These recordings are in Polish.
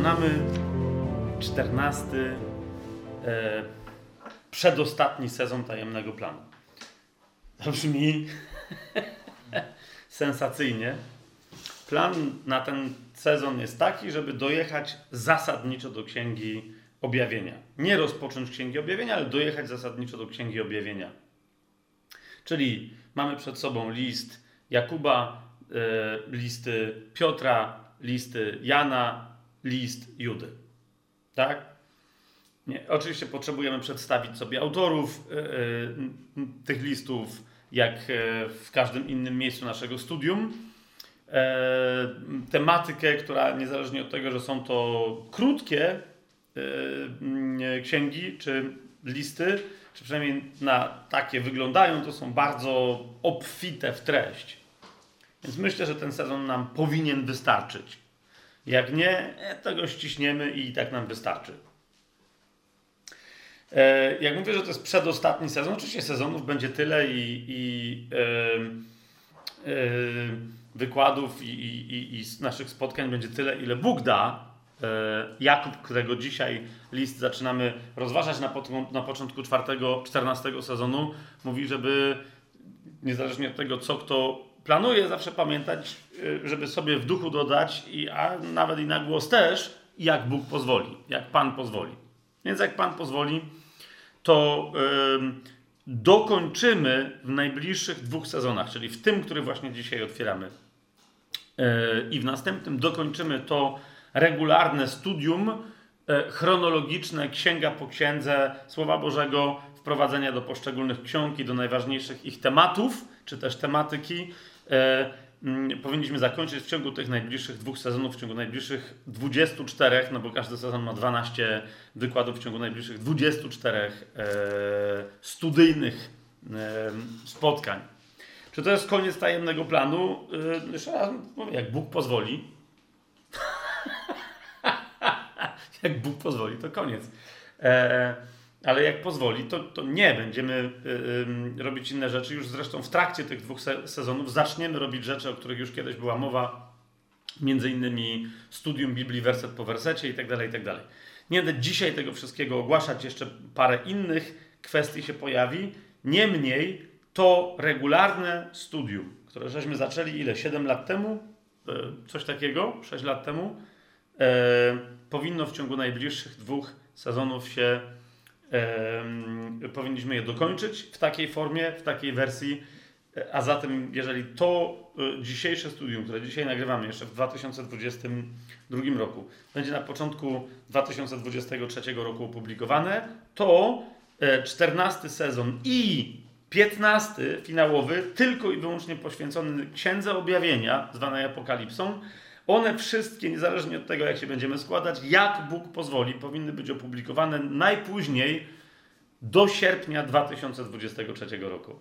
Zaczynamy czternasty, e, przedostatni sezon tajemnego planu. To brzmi sensacyjnie. Plan na ten sezon jest taki, żeby dojechać zasadniczo do Księgi Objawienia. Nie rozpocząć Księgi Objawienia, ale dojechać zasadniczo do Księgi Objawienia. Czyli mamy przed sobą list Jakuba, e, listy Piotra, listy Jana, list Judy. Tak? Nie, oczywiście potrzebujemy przedstawić sobie autorów e, e, tych listów, jak w każdym innym miejscu naszego studium. tematykę, która niezależnie od tego, że są to krótkie księgi czy listy, czy przynajmniej na takie wyglądają, to są bardzo obfite w treść. Więc myślę, że ten sezon nam powinien wystarczyć. Jak nie, e, to go ściśniemy i tak nam wystarczy. E, jak mówię, że to jest przedostatni sezon, oczywiście sezonów będzie tyle i, i e, wykładów i, i, i naszych spotkań będzie tyle, ile Bóg da, E, Jakub, którego dzisiaj list zaczynamy rozważać na, na początku czwartego, 14 sezonu, mówi, żeby niezależnie od tego, co kto planuje, zawsze pamiętać, żeby sobie w duchu dodać, i, a nawet i na głos też, jak Bóg pozwoli, jak Pan pozwoli. Więc jak Pan pozwoli, to yy, dokończymy w najbliższych dwóch sezonach, czyli w tym, który właśnie dzisiaj otwieramy. Yy, I w następnym dokończymy to, regularne studium e, chronologiczne, księga po księdze Słowa Bożego, wprowadzenia do poszczególnych ksiąg i do najważniejszych ich tematów, czy też tematyki. E, mm, powinniśmy zakończyć w ciągu tych najbliższych dwóch sezonów, w ciągu najbliższych 24, no bo każdy sezon ma 12 wykładów, w ciągu najbliższych 24 e, studyjnych spotkań. Czy to jest koniec tajemnego planu? Jeszcze raz mówię, jak Bóg pozwoli. jak Bóg pozwoli, to koniec. Ale jak pozwoli, to, to nie. Będziemy y, y, robić inne rzeczy. Już zresztą w trakcie tych dwóch se sezonów zaczniemy robić rzeczy, o których już kiedyś była mowa. Między innymi studium Biblii werset po wersecie i tak dalej, i tak. Nie będę dzisiaj tego wszystkiego ogłaszać. Jeszcze parę innych kwestii się pojawi. Niemniej to regularne studium, które żeśmy zaczęli ile? 7 lat temu? E, coś takiego? 6 lat temu? E, powinno w ciągu najbliższych dwóch sezonów się, powinniśmy je dokończyć w takiej formie, w takiej wersji. E, a zatem, jeżeli to e, dzisiejsze studium, które dzisiaj nagrywamy jeszcze w 2022 roku, będzie na początku 2023 roku opublikowane, to 14 sezon i 15 finałowy, tylko i wyłącznie poświęcony Księdze Objawienia, zwanej Apokalipsą, one wszystkie, niezależnie od tego, jak się będziemy składać, jak Bóg pozwoli, powinny być opublikowane najpóźniej do sierpnia 2023 roku.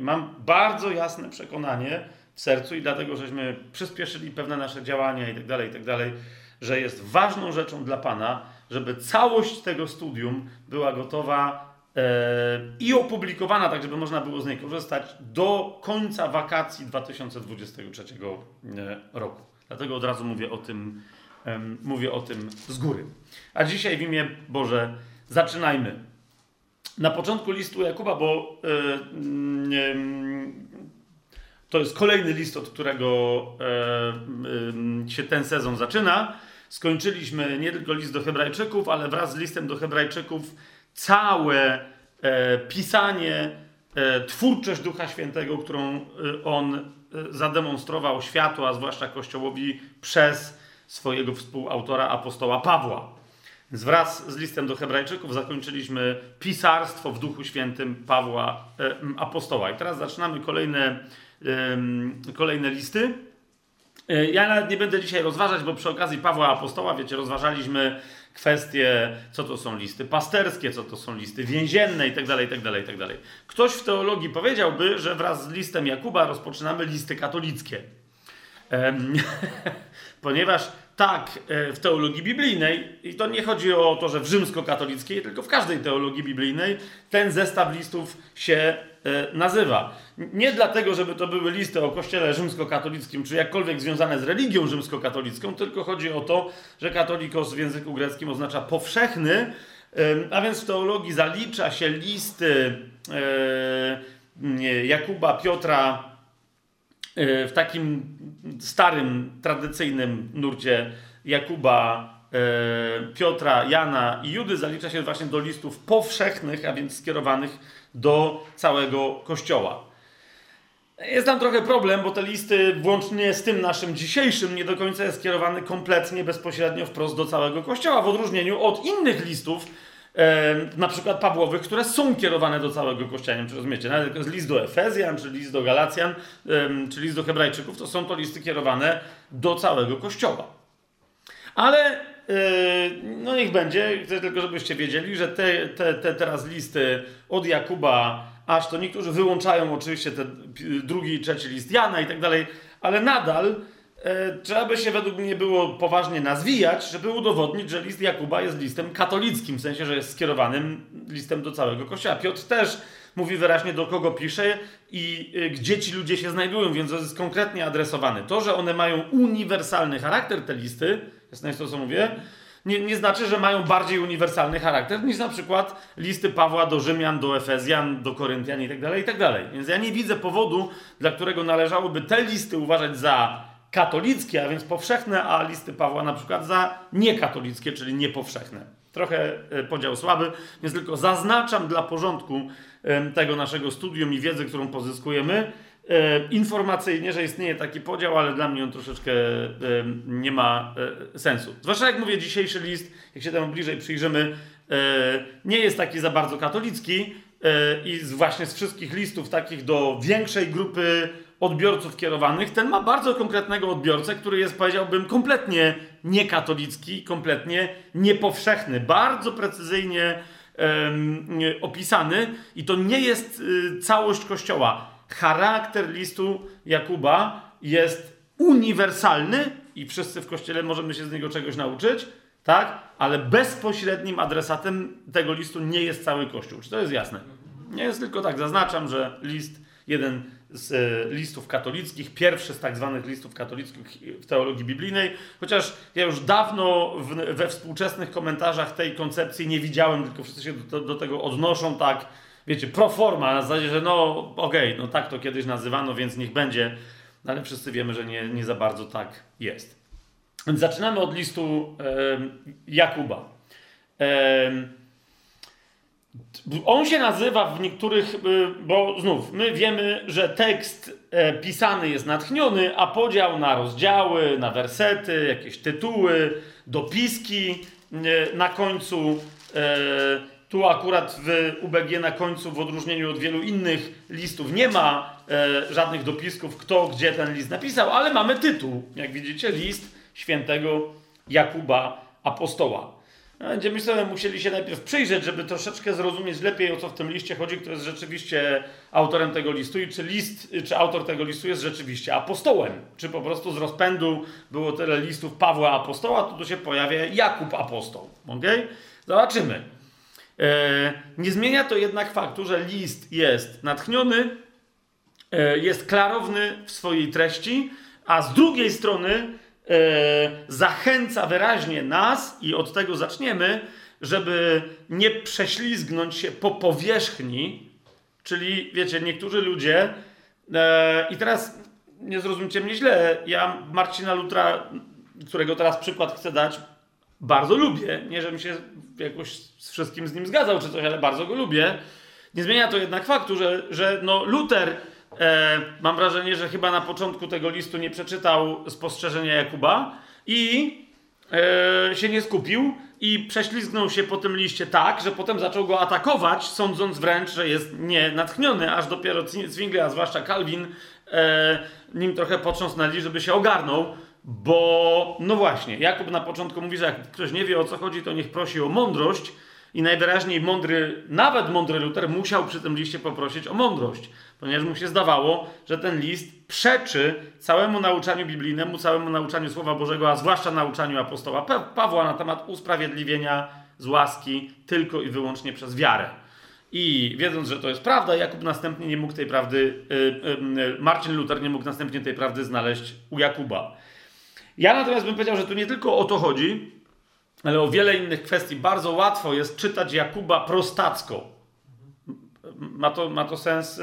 Mam bardzo jasne przekonanie w sercu i dlatego, żeśmy przyspieszyli pewne nasze działania i tak dalej, i tak że jest ważną rzeczą dla Pana, żeby całość tego studium była gotowa e, i opublikowana, tak żeby można było z niej korzystać do końca wakacji 2023 e, roku. Dlatego od razu mówię o tym, um, mówię o tym z góry. A dzisiaj w imię Boże zaczynajmy. Na początku listu Jakuba, bo yy, yy, to jest kolejny list, od którego yy, się ten sezon zaczyna. Skończyliśmy nie tylko list do Hebrajczyków, ale wraz z listem do Hebrajczyków całe e, pisanie, twórczość Ducha Świętego, którą on zademonstrował światu, a zwłaszcza Kościołowi, przez swojego współautora apostoła Pawła. Więc wraz z listem do Hebrajczyków zakończyliśmy pisarstwo w Duchu Świętym Pawła e, apostoła. I teraz zaczynamy kolejne, kolejne listy. E, ja nawet nie będę dzisiaj rozważać, bo przy okazji Pawła apostoła, wiecie, rozważaliśmy kwestie, co to są listy pasterskie, co to są listy więzienne itd., itd., itd. Ktoś w teologii powiedziałby, że wraz z listem Jakuba rozpoczynamy listy katolickie. Ponieważ tak e, w teologii biblijnej, i to nie chodzi o to, że w rzymskokatolickiej, tylko w każdej teologii biblijnej, ten zestaw listów się nazywa. Nie dlatego, żeby to były listy o kościele rzymskokatolickim, czy jakkolwiek związane z religią rzymskokatolicką, tylko chodzi o to, że katolikos w języku greckim oznacza powszechny, a więc w teologii zalicza się listy Jakuba, Piotra, w takim starym, tradycyjnym nurcie Jakuba, e, Piotra, Jana i Judy zalicza się właśnie do listów powszechnych, a więc skierowanych do całego Kościoła. Jest tam trochę problem, bo te listy, włącznie z tym naszym dzisiejszym, nie do końca jest skierowany kompletnie, bezpośrednio wprost do całego Kościoła, w odróżnieniu od innych listów, na przykład Pawłowych, które są kierowane do całego Kościoła. czy rozumiecie, nawet jak list do Efezjan, czy list do Galacjan, czy list do Hebrajczyków, to są to listy kierowane do całego Kościoła. Ale e, no niech będzie, chcę tylko żebyście wiedzieli, że te, te, te teraz listy od Jakuba aż to niektórzy wyłączają oczywiście ten drugi i trzeci list Jana i tak dalej, ale nadal E, trzeba by się według mnie było poważnie nazwijać, żeby udowodnić, że list Jakuba jest listem katolickim, w sensie, że jest skierowanym listem do całego kościoła. Piotr też mówi wyraźnie, do kogo pisze i e, gdzie ci ludzie się znajdują, więc to jest konkretnie adresowany. To, że one mają uniwersalny charakter, te listy, jasne to, co mówię, nie, nie, znaczy, że mają bardziej uniwersalny charakter niż na przykład listy Pawła do Rzymian, do Efezjan, do Koryntian i tak dalej, i tak. Więc ja nie widzę powodu, dla którego należałoby te listy uważać za katolickie, a więc powszechne, a listy Pawła na przykład za niekatolickie, czyli niepowszechne. Trochę e, podział słaby, więc tylko zaznaczam dla porządku tego naszego studium i wiedzy, którą pozyskujemy, informacyjnie, że istnieje taki podział, ale dla mnie on troszeczkę nie ma e, sensu. Zwłaszcza jak mówię, dzisiejszy list, jak się temu bliżej przyjrzymy, nie jest taki za bardzo katolicki i właśnie z wszystkich listów takich do większej grupy odbiorców kierowanych, ten ma bardzo konkretnego odbiorcę, który jest, powiedziałbym, kompletnie niekatolicki, kompletnie niepowszechny, bardzo precyzyjnie opisany i to nie jest y, całość Kościoła. Charakter listu Jakuba jest uniwersalny i wszyscy w Kościele możemy się z niego czegoś nauczyć, tak? Ale bezpośrednim adresatem tego listu nie jest cały Kościół. Czy to jest jasne? Nie jest tylko tak. Zaznaczam, że list jeden z e, listów katolickich, pierwszy z tak zwanych listów katolickich w teologii biblijnej, chociaż ja już dawno we współczesnych komentarzach tej koncepcji nie widziałem, tylko wszyscy się do, do tego odnoszą tak, wiecie, pro forma, na zasadzie, że no okej, okay, no tak to kiedyś nazywano, więc niech będzie, ale wszyscy wiemy, że nie, nie za bardzo tak jest. Więc zaczynamy od listu e, Jakuba. E, on się nazywa w niektórych, y, bo znów, my wiemy, że tekst e, pisany jest natchniony, a podział na rozdziały, na wersety, jakieś tytuły, dopiski e, na końcu. E, tu akurat w UBG na końcu, w odróżnieniu od wielu innych listów, nie ma żadnych dopisków, kto gdzie ten list napisał, ale mamy tytuł. Jak widzicie, list świętego Jakuba Apostoła. No, będziemy sobie musieli się najpierw przyjrzeć, żeby troszeczkę zrozumieć lepiej, o co w tym liście chodzi, kto jest rzeczywiście autorem tego listu i czy list, czy autor tego listu jest rzeczywiście apostołem. Czy po prostu z rozpędu było tyle listów Pawła apostoła, to tu się pojawia Jakub apostoł. Okay? Zobaczymy. E, nie zmienia to jednak faktu, że list jest natchniony, e, jest klarowny w swojej treści, a z drugiej strony E, zachęca wyraźnie nas, i od tego zaczniemy, żeby nie prześlizgnąć się po powierzchni, czyli wiecie, niektórzy ludzie, i teraz nie zrozumcie mnie źle, ja Marcina Lutra, którego teraz przykład chcę dać, bardzo lubię. Nie, żebym się jakoś z wszystkim z nim zgadzał czy coś, ale bardzo go lubię. Nie zmienia to jednak faktu, że, że no Luter e, mam wrażenie, że chyba na początku tego listu nie przeczytał spostrzeżenia Jakuba i e, się nie skupił i prześlizgnął się po tym liście tak, że potem zaczął go atakować, sądząc wręcz, że jest nie natchniony, aż dopiero Zwingli, a zwłaszcza Calvin, e, nim trochę potrząsnęli, żeby się ogarnął, bo no właśnie, Jakub na początku mówi, że jak ktoś nie wie o co chodzi, to niech prosi o mądrość, i najwyraźniej mądry, nawet mądry Luter musiał przy tym liście poprosić o mądrość, ponieważ mu się zdawało, że ten list przeczy całemu nauczaniu biblijnemu, całemu nauczaniu Słowa Bożego, a zwłaszcza nauczaniu apostoła Pawła na temat usprawiedliwienia z łaski tylko i wyłącznie przez wiarę. I wiedząc, że to jest prawda, Jakub następnie nie mógł tej prawdy, y, y, y, Marcin Luther nie mógł następnie tej prawdy znaleźć u Jakuba. Ja natomiast bym powiedział, że tu nie tylko o to chodzi, ale o wiele innych kwestii. Bardzo łatwo jest czytać Jakuba prostacko. Ma to, ma to sens,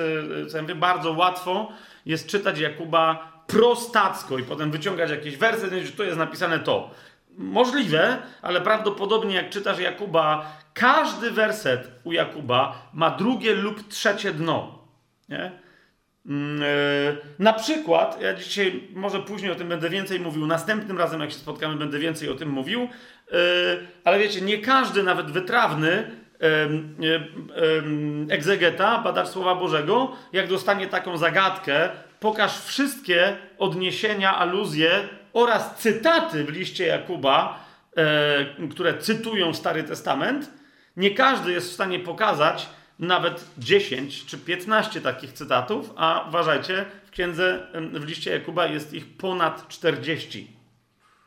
co mówię, bardzo łatwo jest czytać Jakuba prostacko i potem wyciągać jakieś wersy, że tu jest napisane to. Możliwe, ale prawdopodobnie jak czytasz Jakuba, każdy werset u Jakuba ma drugie lub trzecie dno. Nie? Mm, e, na przykład, ja dzisiaj, może później o tym będę więcej mówił, następnym razem, jak się spotkamy, będę więcej o tym mówił, e, ale wiecie, nie każdy, nawet wytrawny egzegeta, badacz Słowa Bożego, jak dostanie taką zagadkę, pokaż wszystkie odniesienia, aluzje oraz cytaty w liście Jakuba, e, które cytują Stary Testament, nie każdy jest w stanie pokazać nawet 10 czy 15 takich cytatów, a uważajcie, w księdze, w liście Jakuba jest ich ponad 40.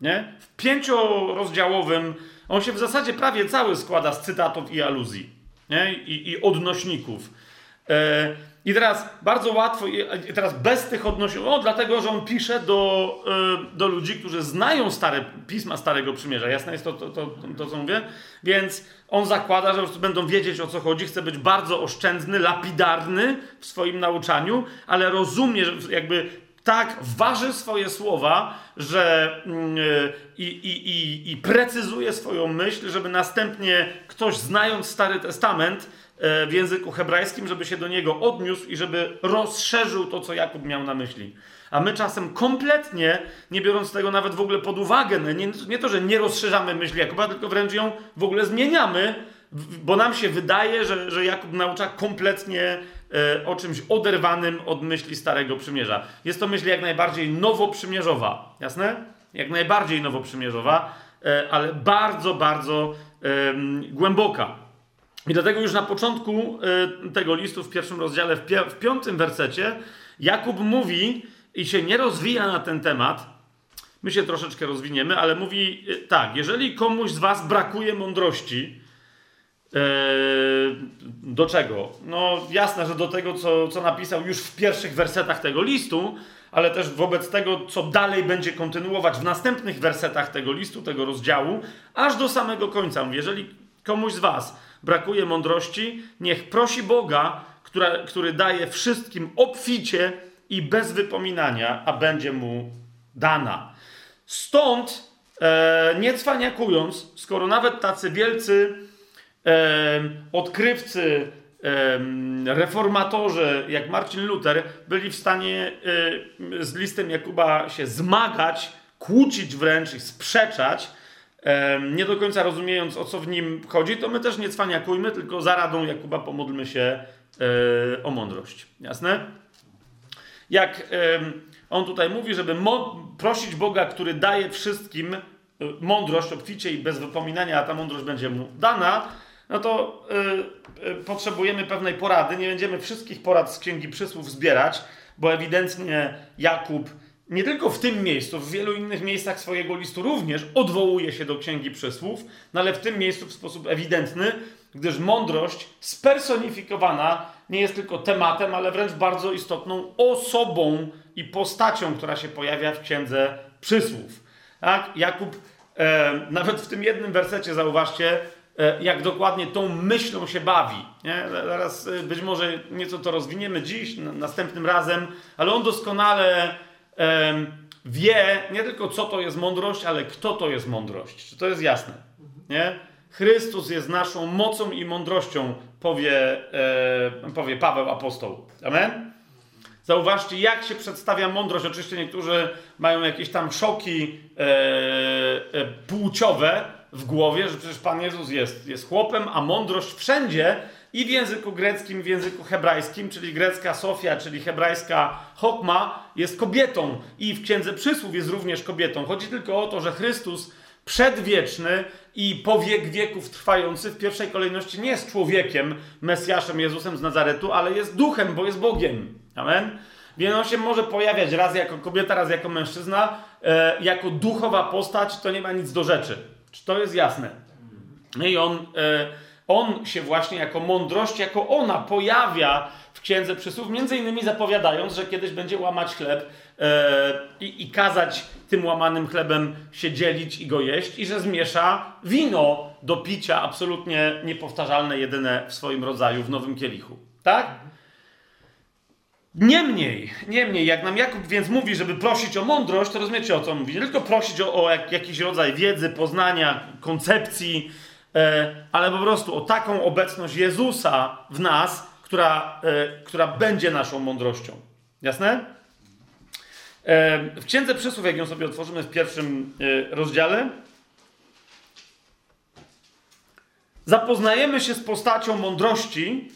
Nie? W pięciorozdziałowym, on się w zasadzie prawie cały składa z cytatów i aluzji nie? I, i odnośników. E, i teraz bardzo łatwo, i teraz bez tych odnośników, o, dlatego, że on pisze do, y, do ludzi, którzy znają stare pisma Starego Przymierza. Jasne jest to, to, to, to, co mówię? Więc on zakłada, że będą wiedzieć o co chodzi, chce być bardzo oszczędny, lapidarny w swoim nauczaniu, ale rozumie, że jakby tak waży swoje słowa, że yy, i, i, i precyzuje swoją myśl, żeby następnie ktoś znając Stary Testament w języku hebrajskim, żeby się do niego odniósł i żeby rozszerzył to, co Jakub miał na myśli. A my czasem kompletnie, nie biorąc tego nawet w ogóle pod uwagę, no nie, nie to, że nie rozszerzamy myśli Jakuba, tylko wręcz ją w ogóle zmieniamy, bo nam się wydaje, że, że Jakub naucza kompletnie e, o czymś oderwanym od myśli Starego Przymierza. Jest to myśl jak najbardziej nowoprzymierzowa, jasne? Jak najbardziej nowoprzymierzowa, e, ale bardzo, bardzo e, głęboka. I dlatego już na początku y, tego listu, w pierwszym rozdziale, w, w piątym wersecie, Jakub mówi i się nie rozwija na ten temat. My się troszeczkę rozwiniemy, ale mówi y, tak: jeżeli komuś z Was brakuje mądrości, y, do czego? No, jasne, że do tego, co, co napisał już w pierwszych wersetach tego listu, ale też wobec tego, co dalej będzie kontynuować w następnych wersetach tego listu, tego rozdziału, aż do samego końca. Jeżeli komuś z Was brakuje mądrości, niech prosi Boga, która, który daje wszystkim obficie i bez wypominania, a będzie mu dana. Stąd, e, nie cwaniakując, skoro nawet tacy wielcy e, odkrywcy, e, reformatorzy jak Marcin Luther byli w stanie e, z listem Jakuba się zmagać, kłócić wręcz i sprzeczać, nie do końca rozumiejąc, o co w nim chodzi, to my też nie cwaniakujmy, tylko za radą Jakuba pomódlmy się e, o mądrość. Jasne? Jak on tutaj mówi, żeby prosić Boga, który daje wszystkim e, mądrość obficie i bez wypominania, a ta mądrość będzie mu dana, no to y, potrzebujemy pewnej porady. Nie będziemy wszystkich porad z Księgi Przysłów zbierać, bo ewidentnie Jakub nie tylko w tym miejscu, w wielu innych miejscach swojego listu również odwołuje się do Księgi Przysłów, no ale w tym miejscu w sposób ewidentny, gdyż mądrość spersonifikowana nie jest tylko tematem, ale wręcz bardzo istotną osobą i postacią, która się pojawia w Księdze Przysłów. Tak? Jakub e, nawet w tym jednym wersecie, zauważcie, e, jak dokładnie tą myślą się bawi. Nie? Zaraz e, być może nieco to rozwiniemy dziś, następnym razem, ale on doskonale wie nie tylko co to jest mądrość, ale kto to jest mądrość. Czy to jest jasne? Nie? Chrystus jest naszą mocą i mądrością, powie, powie Paweł apostoł. Amen? Zauważcie, jak się przedstawia mądrość. Oczywiście niektórzy mają jakieś tam szoki e, e, płciowe w głowie, że przecież Pan Jezus jest, jest chłopem, a mądrość wszędzie i w języku greckim, w języku hebrajskim, czyli grecka Sofia, czyli hebrajska Chokma, jest kobietą i w Księdze Przysłów jest również kobietą. Chodzi tylko o to, że Chrystus przedwieczny i po wiek wieków trwający w pierwszej kolejności nie jest człowiekiem, Mesjaszem, Jezusem z Nazaretu, ale jest duchem, bo jest Bogiem. Amen? Więc on się może pojawiać raz jako kobieta, raz jako mężczyzna, e, jako duchowa postać, to nie ma nic do rzeczy. Czy to jest jasne? I on, e, on się właśnie jako mądrość, jako ona pojawia w Księdze Przysłów, między innymi zapowiadając, że kiedyś będzie łamać chleb e, i, kazać tym łamanym chlebem się dzielić i go jeść i że zmiesza wino do picia absolutnie niepowtarzalne, jedyne w swoim rodzaju w nowym kielichu. Tak? Niemniej, niemniej, jak nam Jakub więc mówi, żeby prosić o mądrość, to rozumiecie o co mówi. Nie tylko prosić o, o jak, jakiś rodzaj wiedzy, poznania, koncepcji, ale po prostu o taką obecność Jezusa w nas, która, e, która będzie naszą mądrością. Jasne? E, w Księdze Przysłów, jak ją sobie otworzymy w pierwszym e, rozdziale, zapoznajemy się z postacią mądrości,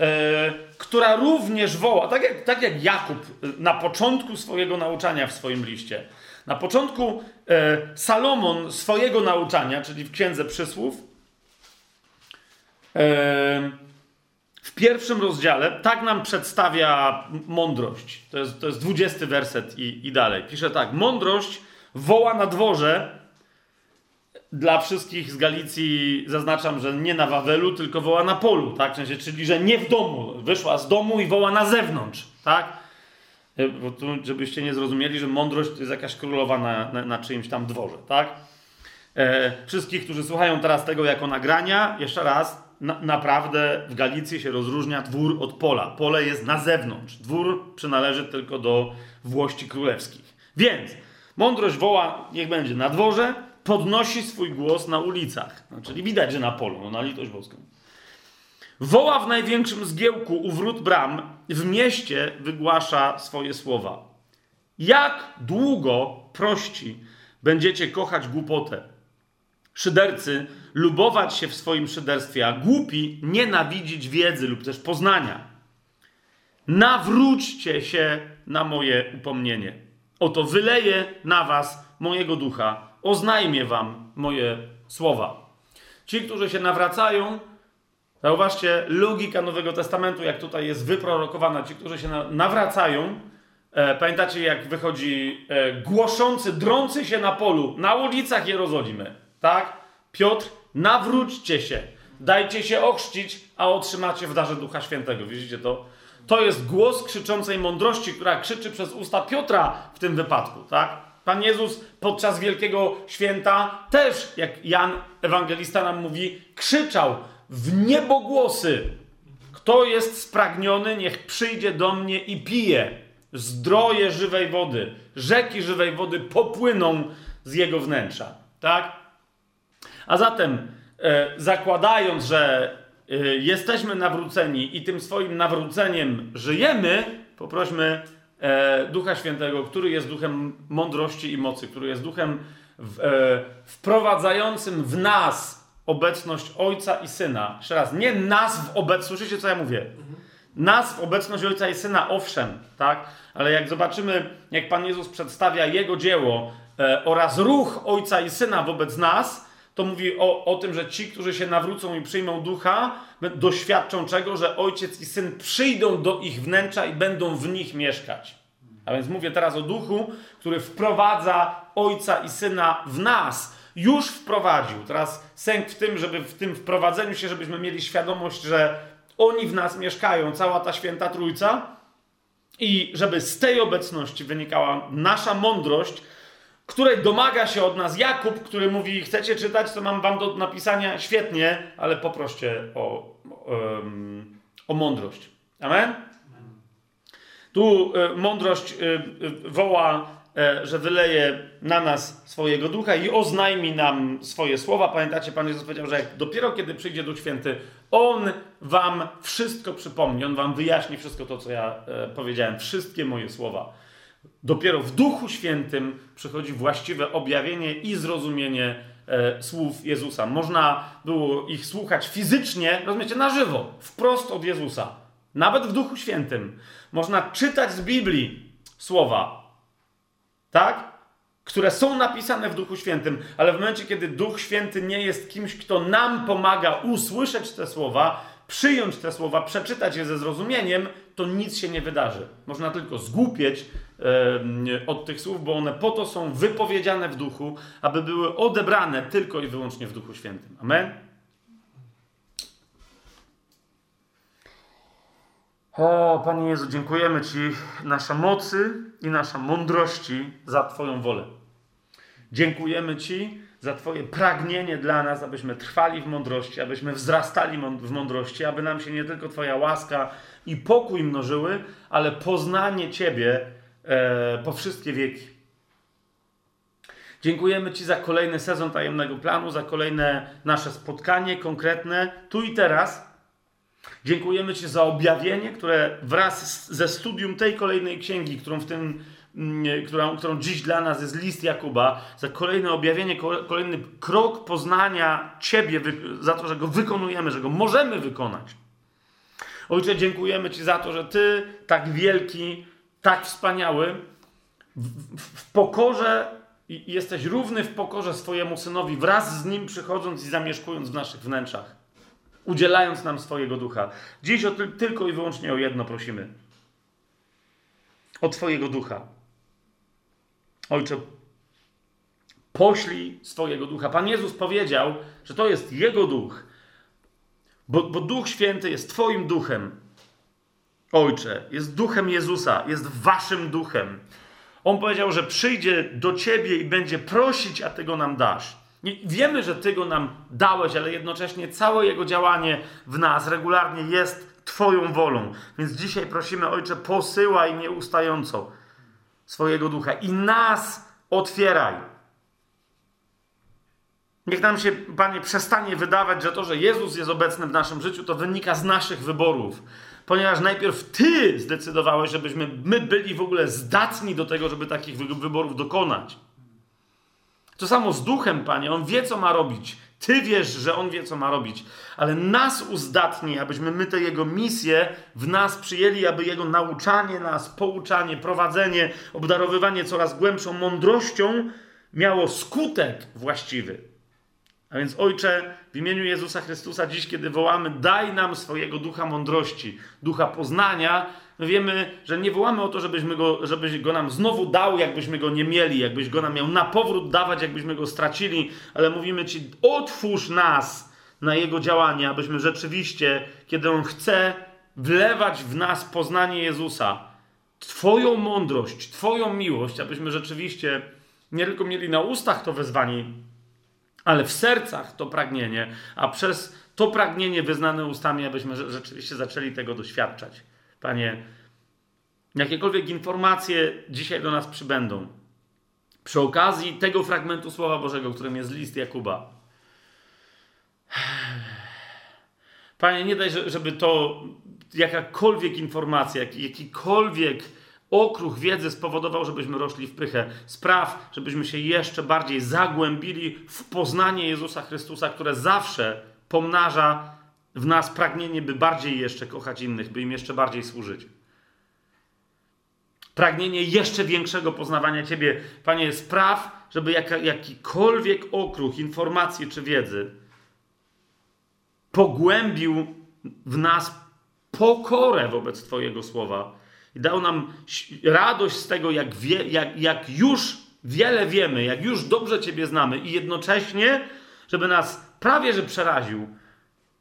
e, która również woła, tak jak, tak jak Jakub na początku swojego nauczania w swoim liście. Na początku e, Salomon swojego nauczania, czyli w Księdze Przysłów, e, w pierwszym rozdziale tak nam przedstawia mądrość. To jest, to jest 20 werset i, i dalej. Pisze tak: Mądrość woła na dworze. Dla wszystkich z Galicji zaznaczam, że nie na Wawelu, tylko woła na polu, tak? W sensie, czyli że nie w domu. Wyszła z domu i woła na zewnątrz, tak? E, bo tu, żebyście nie zrozumieli, że mądrość to jest jakaś królowa na, na, na czyimś tam dworze, tak? E, wszystkich, którzy słuchają teraz tego jako nagrania, jeszcze raz, na, naprawdę w Galicji się rozróżnia dwór od pola. Pole jest na zewnątrz. Dwór przynależy tylko do włości królewskich. Więc mądrość woła, niech będzie na dworze, podnosi swój głos na ulicach. No, czyli widać, że na polu, no, na litość boską. Woła w największym zgiełku u wrót bram, w mieście wygłasza swoje słowa. Jak długo, prości, będziecie kochać głupotę? Szydercy lubować się w swoim szyderstwie, a głupi nienawidzić wiedzy lub też poznania. Nawróćcie się na moje upomnienie. Oto wyleję na was mojego ducha, oznajmię wam moje słowa. Ci, którzy się nawracają, zauważcie, logika Nowego Testamentu, jak tutaj jest wyprorokowana, ci, którzy się nawracają, e, pamiętacie, jak wychodzi e, głoszący, drący się na polu, na ulicach Jerozolimy, tak? Piotr, nawróćcie się, dajcie się ochrzcić, a otrzymacie w darze Ducha Świętego. Widzicie to? To jest głos krzyczącej mądrości, która krzyczy przez usta Piotra w tym wypadku, tak? Pan Jezus podczas Wielkiego Święta też, jak Jan Ewangelista nam mówi, krzyczał w niebogłosy. Kto jest spragniony, niech przyjdzie do mnie i pije. Zdroje żywej wody, rzeki żywej wody popłyną z jego wnętrza. Tak? A zatem, e, zakładając, że e, jesteśmy nawróceni i tym swoim nawróceniem żyjemy, poprośmy e, Ducha Świętego, który jest duchem mądrości i mocy, który jest duchem wprowadzającym w nas obecność Ojca i Syna. Jeszcze raz, nie nas w obecność, słyszycie co ja mówię? Nas w obecność Ojca i Syna, owszem, tak? Ale jak zobaczymy, jak Pan Jezus przedstawia Jego dzieło oraz ruch Ojca i Syna wobec nas, to mówi o, o tym, że ci, którzy się nawrócą i przyjmą ducha, doświadczą czego, że ojciec i syn przyjdą do ich wnętrza i będą w nich mieszkać. A więc mówię teraz o duchu, który wprowadza ojca i syna w nas. Już wprowadził. Teraz sęk w tym, żeby w tym wprowadzeniu się, żebyśmy mieli świadomość, że oni w nas mieszkają, cała ta święta trójca, i żeby z tej obecności wynikała nasza mądrość, której domaga się od nas Jakub, który mówi: Chcecie czytać, to mam wam do napisania świetnie, ale poproście o, o mądrość. Amen? Tu y, mądrość y, y, woła, że wyleje na nas swojego ducha i oznajmi nam swoje słowa. Pamiętacie, Pan Jezus powiedział, że dopiero kiedy przyjdzie Duch Święty, On wam wszystko przypomni, On wam wyjaśni wszystko to, co ja powiedziałem, wszystkie moje słowa. Dopiero w Duchu Świętym przychodzi właściwe objawienie i zrozumienie e, słów Jezusa. Można było ich słuchać fizycznie, rozumiecie, na żywo, wprost od Jezusa. Nawet w Duchu Świętym. Można czytać z Biblii słowa. Tak? które są napisane w Duchu Świętym, ale w momencie, kiedy Duch Święty nie jest kimś, kto nam pomaga usłyszeć te słowa, przyjąć te słowa, przeczytać je ze zrozumieniem, to nic się nie wydarzy. Można tylko zgłupieć od tych słów, bo one po to są wypowiedziane w duchu, aby były odebrane tylko i wyłącznie w Duchu Świętym. Amen? O, Panie Jezu, dziękujemy Ci, nasza mocy i nasza mądrości za Twoją wolę. Dziękujemy Ci za Twoje pragnienie dla nas, abyśmy trwali w mądrości, abyśmy wzrastali w mądrości, aby nam się nie tylko Twoja łaska i pokój mnożyły, ale poznanie Ciebie e, po wszystkie wieki. Dziękujemy Ci za kolejny sezon tajemnego planu, za kolejne nasze spotkanie konkretne tu i teraz. Dziękujemy Ci za objawienie, które wraz ze studium tej kolejnej księgi, którą w tym Mm, którą, którą dziś dla nas jest list Jakuba, za kolejne objawienie, kolejny krok poznania Ciebie, za to, że go wykonujemy, że go możemy wykonać. Ojcze, dziękujemy Ci za to, że Ty, tak wielki, tak wspaniały, w, w, pokorze i jesteś równy w pokorze swojemu synowi, wraz z nim przychodząc i zamieszkując w naszych wnętrzach, udzielając nam swojego ducha. Dziś o, tylko i wyłącznie o jedno prosimy: o Twojego ducha. Ojcze, poślij swojego ducha. Pan Jezus powiedział, że to jest Jego duch, bo, bo Duch Święty jest Twoim duchem. Ojcze, jest duchem Jezusa, jest Waszym duchem. On powiedział, że przyjdzie do Ciebie i będzie prosić, a Ty go nam dasz. Wiemy, że Ty go nam dałeś, ale jednocześnie całe Jego działanie w nas regularnie jest Twoją wolą. Więc dzisiaj prosimy, Ojcze, posyłaj nieustająco swojego ducha i nas otwieraj. Niech nam się, Panie, przestanie wydawać, że to, że Jezus jest obecny w naszym życiu, to wynika z naszych wyborów. Ponieważ najpierw Ty zdecydowałeś, żebyśmy my byli w ogóle zdatni do tego, żeby takich wyborów dokonać. To samo z duchem, Panie. On wie, co ma robić. Ty wiesz, że On wie, co ma robić, ale nas uzdatni, abyśmy my tę Jego misję w nas przyjęli, aby Jego nauczanie nas, pouczanie, prowadzenie, obdarowywanie coraz głębszą mądrością miało skutek właściwy. A więc, Ojcze, w imieniu Jezusa Chrystusa, dziś, kiedy wołamy, daj nam swojego ducha mądrości, ducha poznania, my wiemy, że nie wołamy o to, żebyśmy go, żebyś go nam znowu dał, jakbyśmy go nie mieli, jakbyś go nam miał na powrót dawać, jakbyśmy go stracili, ale mówimy Ci, otwórz nas na Jego działanie, abyśmy rzeczywiście, kiedy On chce wlewać w nas poznanie Jezusa, Twoją mądrość, Twoją miłość, abyśmy rzeczywiście nie tylko mieli na ustach to wezwanie, ale w sercach to pragnienie, a przez to pragnienie wyznane ustami, abyśmy rzeczywiście zaczęli tego doświadczać. Panie, jakiekolwiek informacje dzisiaj do nas przybędą, przy okazji tego fragmentu Słowa Bożego, którym jest list Jakuba. Panie, nie daj, żeby to jakakolwiek informacja, jakikolwiek okruch wiedzy spowodował, żebyśmy rośli w pychę. Spraw, żebyśmy się jeszcze bardziej zagłębili w poznanie Jezusa Chrystusa, które zawsze pomnaża w nas pragnienie, by bardziej jeszcze kochać innych, by im jeszcze bardziej służyć. Pragnienie jeszcze większego poznawania Ciebie, Panie, spraw, żeby jaka, jakikolwiek okruch informacji czy wiedzy pogłębił w nas pokorę wobec Twojego słowa i dał nam radość z tego, jak, wie, jak, jak już wiele wiemy, jak już dobrze Ciebie znamy i jednocześnie, żeby nas prawie że przeraził,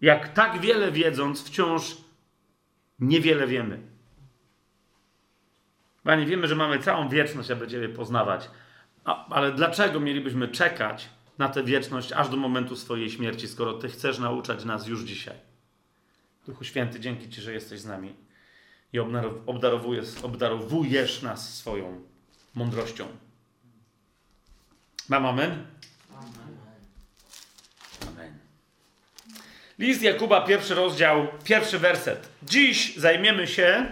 jak tak wiele wiedząc, wciąż niewiele wiemy. Panie, wiemy, że mamy całą wieczność, aby Ciebie poznawać. A, ale dlaczego mielibyśmy czekać na tę wieczność aż do momentu swojej śmierci, skoro Ty chcesz nauczać nas już dzisiaj? Duchu Święty, dzięki Ci, że jesteś z nami i obdarowujesz, obdarowujesz nas swoją mądrością. Mam amen? Amen. List Jakuba, pierwszy rozdział, pierwszy werset. Dziś zajmiemy się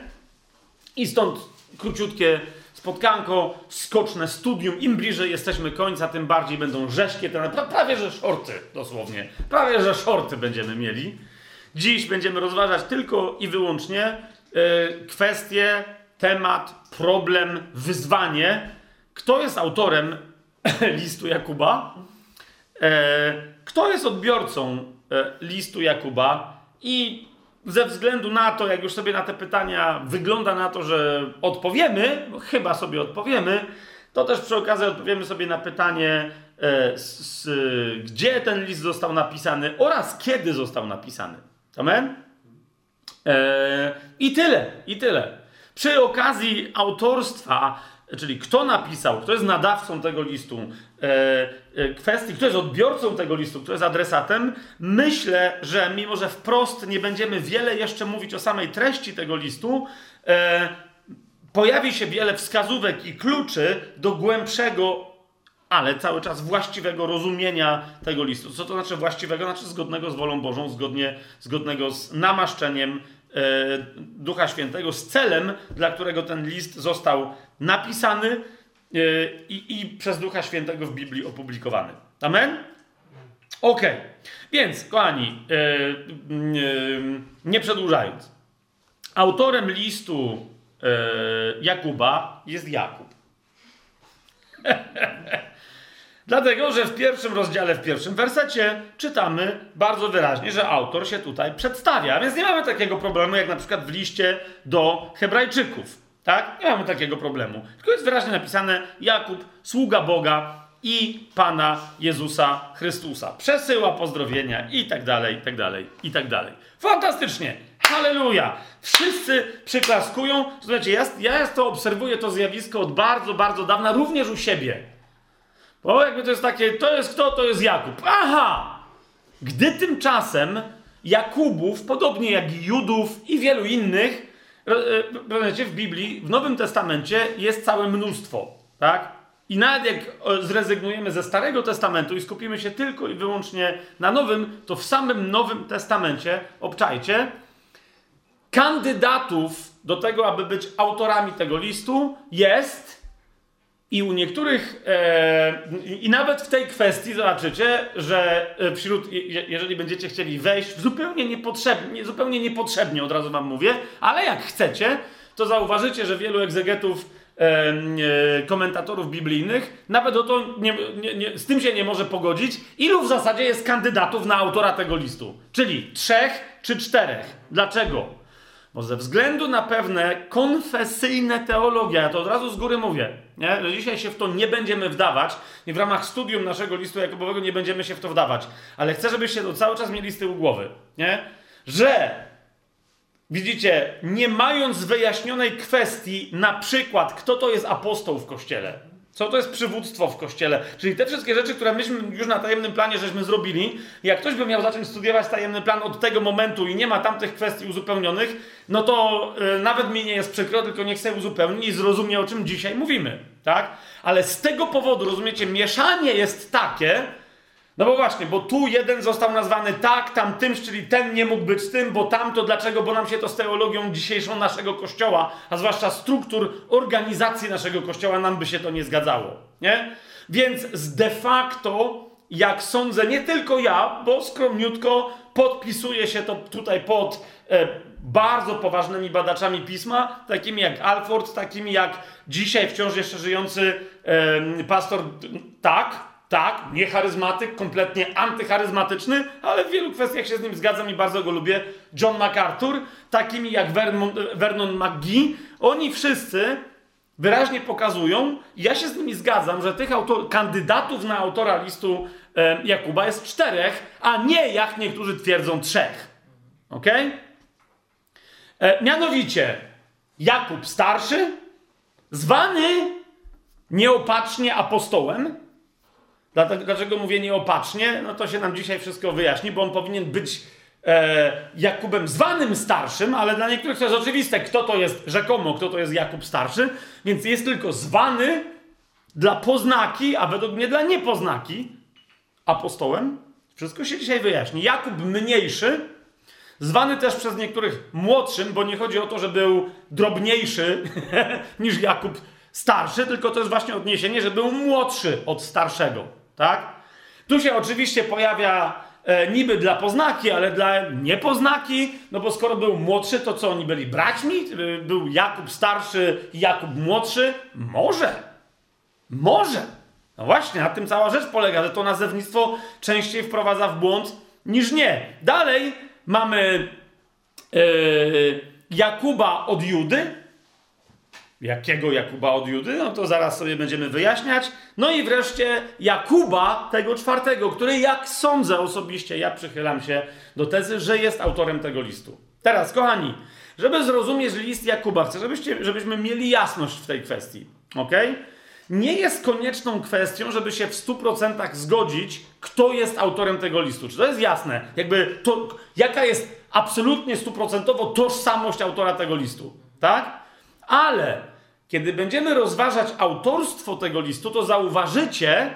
i stąd króciutkie spotkanko, skoczne studium. Im bliżej jesteśmy końca, tym bardziej będą rzeszkie, te, prawie że szorty dosłownie. Prawie że szorty będziemy mieli. Dziś będziemy rozważać tylko i wyłącznie yy, kwestię, temat, problem, wyzwanie. Kto jest autorem listu Jakuba. E, kto jest odbiorcą e, listu Jakuba i ze względu na to, jak już sobie na te pytania wygląda na to, że odpowiemy, chyba sobie odpowiemy, to też przy okazji odpowiemy sobie na pytanie, z, z, gdzie ten list został napisany oraz kiedy został napisany. Amen? E, I tyle, i tyle. Przy okazji autorstwa, czyli kto napisał, kto jest nadawcą tego listu, e, e, kwestii, kto jest odbiorcą tego listu, kto jest adresatem, myślę, że mimo, że wprost nie będziemy wiele jeszcze mówić o samej treści tego listu, pojawi się wiele wskazówek i kluczy do głębszego, ale cały czas właściwego rozumienia tego listu. Co to znaczy właściwego? Znaczy zgodnego z wolą Bożą, zgodnie, zgodnego z namaszczeniem Ducha Świętego, z celem, dla którego ten list został napisany e, i, i przez Ducha Świętego w Biblii opublikowany. Amen? Ok. Więc, kochani, e, e, nie przedłużając, autorem listu e, Jakuba jest Jakub. Dlatego, że w pierwszym rozdziale, w pierwszym wersecie czytamy bardzo wyraźnie, że autor się tutaj przedstawia. Więc nie mamy takiego problemu, jak na przykład w liście do Hebrajczyków. Tak? Nie mamy takiego problemu. Tylko jest wyraźnie napisane Jakub, sługa Boga i Pana Jezusa Chrystusa. Przesyła pozdrowienia i tak dalej, i tak dalej, i tak dalej. Fantastycznie! Halleluja! Wszyscy przyklaskują. Słuchajcie, ja, ja to obserwuję to zjawisko od bardzo, bardzo dawna, również u siebie. Bo jakby to jest takie, to jest kto? To jest Jakub. Aha! Gdy tymczasem Jakubów, podobnie jak Judów i wielu innych, rozumiecie, w Biblii, w Nowym Testamencie jest całe mnóstwo, tak? I nawet jak zrezygnujemy ze Starego Testamentu i skupimy się tylko i wyłącznie na Nowym, to w samym Nowym Testamencie, obczajcie, kandydatów do tego, aby być autorami tego listu jest i u niektórych, e, i nawet w tej kwestii zobaczycie, że e, wśród, jeżeli będziecie chcieli wejść zupełnie niepotrzebnie, zupełnie niepotrzebnie, od razu wam mówię, ale jak chcecie, to zauważycie, że wielu egzegetów, e, e, komentatorów biblijnych nawet o to nie, nie, nie, z tym się nie może pogodzić, ilu w zasadzie jest kandydatów na autora tego listu. Czyli trzech czy czterech. Dlaczego? Bo ze względu na pewne konfesyjne teologie, ja to od razu z góry mówię, nie? że dzisiaj się w to nie będziemy wdawać i w ramach studium naszego listu Jakubowego nie będziemy się w to wdawać, ale chcę, żebyście to cały czas mieli z tyłu głowy, nie? że widzicie, nie mając wyjaśnionej kwestii, na przykład, kto to jest apostoł w kościele, co to jest przywództwo w kościele? Czyli te wszystkie rzeczy, które myśmy już na tajemnym planie żeśmy zrobili, jak ktoś by miał zacząć studiować tajemny plan od tego momentu i nie ma tamtych kwestii uzupełnionych, no to yy, nawet mi nie jest przykro, tylko niech sobie uzupełni i zrozumie, o czym dzisiaj mówimy. Tak? Ale z tego powodu, rozumiecie, mieszanie jest takie, no bo właśnie, bo tu jeden został nazwany tak, tam tymś, czyli ten nie mógł być tym, bo tamto dlaczego? Bo nam się to z teologią dzisiejszą naszego kościoła, a zwłaszcza struktur organizacji naszego kościoła, nam by się to nie zgadzało. Nie? Więc z de facto, jak sądzę, nie tylko ja, bo skromniutko podpisuje się to tutaj pod e, bardzo poważnymi badaczami pisma, takimi jak Alford, takimi jak dzisiaj wciąż jeszcze żyjący e, pastor, tak, tak, nie charyzmatyk, kompletnie antycharyzmatyczny, ale w wielu kwestiach się z nim zgadzam i bardzo go lubię. John MacArthur, takimi jak Vernon, Vernon McGee, oni wszyscy wyraźnie pokazują, ja się z nimi zgadzam, że tych autor, kandydatów na autora listu e, Jakuba jest czterech, a nie jak niektórzy twierdzą trzech. Ok? E, mianowicie Jakub starszy, zwany nieopatrznie apostołem, Dlaczego mówię nieopatrznie? No to się nam dzisiaj wszystko wyjaśni, bo on powinien być e, Jakubem zwanym starszym, ale dla niektórych to jest oczywiste, kto to jest rzekomo, kto to jest Jakub starszy, więc jest tylko zwany dla poznaki, a według mnie dla niepoznaki apostołem. Wszystko się dzisiaj wyjaśni. Jakub mniejszy, zwany też przez niektórych młodszym, bo nie chodzi o to, że był drobniejszy niż Jakub starszy, tylko to jest właśnie odniesienie, że był młodszy od starszego. Tak? Tu się oczywiście pojawia e, niby dla poznaki, ale dla niepoznaki, no bo skoro był młodszy, to co oni byli braćmi? E, był Jakub starszy i Jakub młodszy? Może. Może. No właśnie, na tym cała rzecz polega, że to nazewnictwo częściej wprowadza w błąd niż nie. Dalej mamy yy, Jakuba od Judy. Jakiego Jakuba od Judy? No to zaraz sobie będziemy wyjaśniać. No i wreszcie Jakuba, tego czwartego, który jak sądzę osobiście, ja przychylam się do tezy, że jest autorem tego listu. Teraz, kochani, żeby zrozumieć list Jakuba, chcę, żebyście, żebyśmy mieli jasność w tej kwestii. ok? Nie jest konieczną kwestią, żeby się w 100% zgodzić, kto jest autorem tego listu. Czy to jest jasne? Jakby to, jaka jest absolutnie stuprocentowo tożsamość autora tego listu. Tak? Ale kiedy będziemy rozważać autorstwo tego listu, to zauważycie,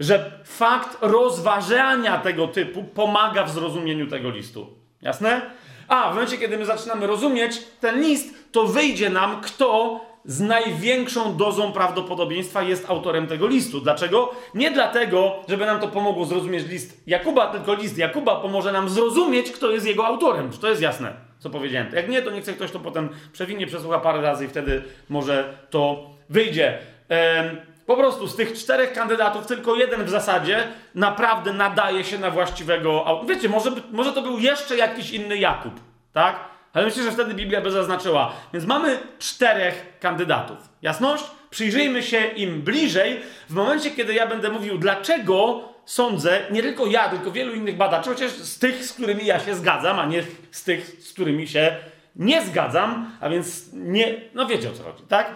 że fakt rozważania tego typu pomaga w zrozumieniu tego listu. Jasne? A w momencie, kiedy my zaczynamy rozumieć ten list, to wyjdzie nam, kto z największą dozą prawdopodobieństwa jest autorem tego listu. Dlaczego? Nie dlatego, żeby nam to pomogło zrozumieć list Jakuba, tylko list Jakuba pomoże nam zrozumieć, kto jest jego autorem. Czy to jest jasne, co powiedziałem? Jak nie, to niech ktoś to potem przewinie, przesłucha parę razy i wtedy może to wyjdzie. Po prostu z tych czterech kandydatów tylko jeden w zasadzie naprawdę nadaje się na właściwego. Wiecie, może, może to był jeszcze jakiś inny Jakub, tak? Ale myślę, że wtedy Biblia by zaznaczyła. Więc mamy czterech kandydatów. Jasność? Przyjrzyjmy się im bliżej w momencie, kiedy ja będę mówił, dlaczego sądzę, nie tylko ja, tylko wielu innych badaczy, chociaż z tych, z którymi ja się zgadzam, a nie z tych, z którymi się nie zgadzam, a więc nie, no wiecie o co chodzi, tak?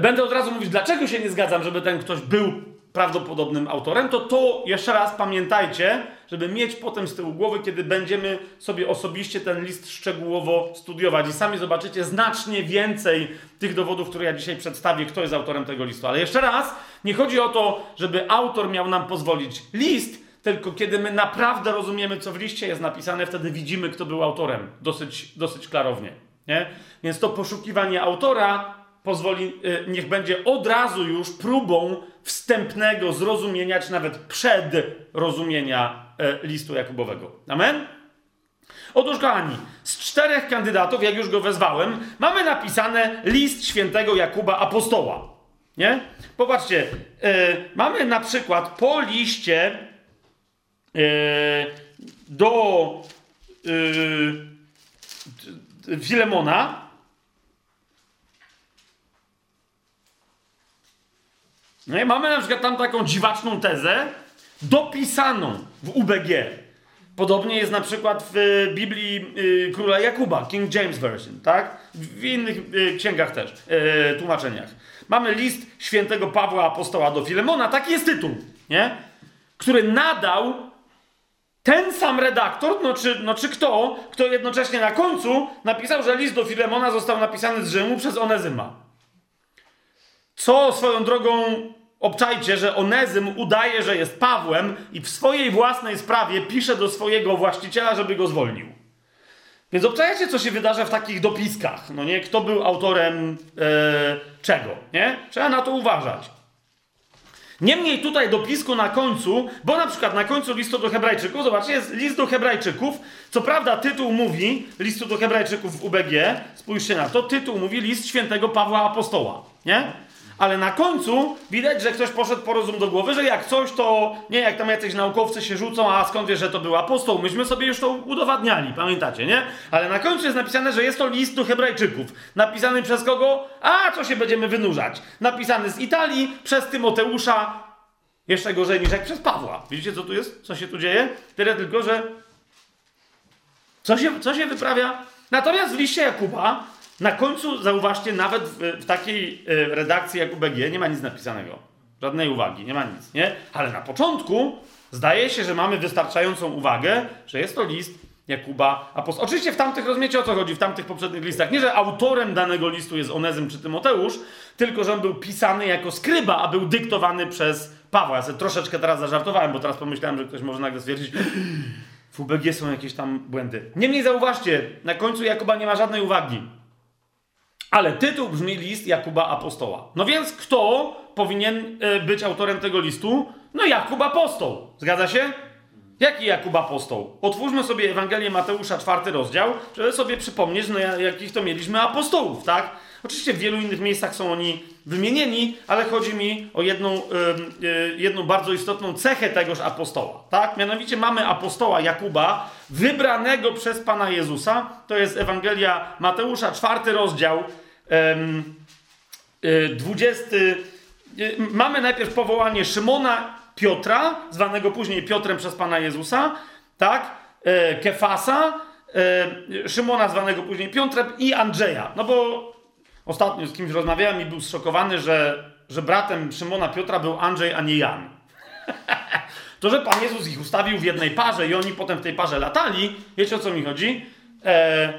Będę od razu mówić, dlaczego się nie zgadzam, żeby ten ktoś był prawdopodobnym autorem, to to jeszcze raz pamiętajcie, żeby mieć potem z tyłu głowy, kiedy będziemy sobie osobiście ten list szczegółowo studiować. I sami zobaczycie znacznie więcej tych dowodów, które ja dzisiaj przedstawię, kto jest autorem tego listu. Ale jeszcze raz, nie chodzi o to, żeby autor miał nam pozwolić list, tylko kiedy my naprawdę rozumiemy, co w liście jest napisane, wtedy widzimy, kto był autorem. Dosyć, dosyć klarownie. Nie? Więc to poszukiwanie autora pozwoli, y, niech będzie od razu już próbą wstępnego zrozumienia, czy nawet przedrozumienia e, listu Jakubowego. Amen? Otóż, kochani, z czterech kandydatów, jak już go wezwałem, mamy napisane list świętego Jakuba apostoła. Nie? Popatrzcie, e, mamy na przykład po liście e, do Filemona, No i mamy na przykład tam taką dziwaczną tezę, dopisaną w UBG. Podobnie jest na przykład w Biblii y, Króla Jakuba, King James Version, tak? W innych y, księgach też, y, tłumaczeniach. Mamy list świętego Pawła Apostoła do Filemona, taki jest tytuł, nie? Który nadał ten sam redaktor, no czy, no czy kto, kto jednocześnie na końcu napisał, że list do Filemona został napisany z Rzymu przez Onezyma. Co swoją drogą obczajcie, że Onezym udaje, że jest Pawłem i w swojej własnej sprawie pisze do swojego właściciela, żeby go zwolnił. Więc obczajcie, co się wydarza w takich dopiskach. No nie, kto był autorem e, czego, nie? Trzeba na to uważać. Niemniej tutaj dopisku na końcu, bo na przykład na końcu listu do Hebrajczyków, zobaczcie, jest list do Hebrajczyków. Co prawda tytuł mówi listu do Hebrajczyków w UBG, spójrzcie na to, tytuł mówi list świętego Pawła Apostoła, nie? Ale na końcu widać, że ktoś poszedł po rozum do głowy, że jak coś, to nie jak tam jacyś naukowcy się rzucą, a skąd wiesz, że to był apostoł? Myśmy sobie już to udowadniali, pamiętacie, nie? Ale na końcu jest napisane, że jest to list do Hebrajczyków. Napisany przez kogo? A, co się będziemy wynurzać? Napisany z Italii przez Tymoteusza. Jeszcze gorzej niż jak przez Pawła. Widzicie, co tu jest? Co się tu dzieje? Tyle tylko, że. Co się, co się wyprawia? Natomiast w liście Jakuba na końcu, zauważcie, nawet w, w takiej e, redakcji jak UBG nie ma nic napisanego. Żadnej uwagi, nie ma nic, nie? Ale na początku zdaje się, że mamy wystarczającą uwagę, że jest to list Jakuba Apostoł. Oczywiście w tamtych, rozumiecie o co chodzi, w tamtych poprzednich listach. Nie, że autorem danego listu jest Onezym czy Tymoteusz, tylko że on był pisany jako skryba, a był dyktowany przez Pawła. Ja sobie troszeczkę teraz zażartowałem, bo teraz pomyślałem, że ktoś może nagle stwierdzić, w UBG są jakieś tam błędy. Niemniej zauważcie, na końcu Jakuba nie ma żadnej uwagi. Ale tytuł brzmi list Jakuba Apostoła. No więc kto powinien e, być autorem tego listu? No Jakub Apostoł. Zgadza się? Jaki Jakub apostoł? Otwórzmy sobie Ewangelię Mateusza, czwarty rozdział, żeby sobie przypomnieć, no jakich to mieliśmy apostołów, tak? Oczywiście w wielu innych miejscach są oni wymienieni, ale chodzi mi o jedną, yy, jedną bardzo istotną cechę tegoż apostoła, tak? Mianowicie mamy apostoła Jakuba, wybranego przez Pana Jezusa, to jest Ewangelia Mateusza, czwarty rozdział, yy, dwudziesty... Yy, mamy najpierw powołanie Szymona Piotra, zwanego później Piotrem przez Pana Jezusa, tak? E, Kefasa, e, Szymona zwanego później Piotrem i Andrzeja. No bo ostatnio z kimś rozmawiałem i był zszokowany, że, że bratem Szymona Piotra był Andrzej, a nie Jan. to, że Pan Jezus ich ustawił w jednej parze i oni potem w tej parze latali, wiecie o co mi chodzi? E,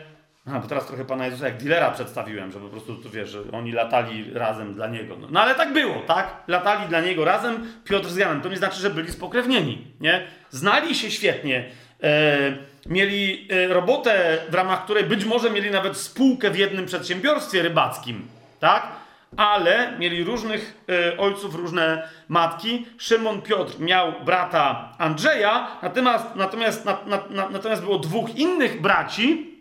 a, bo teraz trochę Pana Jezusa jak dealera przedstawiłem, że po prostu, tu wiesz, że oni latali razem dla Niego. No, no, ale tak było, tak? Latali dla Niego razem, Piotr z Janem. To nie znaczy, że byli spokrewnieni, nie? Znali się świetnie. E, mieli e, robotę, w ramach której być może mieli nawet spółkę w jednym przedsiębiorstwie rybackim, tak? Ale mieli różnych e, ojców, różne matki. Szymon Piotr miał brata Andrzeja, natomiast, natomiast, na, na, natomiast było dwóch innych braci,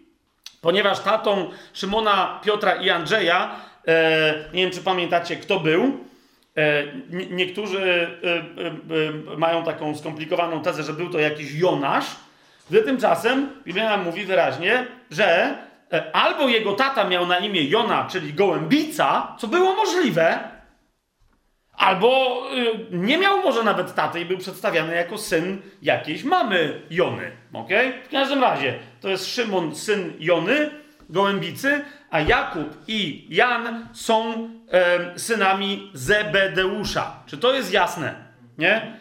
Ponieważ tatą Szymona, Piotra i Andrzeja, e, nie wiem czy pamiętacie kto był, e, niektórzy e, e, mają taką skomplikowaną tezę, że był to jakiś Jonasz. Gdy tymczasem Biblia mówi wyraźnie, że e, albo jego tata miał na imię Jona, czyli gołębica, co było możliwe, Albo y, nie miał może nawet taty i był przedstawiany jako syn jakiejś mamy Jony. Okay? W każdym razie to jest Szymon, syn Jony, gołębicy, a Jakub i Jan są e, synami Zebedeusza. Czy to jest jasne? Nie?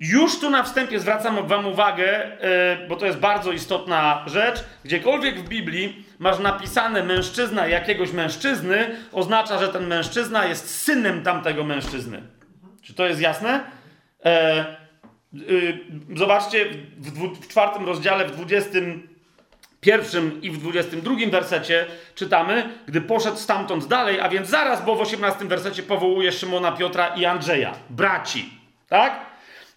Już tu na wstępie zwracam Wam uwagę, e, bo to jest bardzo istotna rzecz. Gdziekolwiek w Biblii masz napisane mężczyzna jakiegoś mężczyzny, oznacza, że ten mężczyzna jest synem tamtego mężczyzny. Czy to jest jasne? E, y, zobaczcie w, w, w czwartym rozdziale, w dwudziestym pierwszym i w dwudziestym drugim wersecie czytamy, gdy poszedł stamtąd dalej, a więc zaraz, bo w osiemnastym wersecie powołuje Szymona, Piotra i Andrzeja, braci. Tak?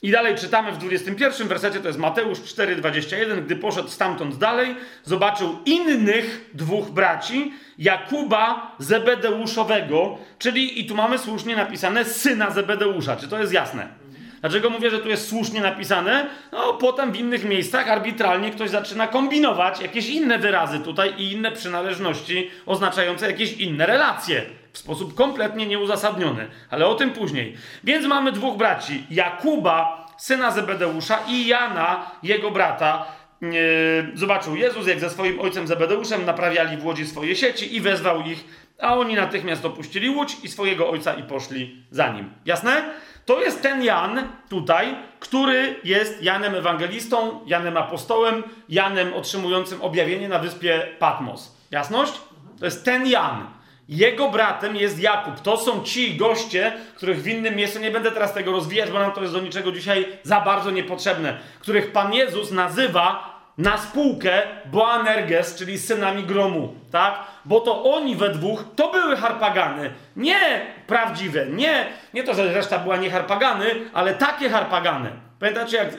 I dalej czytamy w 21 wersecie, to jest Mateusz 4,21. Gdy poszedł stamtąd dalej, zobaczył innych dwóch braci, Jakuba Zebedeuszowego, czyli, i tu mamy słusznie napisane, syna Zebedeusza. Czy to jest jasne? Dlaczego mówię, że tu jest słusznie napisane? No, potem w innych miejscach arbitralnie ktoś zaczyna kombinować jakieś inne wyrazy tutaj i inne przynależności oznaczające jakieś inne relacje w sposób kompletnie nieuzasadniony, ale o tym później. Więc mamy dwóch braci: Jakuba, syna Zebedeusza, i Jana, jego brata. Zobaczył Jezus, jak ze swoim ojcem Zebedeuszem naprawiali w łodzi swoje sieci i wezwał ich, a oni natychmiast opuścili łódź i swojego ojca i poszli za nim. Jasne? To jest ten Jan tutaj, który jest Janem Ewangelistą, Janem Apostołem, Janem otrzymującym objawienie na wyspie Patmos. Jasność? To jest ten Jan. Jego bratem jest Jakub. To są ci goście, których w innym miejscu, nie będę teraz tego rozwijać, bo nam to jest do niczego dzisiaj za bardzo niepotrzebne, których Pan Jezus nazywa na spółkę Boanerges, czyli synami gromu, tak? Bo to oni we dwóch to były harpagany. Nie prawdziwe, nie, nie to, że reszta była nie harpagany, ale takie harpagany. Pamiętacie, jak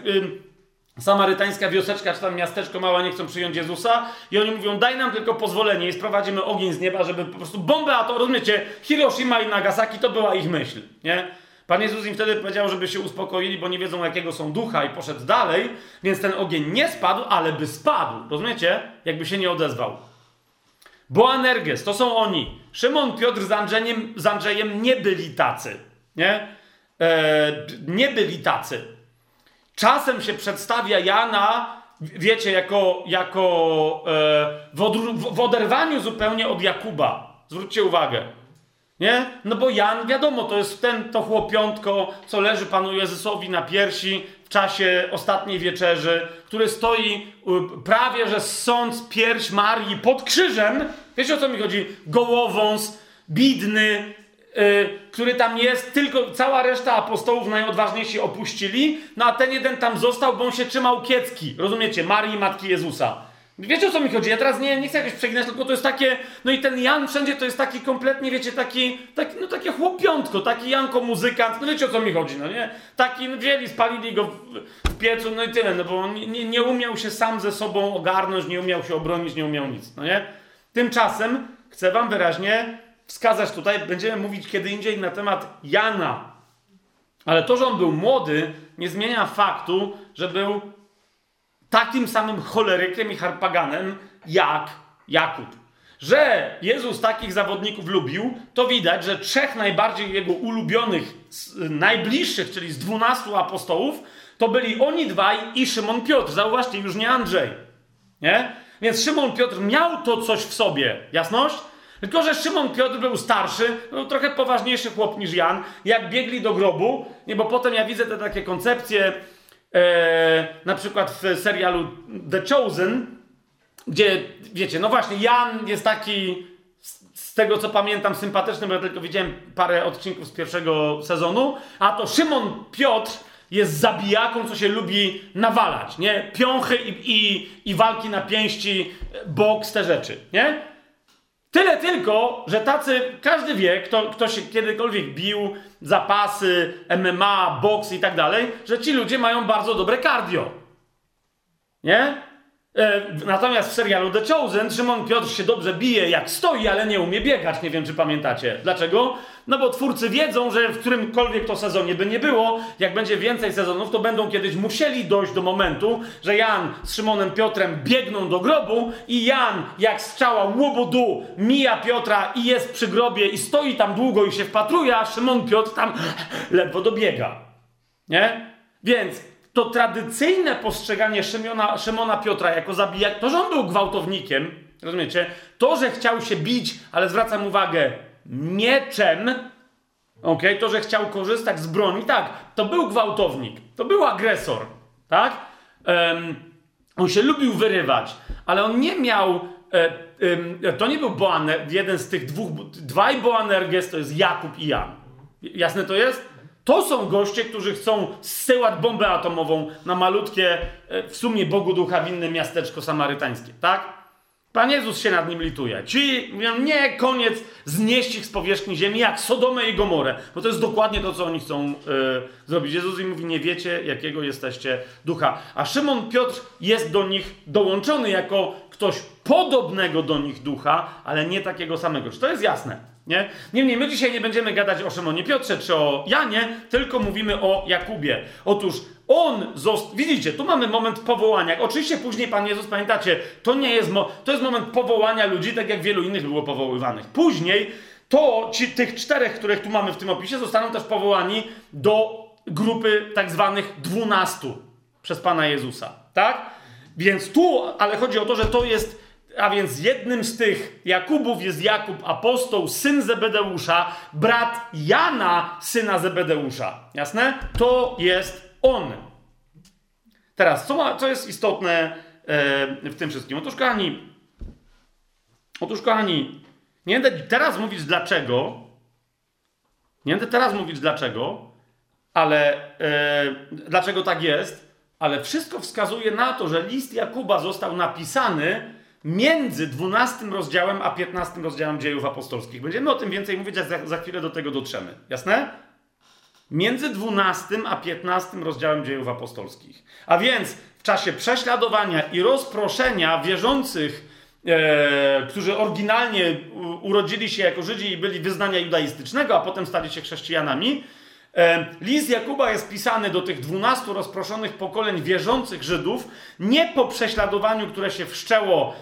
samarytańska wioseczka czy tam miasteczko mała nie chcą przyjąć Jezusa i oni mówią, daj nam tylko pozwolenie i sprowadzimy ogień z nieba, żeby po prostu bombę, a to rozumiecie, Hiroshima i Nagasaki to była ich myśl, nie? Pan Jezus im wtedy powiedział, żeby się uspokoili, bo nie wiedzą jakiego są ducha i poszedł dalej, więc ten ogień nie spadł, ale by spadł, rozumiecie? Jakby się nie odezwał. Boanerges, to są oni. Szymon Piotr z Andrzejem, z Andrzejem nie byli tacy, nie? E, nie byli tacy. Czasem się przedstawia Jana, wiecie, jako, jako e, w, w oderwaniu zupełnie od Jakuba. Zwróćcie uwagę. Nie? No bo Jan, wiadomo, to jest ten, to chłopiątko, co leży Panu Jezusowi na piersi w czasie ostatniej wieczerzy, który stoi prawie, że sąd pierś Marii pod krzyżem. Wiecie o co mi chodzi? Gołowąs, bidny, który tam jest, tylko cała reszta apostołów najodważniejsi opuścili, no a ten jeden tam został, bo on się trzymał kiecki, rozumiecie, Marii, Matki Jezusa. Wiecie o co mi chodzi? Ja teraz nie, nie chcę jakoś przeginać, tylko to jest takie, no i ten Jan wszędzie to jest taki kompletnie, wiecie, taki, taki no takie chłopiątko, taki Janko muzykant, no wiecie o co mi chodzi, no nie? Taki, no wzięli, spalili go w, w piecu, no i tyle, no bo on nie, nie umiał się sam ze sobą ogarnąć, nie umiał się obronić, nie umiał nic, no nie? Tymczasem chcę wam wyraźnie wskazać tutaj, będziemy mówić kiedy indziej na temat Jana, ale to, że on był młody, nie zmienia faktu, że był takim samym cholerykiem i harpaganem jak Jakub. Że Jezus takich zawodników lubił, to widać, że trzech najbardziej jego ulubionych, najbliższych, czyli z dwunastu apostołów, to byli oni dwaj i Szymon Piotr. Zauważcie, już nie Andrzej. Nie? Więc Szymon Piotr miał to coś w sobie. Jasność? Tylko, że Szymon Piotr był starszy, był trochę poważniejszy chłop niż Jan. Jak biegli do grobu, nie, bo potem ja widzę te takie koncepcje, e, na przykład w serialu The Chosen, gdzie, wiecie, no właśnie, Jan jest taki, z tego co pamiętam, sympatyczny, bo ja tylko widziałem parę odcinków z pierwszego sezonu, a to Szymon Piotr jest zabijaką, co się lubi nawalać, nie? Piąchy i, i, i walki na pięści, boks, te rzeczy, nie? Tyle tylko, że tacy, każdy wie, kto, kto się kiedykolwiek bił, zapasy, MMA, boks i tak dalej, że ci ludzie mają bardzo dobre cardio. Nie? E, natomiast w serialu The Chosen Szymon Piotr się dobrze bije jak stoi, ale nie umie biegać. Nie wiem, czy pamiętacie. Dlaczego? No bo twórcy wiedzą, że w którymkolwiek to sezonie by nie było, jak będzie więcej sezonów, to będą kiedyś musieli dojść do momentu, że Jan z Szymonem Piotrem biegną do grobu i Jan, jak strzała łobudu, mija Piotra i jest przy grobie i stoi tam długo i się wpatruje, a Szymon Piotr tam ledwo dobiega. Nie? Więc to tradycyjne postrzeganie Szymona, Szymona Piotra jako zabijak, to, że on był gwałtownikiem, rozumiecie? To, że chciał się bić, ale zwracam uwagę, mieczem, ok, to, że chciał korzystać z broni, tak, to był gwałtownik, to był agresor, tak? Um, on się lubił wyrywać, ale on nie miał. E, to nie był Boaner, jeden z tych dwóch. Dwaj Boanerges to jest Jakub i Jan. Jasne to jest? To są goście, którzy chcą zsyłać bombę atomową na malutkie, e, w sumie Bogu ducha winne miasteczko samarytańskie, tak? Pan Jezus się nad nim lituje. Ci mówią, nie, koniec, znieść ich z powierzchni ziemi, jak Sodomę i Gomorę. Bo to jest dokładnie to, co oni chcą yy, zrobić. Jezus im mówi, nie wiecie, jakiego jesteście ducha. A Szymon Piotr jest do nich dołączony jako ktoś podobnego do nich ducha, ale nie takiego samego. Czy to jest jasne? Nie? Niemniej my dzisiaj nie będziemy gadać o Szymonie Piotrze czy o Janie, tylko mówimy o Jakubie. Otóż on został. Widzicie, tu mamy moment powołania. Oczywiście później Pan Jezus, pamiętacie, to nie jest, mo... to jest moment powołania ludzi, tak jak wielu innych było powoływanych. Później to ci, tych czterech, których tu mamy w tym opisie, zostaną też powołani do grupy tak zwanych dwunastu przez Pana Jezusa. Tak? Więc tu, ale chodzi o to, że to jest. A więc jednym z tych Jakubów jest Jakub apostoł, syn Zebedeusza, brat Jana, syna Zebedeusza. Jasne? To jest on. Teraz, co, ma, co jest istotne e, w tym wszystkim? Otóż, kochani, otóż, kochani, nie będę teraz mówić dlaczego, nie będę teraz mówić dlaczego, ale e, dlaczego tak jest, ale wszystko wskazuje na to, że list Jakuba został napisany między 12 rozdziałem a 15 rozdziałem dziejów apostolskich. Będziemy o tym więcej mówić, a za, za chwilę do tego dotrzemy. Jasne? między 12 a 15 rozdziałem dziejów apostolskich. A więc w czasie prześladowania i rozproszenia wierzących, e, którzy oryginalnie urodzili się jako Żydzi i byli wyznania judaistycznego, a potem stali się chrześcijanami, e, list Jakuba jest pisany do tych 12 rozproszonych pokoleń wierzących Żydów, nie po prześladowaniu, które się wszczęło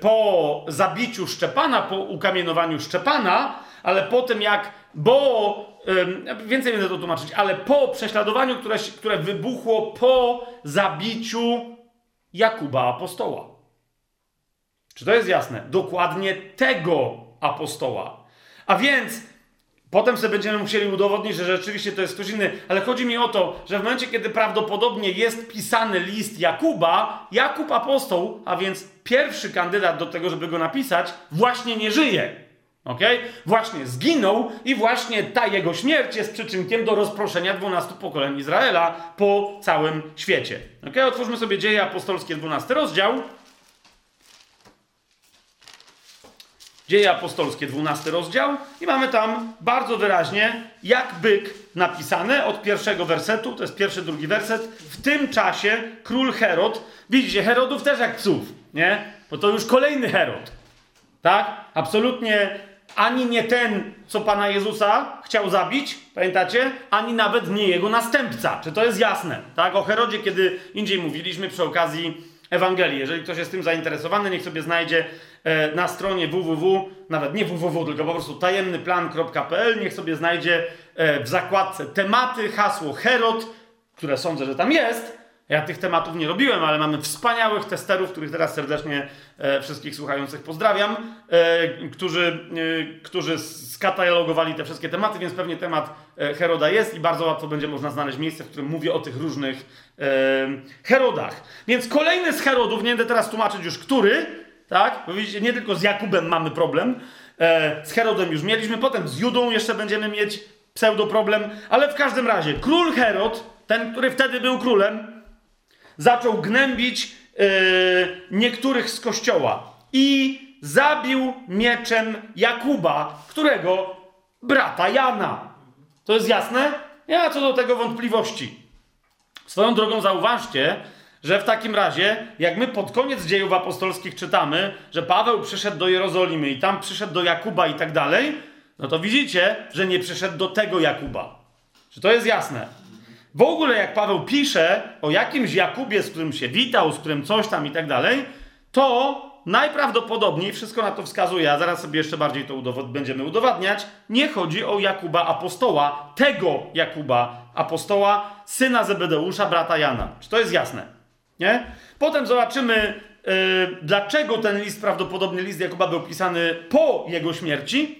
po zabiciu Szczepana, po ukamienowaniu Szczepana, ale po tym jak, bo więcej będę to tłumaczyć, ale po prześladowaniu, które, które wybuchło po zabiciu Jakuba apostoła. Czy to jest jasne? Dokładnie tego apostoła. A więc potem sobie będziemy musieli udowodnić, że rzeczywiście to jest ktoś inny, ale chodzi mi o to, że w momencie, kiedy prawdopodobnie jest pisany list Jakuba, Jakub apostoł, a więc pierwszy kandydat do tego, żeby go napisać, właśnie nie żyje. Ok? Właśnie zginął i właśnie ta jego śmierć jest przyczynkiem do rozproszenia 12 pokoleń Izraela po całym świecie. Ok? Otwórzmy sobie dzieje apostolskie, 12 rozdział. Dzieje apostolskie, 12 rozdział, i mamy tam bardzo wyraźnie, jak byk napisane od pierwszego wersetu, to jest pierwszy, drugi werset. W tym czasie król Herod, widzicie, Herodów też jak psów, nie? Bo to już kolejny Herod, tak? Absolutnie ani nie ten, co pana Jezusa chciał zabić, pamiętacie? Ani nawet nie jego następca. Czy to jest jasne? Tak? O Herodzie, kiedy indziej mówiliśmy przy okazji Ewangelii. Jeżeli ktoś jest tym zainteresowany, niech sobie znajdzie e, na stronie www, nawet nie www, tylko po prostu tajemnyplan.pl, niech sobie znajdzie e, w zakładce tematy, hasło Herod, które sądzę, że tam jest, ja tych tematów nie robiłem, ale mamy wspaniałych testerów, których teraz serdecznie e, wszystkich słuchających pozdrawiam, e, którzy, e, którzy skatalogowali te wszystkie tematy, więc pewnie temat e, Heroda jest i bardzo łatwo będzie można znaleźć miejsce, w którym mówię o tych różnych e, Herodach. Więc kolejny z Herodów, nie będę teraz tłumaczyć już który, tak? Bo widzicie, nie tylko z Jakubem mamy problem, e, z Herodem już mieliśmy, potem z Judą jeszcze będziemy mieć pseudo problem, ale w każdym razie król Herod, ten, który wtedy był królem, zaczął gnębić yy, niektórych z kościoła i zabił mieczem Jakuba, którego brata Jana. To jest jasne? Ma co do tego wątpliwości. Swoją drogą zauważcie, że w takim razie, jak my pod koniec dziejów apostolskich czytamy, że Paweł przyszedł do Jerozolimy i tam przyszedł do Jakuba i tak dalej, no to widzicie, że nie przyszedł do tego Jakuba. Czy to jest jasne? W ogóle jak Paweł pisze o jakimś Jakubie, z którym się witał, z którym coś tam i tak dalej, to najprawdopodobniej, wszystko na to wskazuje, a zaraz sobie jeszcze bardziej to udowod będziemy udowadniać, nie chodzi o Jakuba apostoła, tego Jakuba apostoła, syna Zebedeusza, brata Jana. Czy to jest jasne? Nie? Potem zobaczymy, yy, dlaczego ten list, prawdopodobnie list Jakuba był pisany po jego śmierci,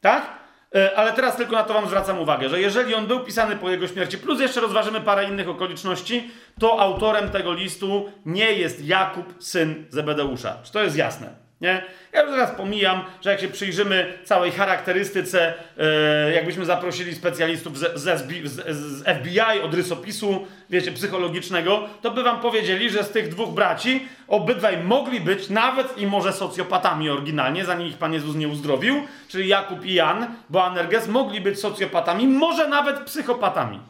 tak? E, ale teraz tylko na to Wam zwracam uwagę, że jeżeli on był pisany po jego śmierci, plus jeszcze rozważymy parę innych okoliczności, to autorem tego listu nie jest Jakub, syn Zebedeusza. Czy to jest jasne? Nie? Ja już teraz pomijam, że jak się przyjrzymy całej charakterystyce, yy, jakbyśmy zaprosili specjalistów z, z, z, FBI od rysopisu, wiecie, psychologicznego, to by wam powiedzieli, że z tych dwóch braci obydwaj mogli być nawet i może socjopatami oryginalnie, zanim ich Pan Jezus nie uzdrowił, czyli Jakub i Jan, bo Anerges mogli być socjopatami, może nawet psychopatami.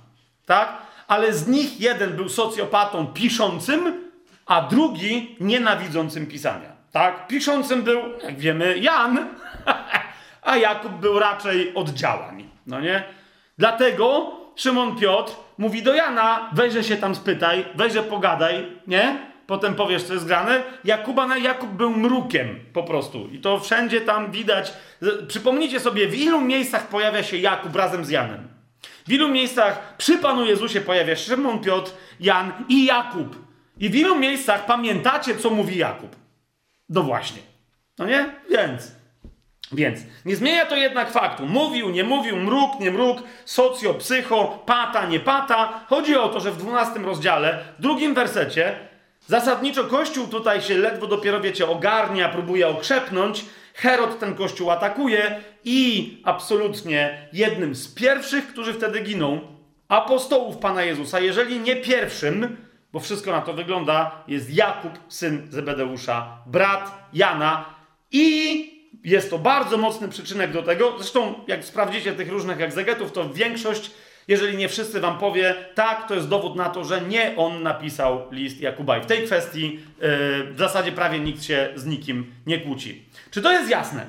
Tak? Ale z nich jeden był socjopatą piszącym, a drugi nienawidzącym pisania. Tak? Piszącym był, jak wiemy, Jan, a Jakub był raczej od działań. No nie? Dlatego Szymon Piotr mówi do Jana, weźże się tam spytaj, weźże pogadaj, nie? Potem powiesz, co jest grane. Jakuba na Jakub był mrukiem po prostu. I to wszędzie tam widać. Przypomnijcie sobie, w ilu miejscach pojawia się Jakub razem z Janem. W ilu miejscach przy Panu Jezusie pojawia się Szymon Piotr, Jan i Jakub. I w ilu miejscach pamiętacie, co mówi Jakub. No właśnie. No nie? Więc. Więc nie zmienia to jednak faktu. Mówił, nie mówił, mruk, nie mruk, socjo, psycho, pata, nie pata. Chodzi o to, że w 12 rozdziale, drugim wersecie, zasadniczo Kościół tutaj się ledwo dopiero, wiecie, ogarnia, próbuje okrzepnąć. Herod ten Kościół atakuje i absolutnie jednym z pierwszych, którzy wtedy giną, apostołów Pana Jezusa, jeżeli nie pierwszym, bo wszystko na to wygląda, jest Jakub, syn Zebedeusza, brat Jana i jest to bardzo mocny przyczynek do tego. Zresztą, jak sprawdzicie tych różnych egzegetów, to większość, jeżeli nie wszyscy wam powie, tak, to jest dowód na to, że nie on napisał list Jakuba. I w tej kwestii yy, w zasadzie prawie nikt się z nikim nie kłóci. Czy to jest jasne?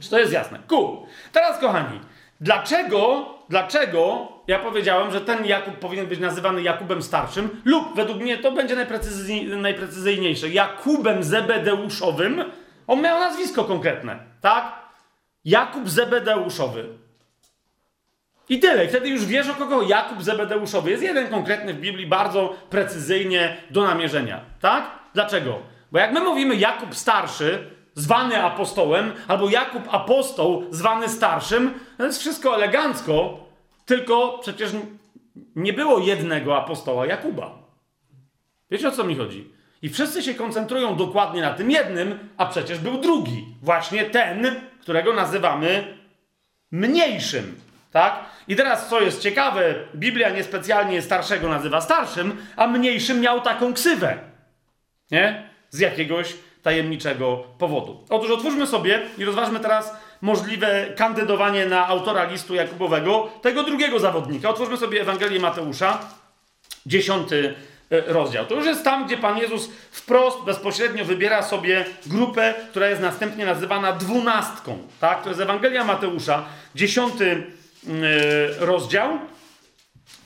Czy to jest jasne? Cool. Teraz, kochani, dlaczego, dlaczego ja powiedziałem, że ten Jakub powinien być nazywany Jakubem Starszym, lub według mnie to będzie najprecyzyjniejsze, Jakubem Zebedeuszowym. On miał nazwisko konkretne, tak? Jakub Zebedeuszowy. I tyle. Wtedy już wiesz, o kogo Jakub Zebedeuszowy. Jest jeden konkretny w Biblii, bardzo precyzyjnie do namierzenia. Tak? Dlaczego? Bo jak my mówimy Jakub Starszy, zwany apostołem, albo Jakub Apostoł, zwany starszym, to jest wszystko elegancko, tylko przecież nie było jednego apostoła Jakuba. Wiecie o co mi chodzi? I wszyscy się koncentrują dokładnie na tym jednym, a przecież był drugi. Właśnie ten, którego nazywamy mniejszym. Tak? I teraz, co jest ciekawe, Biblia niespecjalnie starszego nazywa starszym, a mniejszym miał taką ksywę. Nie? Z jakiegoś tajemniczego powodu. Otóż otwórzmy sobie i rozważmy teraz możliwe kandydowanie na autora listu Jakubowego, tego drugiego zawodnika. Otwórzmy sobie Ewangelię Mateusza, dziesiąty e, rozdział. To już jest tam, gdzie Pan Jezus wprost, bezpośrednio wybiera sobie grupę, która jest następnie nazywana dwunastką. Tak? To jest Ewangelia Mateusza, dziesiąty e, rozdział.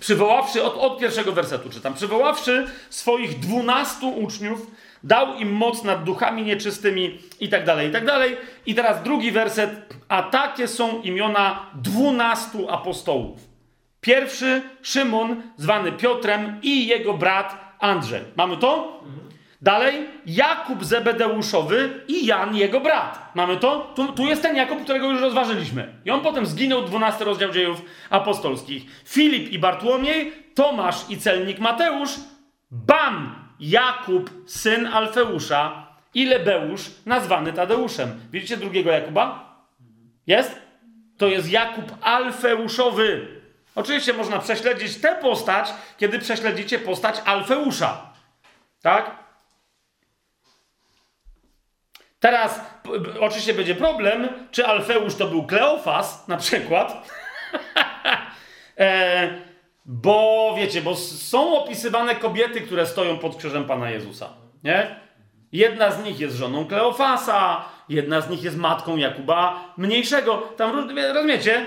Przywoławszy, od, od pierwszego wersetu czytam, przywoławszy swoich dwunastu uczniów, dał im moc nad duchami nieczystymi i tak dalej, i tak dalej. I teraz drugi werset, a takie są imiona dwunastu apostołów. Pierwszy Szymon, zwany Piotrem i jego brat Andrzej. Mamy to? Dalej Jakub Zebedeuszowy i Jan, jego brat. Mamy to? Tu, tu, jest ten Jakub, którego już rozważyliśmy. I on potem zginął, 12 rozdział dziejów apostolskich. Filip i Bartłomiej, Tomasz i celnik Mateusz, Bam, Jakub, syn Alfeusza i Lebeusz, nazwany Tadeuszem. Widzicie drugiego Jakuba? Jest? To jest Jakub Alfeuszowy. Oczywiście można prześledzić tę postać, kiedy prześledzicie postać Alfeusza. Tak? Teraz oczywiście będzie problem, czy Alfeusz to był Kleofas na przykład. e, bo wiecie, bo są opisywane kobiety, które stoją pod krzyżem Pana Jezusa. Nie? Jedna z nich jest żoną Kleofasa, jedna z nich jest matką Jakuba Mniejszego. Tam rozumiecie?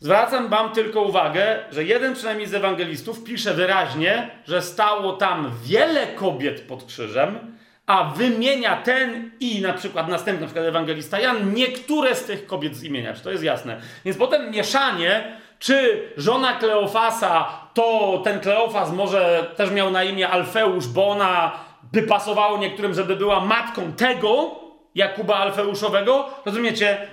Zwracam wam tylko uwagę, że jeden przynajmniej z ewangelistów pisze wyraźnie, że stało tam wiele kobiet pod krzyżem, a wymienia ten i na przykład następny, na przykład ewangelista Jan, niektóre z tych kobiet z imienia, czy to jest jasne. Więc potem mieszanie, czy żona Kleofasa, to ten Kleofas może też miał na imię Alfeusz, bo ona by pasowało niektórym, żeby była matką tego Jakuba Alfeuszowego. Rozumiecie?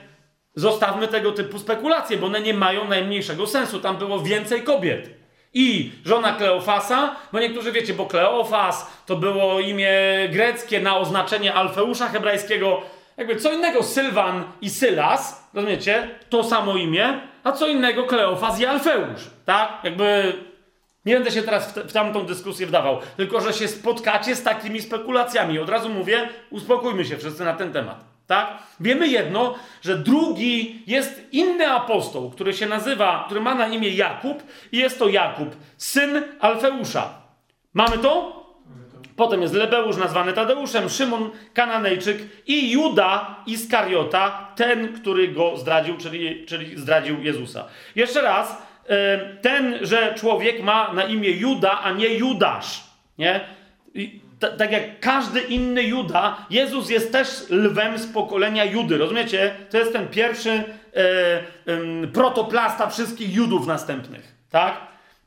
Zostawmy tego typu spekulacje, bo one nie mają najmniejszego sensu. Tam było więcej kobiet. I żona Kleofasa, bo niektórzy wiecie, bo Kleofas to było imię greckie na oznaczenie Alfeusza hebrajskiego. Jakby co innego Sylwan i Sylas, rozumiecie? To samo imię, a co innego Kleofas i Alfeusz, tak? Jakby nie będę się teraz w, te, w tamtą dyskusję wdawał, tylko że się spotkacie z takimi spekulacjami. Od razu mówię, uspokójmy się wszyscy na ten temat. Tak? Wiemy jedno, że drugi jest inny apostoł, który się nazywa, który ma na imię Jakub i jest to Jakub, syn Alfeusza. Mamy to? Potem jest Lebeusz nazwany Tadeuszem, Szymon Kananejczyk i Juda Iskariota, ten, który go zdradził, czyli, czyli zdradził Jezusa. Jeszcze raz, ten, że człowiek ma na imię Juda, a nie Judasz. Nie? tak jak każdy inny Juda, Jezus jest też lwem z pokolenia Judy. Rozumiecie? To jest ten pierwszy e, e, protoplasta wszystkich Judów następnych. Tak?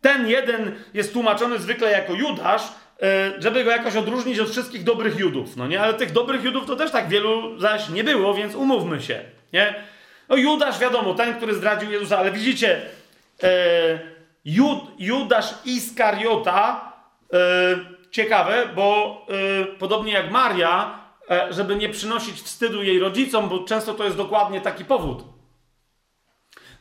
Ten jeden jest tłumaczony zwykle jako Judasz, e, żeby go jakoś odróżnić od wszystkich dobrych Judów. No nie? Ale tych dobrych Judów to też tak wielu zaś nie było, więc umówmy się. Nie? No Judasz wiadomo, ten, który zdradził Jezusa, ale widzicie, e, Jud, Judasz Iskariota e, ciekawe, bo podobnie jak Maria, żeby nie przynosić wstydu jej rodzicom, bo często to jest dokładnie taki powód.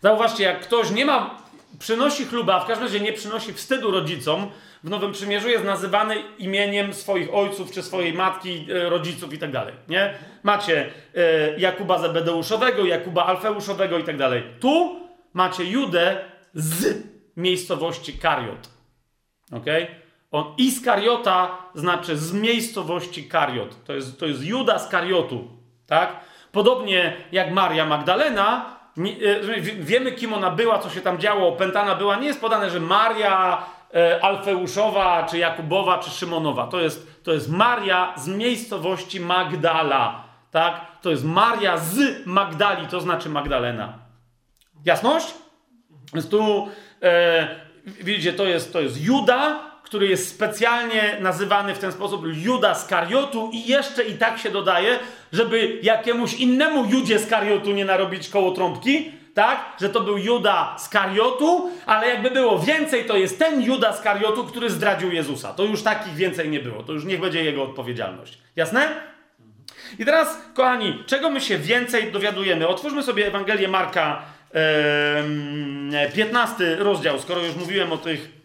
Zauważcie, jak ktoś nie ma, przynosi chluba, a w każdym razie nie przynosi wstydu rodzicom, w Nowym Przymierzu jest nazywany imieniem swoich ojców, czy swojej matki, y, rodziców i tak dalej, nie? Macie y, Jakuba Zebedeuszowego, Jakuba Alfeuszowego i tak dalej. Tu macie Judę z miejscowości Kariot. Okej? Okay? On Iskariota znaczy z miejscowości Kariot. To jest, to jest Juda z Kariotu. Tak? Podobnie jak Maria Magdalena, nie, e, wiemy kim ona była, co się tam działo, opętana była. Nie jest podane, że Maria e, Alfeuszowa, czy Jakubowa, czy Szymonowa. To jest, to jest Maria z miejscowości Magdala. Tak? To jest Maria z Magdali, to znaczy Magdalena. Jasność? Więc tu e, widzicie, to jest, to jest Juda, który jest specjalnie nazywany w ten sposób Juda z Kariotu i jeszcze i tak się dodaje, żeby jakiemuś innemu Judzie z Kariotu nie narobić koło trąbki, tak? Że to był Juda z Kariotu, ale jakby było więcej, to jest ten Juda z Kariotu, który zdradził Jezusa. To już takich więcej nie było. To już niech będzie jego odpowiedzialność. Jasne? I teraz, kochani, czego my się więcej dowiadujemy? Otwórzmy sobie Ewangelię Marka, e, 15 rozdział, skoro już mówiłem o tych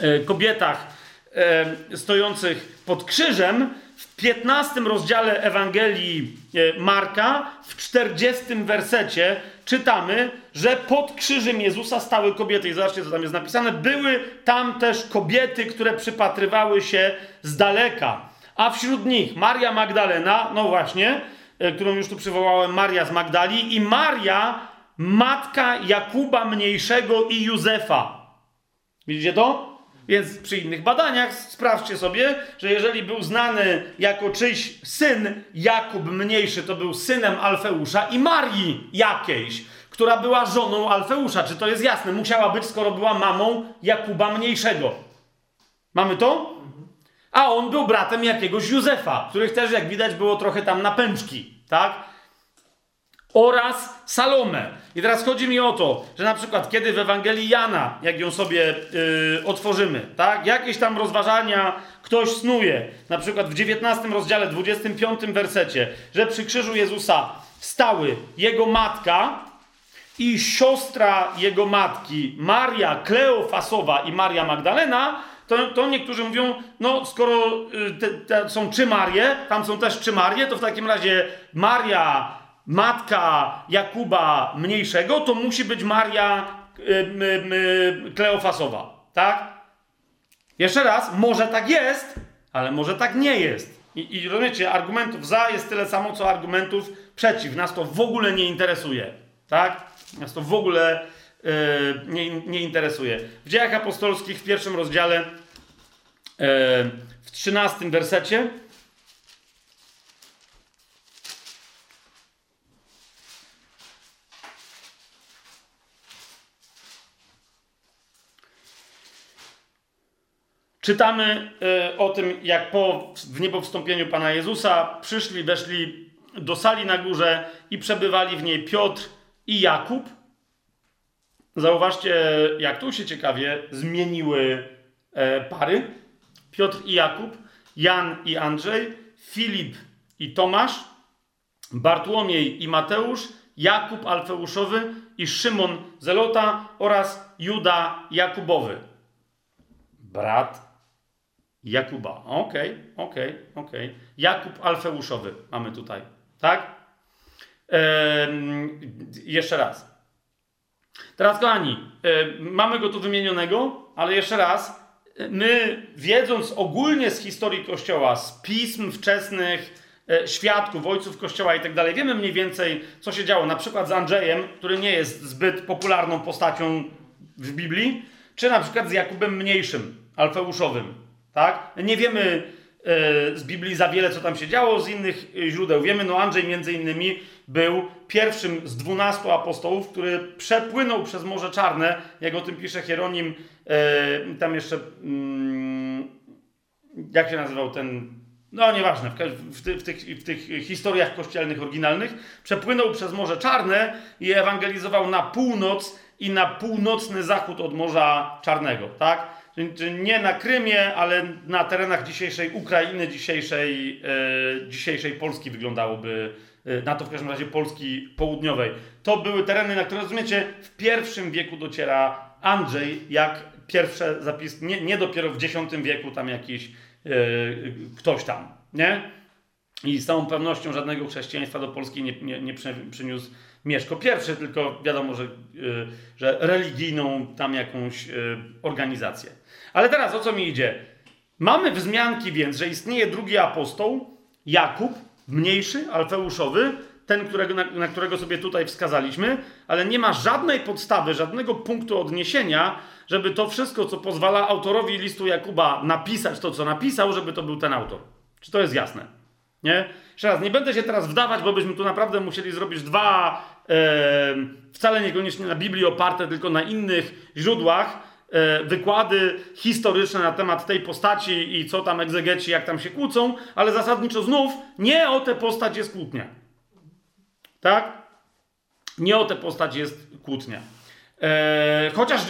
E, kobietach e, stojących pod krzyżem, w 15 rozdziale Ewangelii e, Marka, w 40 wersecie czytamy, że pod krzyżem Jezusa stały kobiety. I zobaczcie, co tam jest napisane. Były tam też kobiety, które przypatrywały się z daleka. A wśród nich Maria Magdalena, no właśnie, e, którą już tu przywołałem, Maria z Magdali i Maria, matka Jakuba Mniejszego i Józefa. Widzicie to? Więc przy innych badaniach sprawdźcie sobie, że jeżeli był znany jako czyjś syn, Jakub mniejszy to był synem Alfeusza i Marii jakiejś, która była żoną Alfeusza. Czy to jest jasne? Musiała być, skoro była mamą Jakuba mniejszego. Mamy to? A on był bratem jakiegoś Józefa, których też, jak widać, było trochę tam na pęczki, tak? Oraz Salome. I teraz chodzi mi o to, że na przykład kiedy w Ewangelii Jana, jak ją sobie yy, otworzymy, tak, jakieś tam rozważania ktoś snuje, na przykład w 19 rozdziale, 25 wersecie, że przy krzyżu Jezusa stały jego matka i siostra jego matki, Maria Kleofasowa i Maria Magdalena, to, to niektórzy mówią, no skoro y, te, te są trzy Marie, tam są też trzy Marie, to w takim razie Maria matka Jakuba mniejszego, to musi być Maria y, y, y, Kleofasowa, tak? Jeszcze raz, może tak jest, ale może tak nie jest. I, I rozumiecie, argumentów za jest tyle samo, co argumentów przeciw. Nas to w ogóle nie interesuje, tak? Nas to w ogóle yy, nie, nie interesuje. W dziejach apostolskich w pierwszym rozdziale, yy, w trzynastym wersecie, Czytamy y, o tym, jak po w niebo wstąpieniu Pana Jezusa przyszli, weszli do sali na górze i przebywali w niej Piotr i Jakub. Zauważcie, jak tu się ciekawie zmieniły e, pary. Piotr i Jakub, Jan i Andrzej, Filip i Tomasz, Bartłomiej i Mateusz, Jakub Alfeuszowy i Szymon Zelota oraz Juda Jakubowy. Brat Jakuba. Okej, okay, okej, okay, okej. Okay. Jakub Alfeuszowy mamy tutaj, tak? Ehm, jeszcze raz. Teraz, kochani, mamy go tu wymienionego, ale jeszcze raz. My, wiedząc ogólnie z historii Kościoła, z pism wczesnych, e, świadków, ojców Kościoła i tak dalej, wiemy mniej więcej, co się działo. Na przykład z Andrzejem, który nie jest zbyt popularną postacią w Biblii, czy na przykład z Jakubem Mniejszym, Alfeuszowym. Tak? Nie wiemy e, z Biblii za wiele, co tam się działo, z innych e, źródeł. Wiemy, no Andrzej między innymi był pierwszym z dwunastu apostołów, który przepłynął przez Morze Czarne, jak o tym pisze Hieronim, e, tam jeszcze, mm, jak się nazywał ten, no nieważne, w, w, w, tych, w tych historiach kościelnych oryginalnych, przepłynął przez Morze Czarne i ewangelizował na północ i na północny zachód od Morza Czarnego, tak? Nie na Krymie, ale na terenach dzisiejszej Ukrainy, dzisiejszej, e, dzisiejszej Polski wyglądałoby, e, na to w każdym razie Polski południowej. To były tereny, na które rozumiecie, w pierwszym wieku dociera Andrzej, jak pierwsze zapisy, nie, nie dopiero w X wieku tam jakiś e, ktoś tam, nie? I z całą pewnością żadnego chrześcijaństwa do Polski nie, nie, nie przyniósł Mieszko I, tylko wiadomo, że, że religijną tam jakąś organizację. Ale teraz o co mi idzie? Mamy wzmianki więc, że istnieje drugi apostoł, Jakub, mniejszy, alfeuszowy, ten, którego, na, na, którego sobie tutaj wskazaliśmy, ale nie ma żadnej podstawy, żadnego punktu odniesienia, żeby to wszystko, co pozwala autorowi listu Jakuba napisać to, co napisał, żeby to był ten autor. Czy to jest jasne? Nie? Jeszcze raz, nie będę się teraz wdawać, bo byśmy tu naprawdę musieli zrobić dwa, e, wcale niekoniecznie na Biblii oparte, tylko na innych źródłach, wykłady historyczne na temat tej postaci i co tam egzegeci, jak tam się kłócą, ale zasadniczo znów nie o tę postać jest kłótnia. Tak? Nie o tę postać jest kłótnia. E, chociaż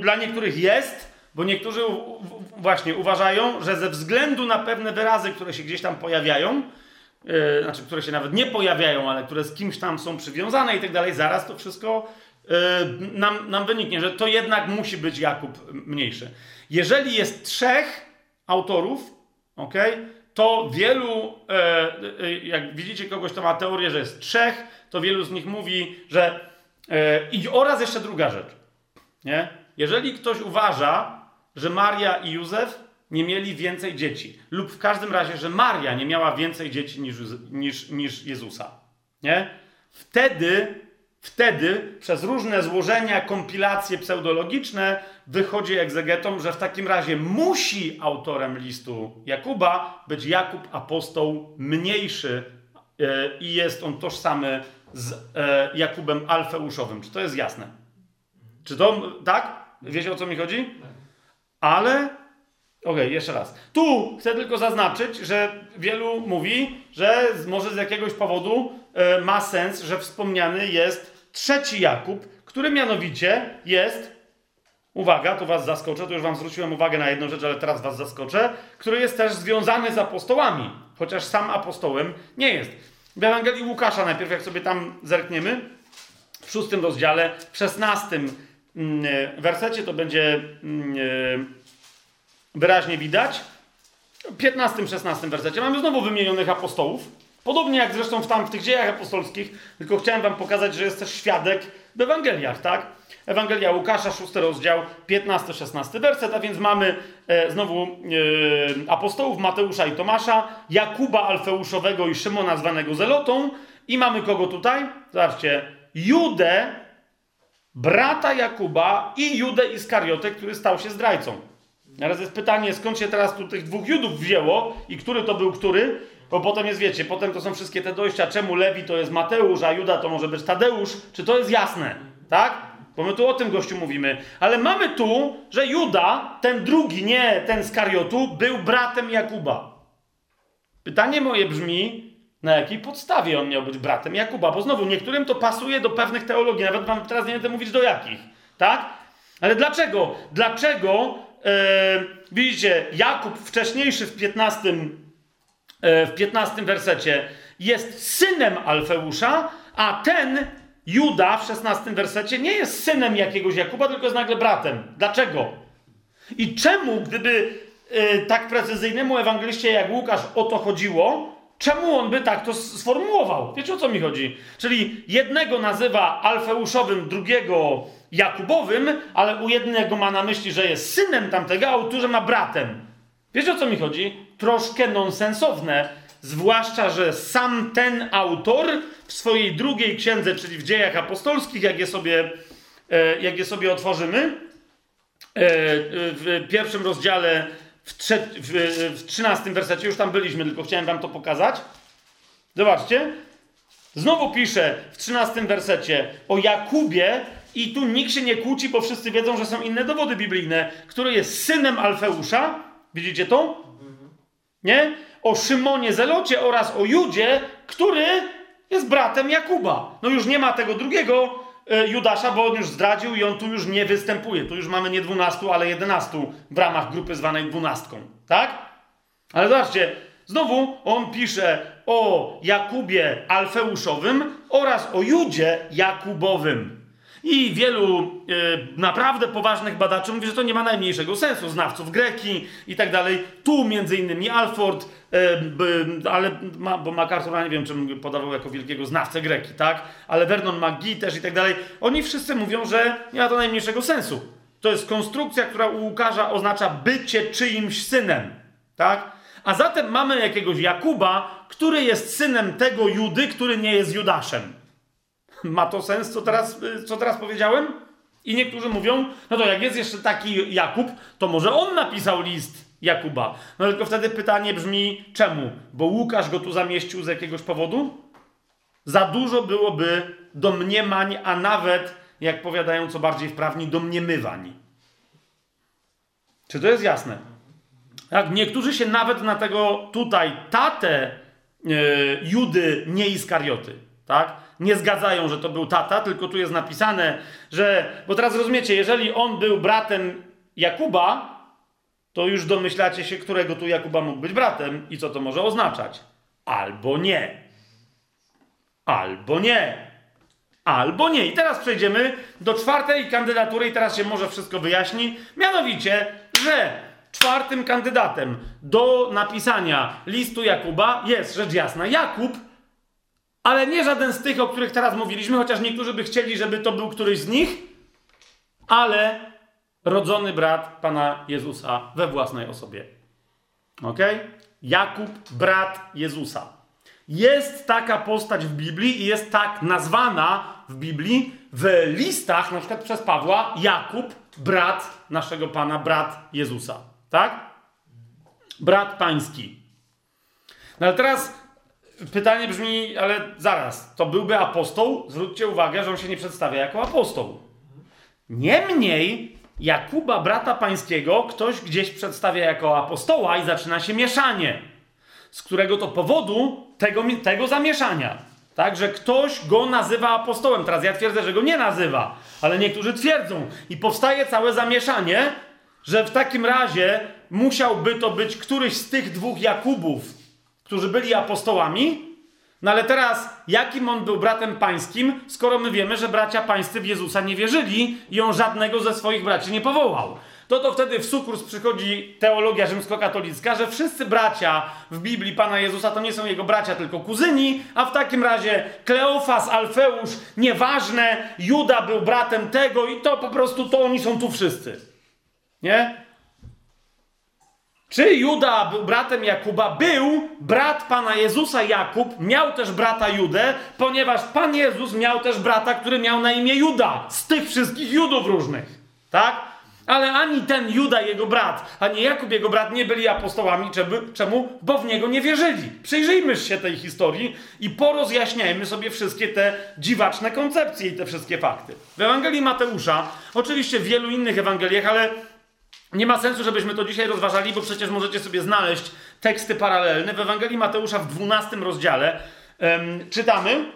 dla niektórych jest, bo niektórzy właśnie uważają, że ze względu na pewne wyrazy, które się gdzieś tam pojawiają, e, znaczy, które się nawet nie pojawiają, ale które z kimś tam są przywiązane i tak dalej, zaraz to wszystko nam, nam wyniknie, że to jednak musi być Jakub mniejszy. Jeżeli jest trzech autorów, ok, to wielu, e, e, jak widzicie kogoś, kto ma teorię, że jest trzech, to wielu z nich mówi, że. E, I oraz jeszcze druga rzecz. Nie? Jeżeli ktoś uważa, że Maria i Józef nie mieli więcej dzieci, lub w każdym razie, że Maria nie miała więcej dzieci niż, niż, niż Jezusa, nie? Wtedy, wtedy przez różne złożenia, kompilacje pseudologiczne wychodzi egzegetom, że w takim razie musi autorem listu Jakuba być Jakub apostoł mniejszy e, i jest on tożsamy z e, Jakubem Alfeuszowym. Czy to jest jasne? Czy to tak? Wiecie o co mi chodzi? Ale Okej, okay, jeszcze raz. Tu chcę tylko zaznaczyć, że wielu mówi, że może z jakiegoś powodu e, ma sens, że wspomniany jest trzeci Jakub, który mianowicie jest, uwaga, tu was zaskoczę, to już wam zwróciłem uwagę na jedną rzecz, ale teraz was zaskoczę, który jest też związany z apostołami, chociaż sam apostołem nie jest. W Ewangelii Łukasza najpierw, jak sobie tam zerkniemy, w szóstym rozdziale, w szesnastym mm, e, wersecie to będzie mm, e, wyraźnie widać. W 15-16 wersecie mamy znowu wymienionych apostołów. Podobnie jak zresztą w tam w tych dziejach apostolskich, tylko chciałem wam pokazać, że jest też świadek w Ewangeliach, tak? Ewangelia Łukasza, 6 rozdział, 15-16 werset, a więc mamy e, znowu e, apostołów Mateusza i Tomasza, Jakuba Alfeuszowego i Szymona zwanego Zelotą i mamy kogo tutaj? Zobaczcie, Judę, brata Jakuba i Judę Iskariotę, który stał się zdrajcą. Teraz jest pytanie, skąd się teraz tu tych dwóch Judów wzięło i który to był który? Bo potem jest, wiecie, potem to są wszystkie te dojścia, czemu Lewi to jest Mateusz, a Juda to może być Tadeusz. Czy to jest jasne? Tak? Bo my tu o tym gościu mówimy. Ale mamy tu, że Juda, ten drugi, nie ten z Kariotu, był bratem Jakuba. Pytanie moje brzmi, na jakiej podstawie on miał być bratem Jakuba? Bo znowu, niektórym to pasuje do pewnych teologii, nawet wam teraz nie będę mówić do jakich. Tak? Ale dlaczego? Dlaczego e, widzicie, Jakub wcześniejszy w 15, e, w 15 wersecie jest synem Alfeusza, a ten Juda w 16 wersecie nie jest synem jakiegoś Jakuba, tylko jest nagle bratem. Dlaczego? I czemu, gdyby e, tak precyzyjnemu ewangeliście jak Łukasz o to chodziło, czemu on by tak to sformułował? Wiecie o co mi chodzi? Czyli jednego nazywa Alfeuszowym, drugiego Jakubowym, ale u jednego ma na myśli, że jest synem tamtego, a u ma bratem. Wiesz o co mi chodzi? Troszkę nonsensowne, zwłaszcza, że sam ten autor w swojej drugiej księdze, czyli w dziejach apostolskich, jak je sobie, e, jak je sobie otworzymy, e, w pierwszym rozdziale, w, trze- w, w 13 wersecie, już tam byliśmy, tylko chciałem wam to pokazać. Zobaczcie. Znowu pisze w 13 wersecie o Jakubie, i tu nikt się nie kłóci, bo wszyscy wiedzą, że są inne dowody biblijne, który jest synem Alfeusza. Widzicie to? Nie? O Szymonie Zelocie oraz o Judzie, który jest bratem Jakuba. No już nie ma tego drugiego e, Judasza, bo on już zdradził i on tu już nie występuje. Tu już mamy nie 12, ale 11 w ramach grupy zwanej dwunastką. Tak? Ale zobaczcie, znowu on pisze o Jakubie Alfeuszowym oraz o Judzie Jakubowym. I wielu e, naprawdę poważnych badaczy mówi, że to nie ma najmniejszego sensu. Znawców greki i tak dalej. Tu między innymi Alford, e, ale ma, bo MacArthur, nie wiem, czym podawał jako wielkiego znawcę greki, tak? Ale Vernon McGee też i tak dalej. Oni wszyscy mówią, że nie ma to najmniejszego sensu. To jest konstrukcja, która u Łukasza oznacza bycie czyimś synem, tak? A zatem mamy jakiegoś Jakuba, który jest synem tego Judy, który nie jest Judaszem. Ma to sens, co teraz, co teraz powiedziałem? I niektórzy mówią, no to jak jest jeszcze taki Jakub, to może on napisał list Jakuba. No tylko wtedy pytanie brzmi, czemu? Bo Łukasz go tu zamieścił z jakiegoś powodu? Za dużo byłoby domniemań, a nawet, jak powiadają co bardziej wprawni, domniemywań. Czy to jest jasne? Tak, niektórzy się nawet na tego tutaj tatę yy, Judy nie Iskarioty, tak? Nie zgadzają, że to był tata, tylko tu jest napisane, że. Bo teraz rozumiecie, jeżeli on był bratem Jakuba, to już domyślacie się, którego tu Jakuba mógł być bratem i co to może oznaczać. Albo nie. Albo nie. Albo nie. I teraz przejdziemy do czwartej kandydatury, i teraz się może wszystko wyjaśni. Mianowicie, że Czwartym kandydatem do napisania listu Jakuba jest rzecz jasna Jakub, ale nie żaden z tych, o których teraz mówiliśmy, chociaż niektórzy by chcieli, żeby to był któryś z nich, ale rodzony brat Pana Jezusa we własnej osobie. Ok? Jakub, brat Jezusa. Jest taka postać w Biblii i jest tak nazwana w Biblii w listach, na przykład przez Pawła, Jakub, brat naszego Pana, brat Jezusa. Tak? Brat pański. No ale teraz pytanie brzmi, ale zaraz, to byłby apostoł? Zwróćcie uwagę, że on się nie przedstawia jako apostoł. Niemniej Jakuba, brata pańskiego, ktoś gdzieś przedstawia jako apostoła i zaczyna się mieszanie. Z którego to powodu tego, tego zamieszania. Tak, że ktoś go nazywa apostołem. Teraz ja twierdzę, że go nie nazywa, ale niektórzy twierdzą. I powstaje całe zamieszanie, że w takim razie musiałby to być któryś z tych dwóch Jakubów, którzy byli apostołami. No ale teraz, jakim on był bratem pańskim, skoro my wiemy, że bracia pańscy w Jezusa nie wierzyli i on żadnego ze swoich braci nie powołał? To to wtedy w sukurs przychodzi teologia rzymskokatolicka, że wszyscy bracia w Biblii Pana Jezusa to nie są jego bracia, tylko kuzyni, a w takim razie Kleofas, Alfeusz, nieważne, Juda był bratem tego i to po prostu to oni są tu wszyscy. Nie? Czy Juda był bratem Jakuba? Był brat Pana Jezusa Jakub, miał też brata Judę, ponieważ Pan Jezus miał też brata, który miał na imię Juda, z tych wszystkich Judów różnych. Tak? Ale ani ten Juda, jego brat, ani Jakub, jego brat, nie byli apostołami. Czemu? Bo w niego nie wierzyli. Przyjrzyjmy się tej historii i porozjaśniajmy sobie wszystkie te dziwaczne koncepcje i te wszystkie fakty. W Ewangelii Mateusza, oczywiście w wielu innych Ewangeliach, ale nie ma sensu, żebyśmy to dzisiaj rozważali, bo przecież możecie sobie znaleźć teksty paralelne. W Ewangelii Mateusza w 12 rozdziale um, czytamy.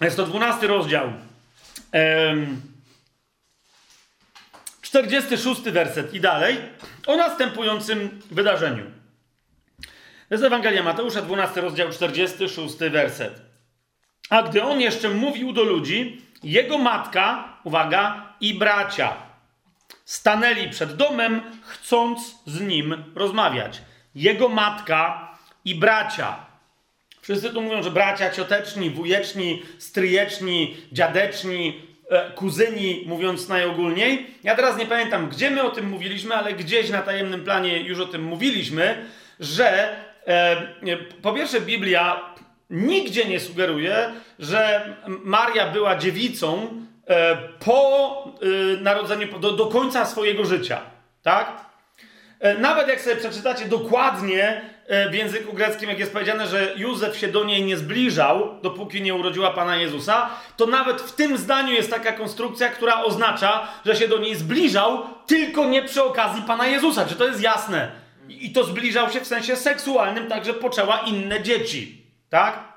Jest to 12 rozdział. Um, 46 werset i dalej o następującym wydarzeniu. To jest Ewangelia Mateusza, 12 rozdział, 46 werset. A gdy on jeszcze mówił do ludzi, jego matka, uwaga, i bracia stanęli przed domem, chcąc z nim rozmawiać. Jego matka i bracia. Wszyscy tu mówią, że bracia cioteczni, wujeczni, stryjeczni, dziadeczni, e, kuzyni, mówiąc najogólniej. Ja teraz nie pamiętam, gdzie my o tym mówiliśmy, ale gdzieś na tajemnym planie już o tym mówiliśmy, że e, po pierwsze Biblia nigdzie nie sugeruje, że Maria była dziewicą po e, narodzeniu, do, do końca swojego życia. Tak? E, nawet jak sobie przeczytacie dokładnie w języku greckim, jak jest powiedziane, że Józef się do niej nie zbliżał, dopóki nie urodziła Pana Jezusa, to nawet w tym zdaniu jest taka konstrukcja, która oznacza, że się do niej zbliżał, tylko nie przy okazji Pana Jezusa. Czy to jest jasne? I to zbliżał się w sensie seksualnym, także poczęła inne dzieci. Tak?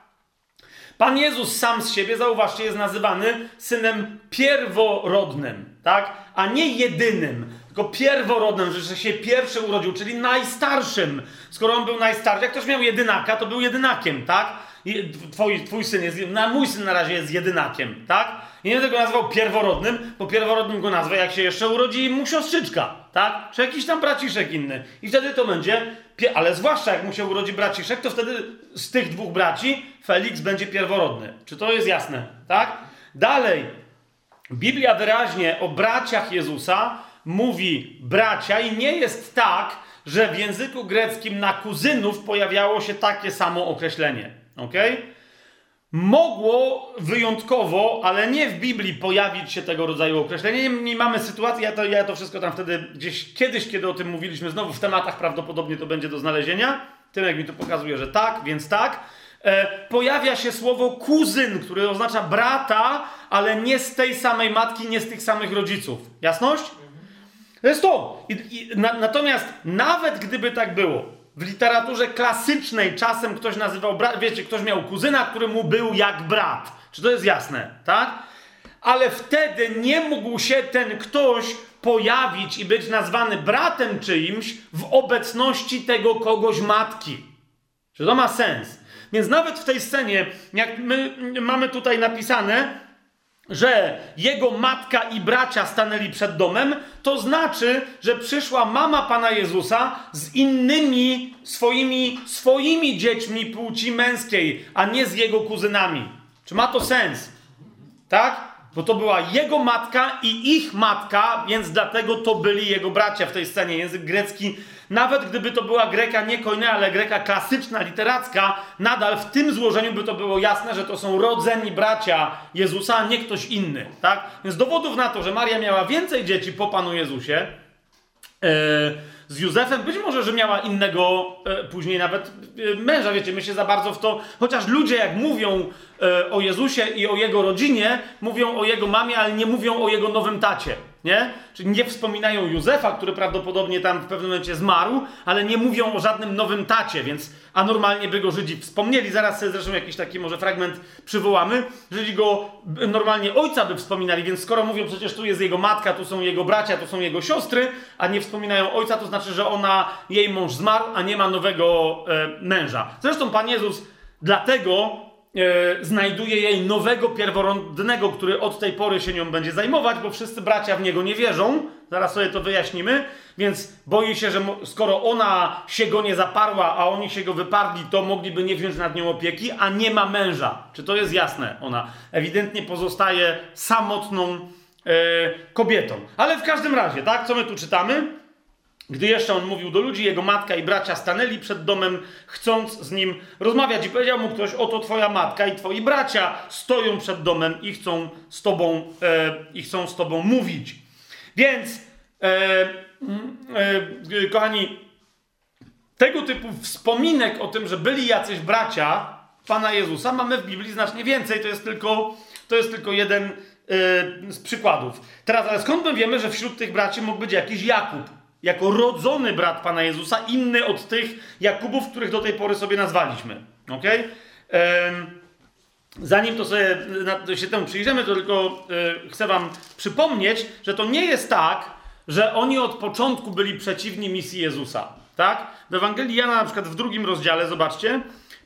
Pan Jezus sam z siebie, zauważcie, jest nazywany synem pierworodnym, tak? A nie jedynym, tylko pierworodnym, że się pierwszy urodził, czyli najstarszym. Skoro on był najstarszy, jak ktoś miał jedynaka, to był jedynakiem, tak? Twój, twój syn jest, na mój syn na razie jest jedynakiem, tak? I nie tego nazwał pierworodnym, bo pierworodnym go nazwę, jak się jeszcze urodzi mu siostrzyczka, tak? Czy jakiś tam braciszek inny. I wtedy to będzie, ale zwłaszcza jak mu się urodzi braciszek, to wtedy z tych dwóch braci Felix będzie pierworodny. Czy to jest jasne, tak? Dalej, Biblia wyraźnie o braciach Jezusa mówi bracia i nie jest tak, że w języku greckim na kuzynów pojawiało się takie samo określenie. Okay? mogło wyjątkowo, ale nie w Biblii pojawić się tego rodzaju określenie. Nie mamy sytuacji, ja to, ja to wszystko tam wtedy gdzieś kiedyś, kiedy o tym mówiliśmy, znowu w tematach prawdopodobnie to będzie do znalezienia. Tym jak mi to pokazuje, że tak, więc tak. E, pojawia się słowo kuzyn, które oznacza brata, ale nie z tej samej matki, nie z tych samych rodziców. Jasność? To jest to. I, i, na, natomiast nawet gdyby tak było, w literaturze klasycznej czasem ktoś nazywał brat, wiecie, ktoś miał kuzyna, który mu był jak brat. Czy to jest jasne, tak? Ale wtedy nie mógł się ten ktoś pojawić i być nazwany bratem czyimś w obecności tego kogoś matki. Czy to ma sens? Więc nawet w tej scenie, jak my mamy tutaj napisane, że jego matka i bracia stanęli przed domem, to znaczy, że przyszła mama Pana Jezusa z innymi swoimi, swoimi dziećmi płci męskiej, a nie z jego kuzynami. Czy ma to sens? Tak? Bo to była jego matka i ich matka, więc dlatego to byli jego bracia w tej scenie. Język grecki, nawet gdyby to była greka nie ale greka klasyczna, literacka, nadal w tym złożeniu by to było jasne, że to są rodzeni bracia Jezusa, a nie ktoś inny. Tak? Więc dowodów na to, że Maria miała więcej dzieci po Panu Jezusie, yy, z Józefem, być może, że miała innego e, później nawet e, męża, wiecie, my się za bardzo w to, chociaż ludzie jak mówią e, o Jezusie i o jego rodzinie, mówią o jego mamie, ale nie mówią o jego nowym tacie nie? Czyli nie wspominają Józefa, który prawdopodobnie tam w pewnym momencie zmarł, ale nie mówią o żadnym nowym tacie, więc a normalnie by go Żydzi wspomnieli. Zaraz sobie zresztą jakiś taki może fragment przywołamy. Żydzi go normalnie ojca by wspominali, więc skoro mówią przecież tu jest jego matka, tu są jego bracia, tu są jego siostry, a nie wspominają ojca, to znaczy, że ona, jej mąż zmarł, a nie ma nowego e, męża. Zresztą Pan Jezus dlatego e, znajduje jej nowego pierworodnego, który od tej pory się nią będzie zajmować, bo wszyscy bracia w niego nie wierzą. Zaraz sobie to wyjaśnimy. Więc boi się, że skoro ona się go nie zaparła, a oni się go wyparli, to mogliby nie wziąć nad nią opieki, a nie ma męża. Czy to jest jasne? Ona ewidentnie pozostaje samotną e, kobietą. Ale w każdym razie, tak, co my tu czytamy? Gdy jeszcze on mówił do ludzi, jego matka i bracia stanęli przed domem, chcąc z nim rozmawiać. I powiedział mu ktoś: Oto twoja matka i twoi bracia stoją przed domem i chcą z tobą, e, i chcą z tobą mówić. Więc, e, e, kochani, tego typu wspominek o tym, że byli jacyś bracia Pana Jezusa, mamy w Biblii znacznie więcej. To jest tylko, to jest tylko jeden e, z przykładów. Teraz, ale skąd my wiemy, że wśród tych braci mógł być jakiś Jakub? Jako rodzony brat Pana Jezusa, inny od tych Jakubów, których do tej pory sobie nazwaliśmy. Ok? Zanim to sobie się temu przyjrzymy, to tylko e, chcę Wam przypomnieć, że to nie jest tak, że oni od początku byli przeciwni misji Jezusa. Tak? W Ewangelii Jana, na przykład w drugim rozdziale, zobaczcie,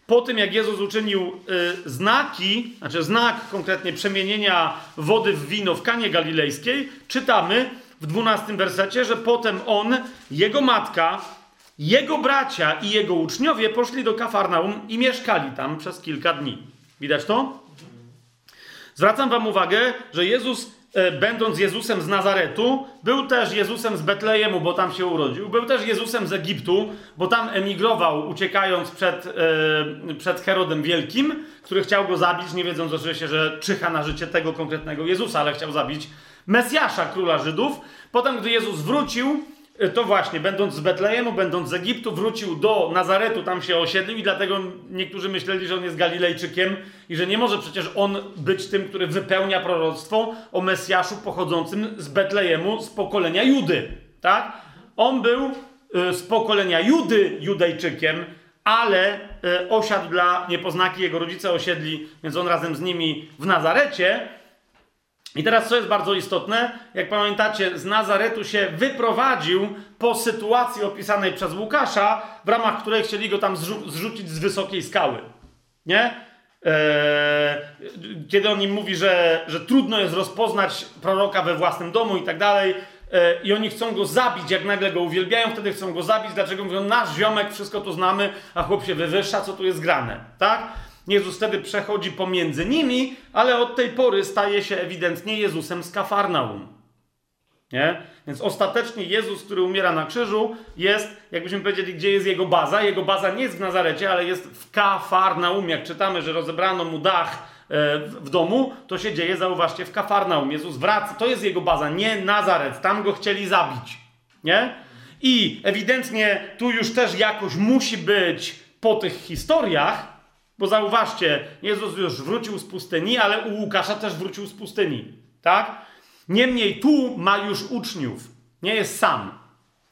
po tym jak Jezus uczynił y, znaki, znaczy znak konkretnie przemienienia wody w wino w Kanie Galilejskiej, czytamy, w dwunastym wersecie, że potem on, jego matka, jego bracia i jego uczniowie poszli do Kafarnaum i mieszkali tam przez kilka dni. Widać to? Zwracam Wam uwagę, że Jezus, e, będąc Jezusem z Nazaretu, był też Jezusem z Betlejemu, bo tam się urodził. Był też Jezusem z Egiptu, bo tam emigrował, uciekając przed, e, przed Herodem Wielkim, który chciał go zabić, nie wiedząc oczywiście, że czyha na życie tego konkretnego Jezusa, ale chciał zabić Mesjasza, króla Żydów. Potem, gdy Jezus wrócił, y, to właśnie, będąc z Betlejemu, będąc z Egiptu, wrócił do Nazaretu, tam się osiedlił i dlatego niektórzy myśleli, że on jest Galilejczykiem i że nie może przecież on być tym, który wypełnia proroctwo o Mesjaszu pochodzącym z Betlejemu, z pokolenia Judy. Tak? On był y, z pokolenia Judy Judejczykiem, ale y, osiadł dla niepoznaki, jego rodzice osiedli, więc on razem z nimi w Nazarecie. I teraz, co jest bardzo istotne, jak pamiętacie, z Nazaretu się wyprowadził po sytuacji opisanej przez Łukasza, w ramach której chcieli go tam zrzu zrzucić z wysokiej skały. Nie? Eee, kiedy on im mówi, że, że trudno jest rozpoznać proroka we własnym domu i tak dalej, eee, i oni chcą go zabić, jak nagle go uwielbiają, wtedy chcą go zabić. Dlaczego mówią, nasz ziomek, wszystko to znamy, a chłop się wywyższa, co tu jest grane, tak? Jezus wtedy przechodzi pomiędzy nimi, ale od tej pory staje się ewidentnie Jezusem z Kafarnaum. Nie? Więc ostatecznie Jezus, który umiera na krzyżu, jest, jakbyśmy powiedzieli, gdzie jest jego baza. Jego baza nie jest w Nazarecie, ale jest w Kafarnaum. Jak czytamy, że rozebrano mu dach e, w domu, to się dzieje, zauważcie, w Kafarnaum. Jezus wraca, to jest jego baza, nie Nazaret. Tam go chcieli zabić. Nie? I ewidentnie tu już też jakoś musi być po tych historiach, bo zauważcie, Jezus już wrócił z pustyni, ale u Łukasza też wrócił z pustyni. Tak? Niemniej tu ma już uczniów. Nie jest sam.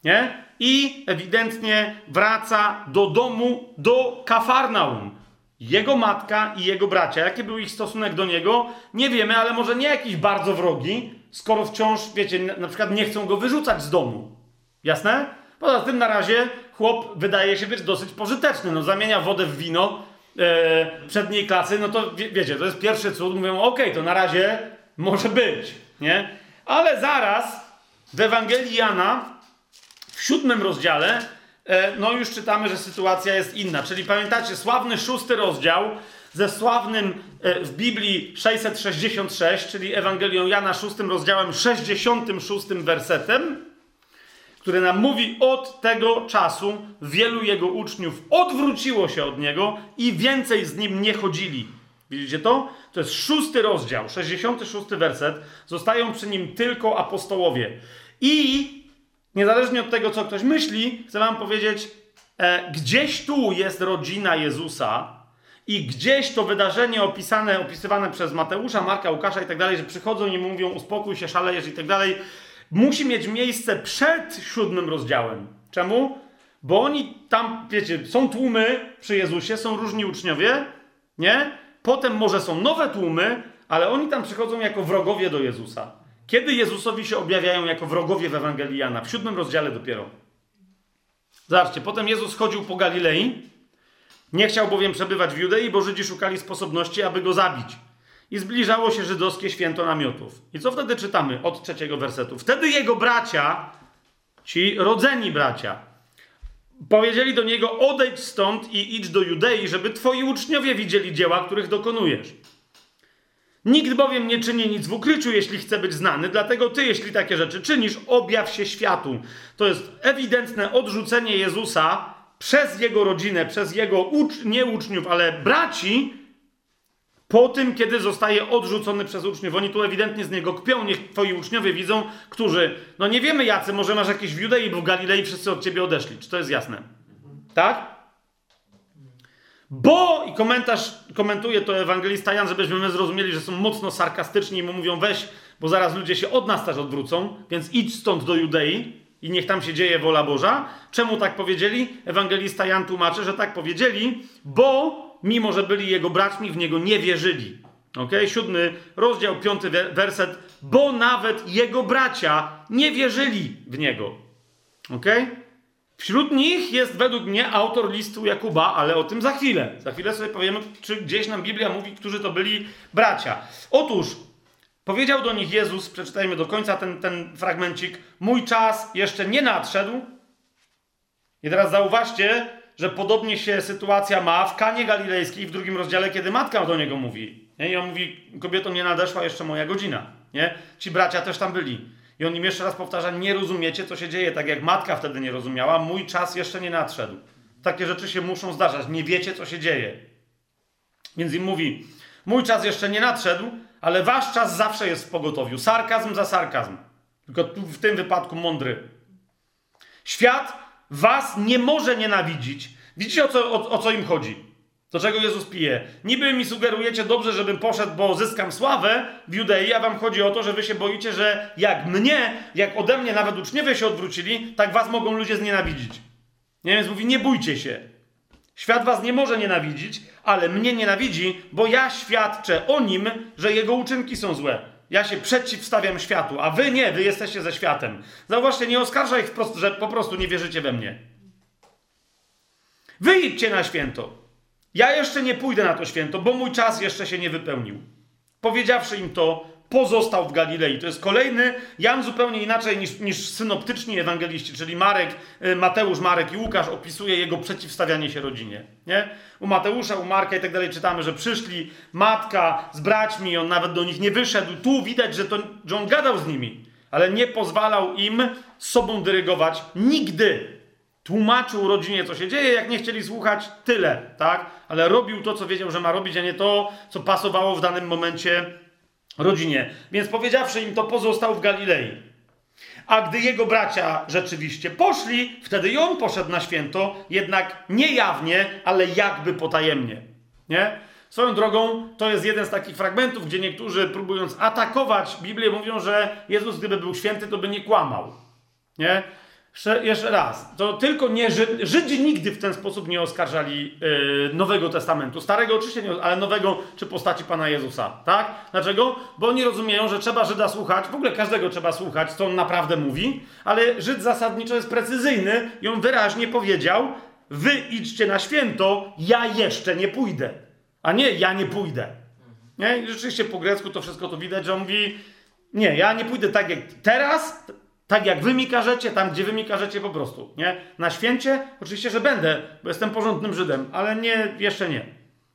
Nie? I ewidentnie wraca do domu, do Kafarnaum. Jego matka i jego bracia. Jaki był ich stosunek do niego? Nie wiemy, ale może nie jakiś bardzo wrogi, skoro wciąż, wiecie, na przykład nie chcą go wyrzucać z domu. Jasne? Poza tym na razie chłop wydaje się być dosyć pożyteczny. No, zamienia wodę w wino, przedniej klasy, no to wie, wiecie, to jest pierwszy cud. Mówią, okej, to na razie Może być, nie? Ale zaraz w Ewangelii Jana w siódmym rozdziale e, no już czytamy, że sytuacja jest inna. Czyli pamiętacie, sławny szósty rozdział ze sławnym e, w Biblii 666, czyli Ewangelią Jana szóstym rozdziałem 66 wersetem, który nam mówi od tego czasu wielu jego uczniów odwróciło się od niego i więcej z nim nie chodzili. Widzicie to? To jest szósty rozdział, 66 werset. Zostają przy nim tylko apostołowie. I niezależnie od tego, co ktoś myśli, chcę wam powiedzieć, e, gdzieś tu jest rodzina Jezusa i gdzieś to wydarzenie opisane, opisywane przez Mateusza, Marka, Łukasza i tak dalej, że przychodzą i mówią uspokój się, szalejesz i tak dalej, musi mieć miejsce przed siódmym rozdziałem. Czemu? Bo oni tam, wiecie, są tłumy przy Jezusie, są różni uczniowie, nie? Potem może są nowe tłumy, ale oni tam przychodzą jako wrogowie do Jezusa. Kiedy Jezusowi się objawiają jako wrogowie w Ewangelii Jana? W siódmym rozdziale dopiero. Zobaczcie, potem Jezus chodził po Galilei, nie chciał bowiem przebywać w Judei, bo Żydzi szukali sposobności, aby go zabić. I zbliżało się żydowskie święto namiotów. I co wtedy czytamy od trzeciego wersetu? Wtedy jego bracia, ci rodzeni bracia, powiedzieli do niego: odejdź stąd i idź do Judei, żeby twoi uczniowie widzieli dzieła, których dokonujesz. Nikt bowiem nie czyni nic w ukryciu, jeśli chce być znany, dlatego ty, jeśli takie rzeczy czynisz, objaw się światu. To jest ewidentne odrzucenie Jezusa przez jego rodzinę, przez jego ucz nie uczniów, ale braci, po tym, kiedy zostaje odrzucony przez uczniów. Oni tu ewidentnie z niego kpią, niech twoi uczniowie widzą, którzy, no nie wiemy jacy, może masz jakieś w Judei, bo w Galilei wszyscy od ciebie odeszli. Czy to jest jasne? Tak? Bo, i komentarz, komentuje to ewangelista Jan, żebyśmy my zrozumieli, że są mocno sarkastyczni i mu mówią weź, bo zaraz ludzie się od nas też odwrócą, więc idź stąd do Judei i niech tam się dzieje wola Boża. Czemu tak powiedzieli? Ewangelista Jan tłumaczy, że tak powiedzieli, bo mimo, że byli jego braćmi, w niego nie wierzyli. Ok? Siódmy rozdział, piąty werset, bo nawet jego bracia nie wierzyli w niego. Ok? Wśród nich jest według mnie autor listu Jakuba, ale o tym za chwilę. Za chwilę sobie powiemy, czy gdzieś nam Biblia mówi, którzy to byli bracia. Otóż powiedział do nich Jezus, przeczytajmy do końca ten, ten fragmencik, mój czas jeszcze nie nadszedł. I teraz zauważcie, że podobnie się sytuacja ma w Kanie Galilejskiej w drugim rozdziale, kiedy matka do niego mówi. Nie? I on mówi, kobieto, nie nadeszła jeszcze moja godzina. Nie? Ci bracia też tam byli. I on im jeszcze raz powtarza, nie rozumiecie, co się dzieje, tak jak matka wtedy nie rozumiała, mój czas jeszcze nie nadszedł. Takie rzeczy się muszą zdarzać, nie wiecie, co się dzieje. Więc im mówi, mój czas jeszcze nie nadszedł, ale wasz czas zawsze jest w pogotowiu. Sarkazm za sarkazm. Tylko w tym wypadku mądry. Świat was nie może nienawidzić. Widzicie, o co, o, o co im chodzi? Do czego Jezus pije? Niby mi sugerujecie dobrze, żebym poszedł, bo zyskam sławę w Judei, a wam chodzi o to, że wy się boicie, że jak mnie, jak ode mnie nawet uczniowie się odwrócili, tak was mogą ludzie znienawidzić. Nie? Więc mówi, nie bójcie się. Świat was nie może nienawidzić, ale mnie nienawidzi, bo ja świadczę o nim, że jego uczynki są złe. Ja się przeciwstawiam światu, a wy nie, wy jesteście ze światem. Zauważcie, nie oskarżaj ich wprost, że po prostu nie wierzycie we mnie. Wyjdźcie na święto. Ja jeszcze nie pójdę na to święto, bo mój czas jeszcze się nie wypełnił. Powiedziawszy im to, pozostał w Galilei. To jest kolejny, Jan zupełnie inaczej niż, niż synoptyczni ewangeliści, czyli Marek, y, Mateusz, Marek i Łukasz opisuje jego przeciwstawianie się rodzinie. Nie? U Mateusza, u Marka i tak dalej czytamy, że przyszli matka z braćmi, on nawet do nich nie wyszedł. Tu widać, że, to, że on gadał z nimi, ale nie pozwalał im sobą dyrygować nigdy tłumaczył rodzinie, co się dzieje, jak nie chcieli słuchać, tyle, tak? Ale robił to, co wiedział, że ma robić, a nie to, co pasowało w danym momencie rodzinie. Więc powiedziawszy im to, pozostał w Galilei. A gdy jego bracia rzeczywiście poszli, wtedy i on poszedł na święto, jednak nie jawnie, ale jakby potajemnie. Nie? Swoją drogą, to jest jeden z takich fragmentów, gdzie niektórzy próbując atakować Biblię, mówią, że Jezus, gdyby był święty, to by nie kłamał. Nie? Jeszcze raz, to tylko nie Żydzi, Żydzi nigdy w ten sposób nie oskarżali yy, Nowego Testamentu. Starego oczywiście nie, ale Nowego czy postaci Pana Jezusa, tak? Dlaczego? Bo oni rozumieją, że trzeba Żyda słuchać, w ogóle każdego trzeba słuchać, co on naprawdę mówi, ale Żyd zasadniczo jest precyzyjny i on wyraźnie powiedział, wy idźcie na święto, ja jeszcze nie pójdę, a nie ja nie pójdę. Nie? I rzeczywiście po grecku to wszystko to widać, że on mówi, nie, ja nie pójdę tak jak teraz, tak jak wy mi każecie, tam gdzie wy mi każecie po prostu, nie? Na święcie oczywiście, że będę, bo jestem porządnym Żydem, ale nie, jeszcze nie.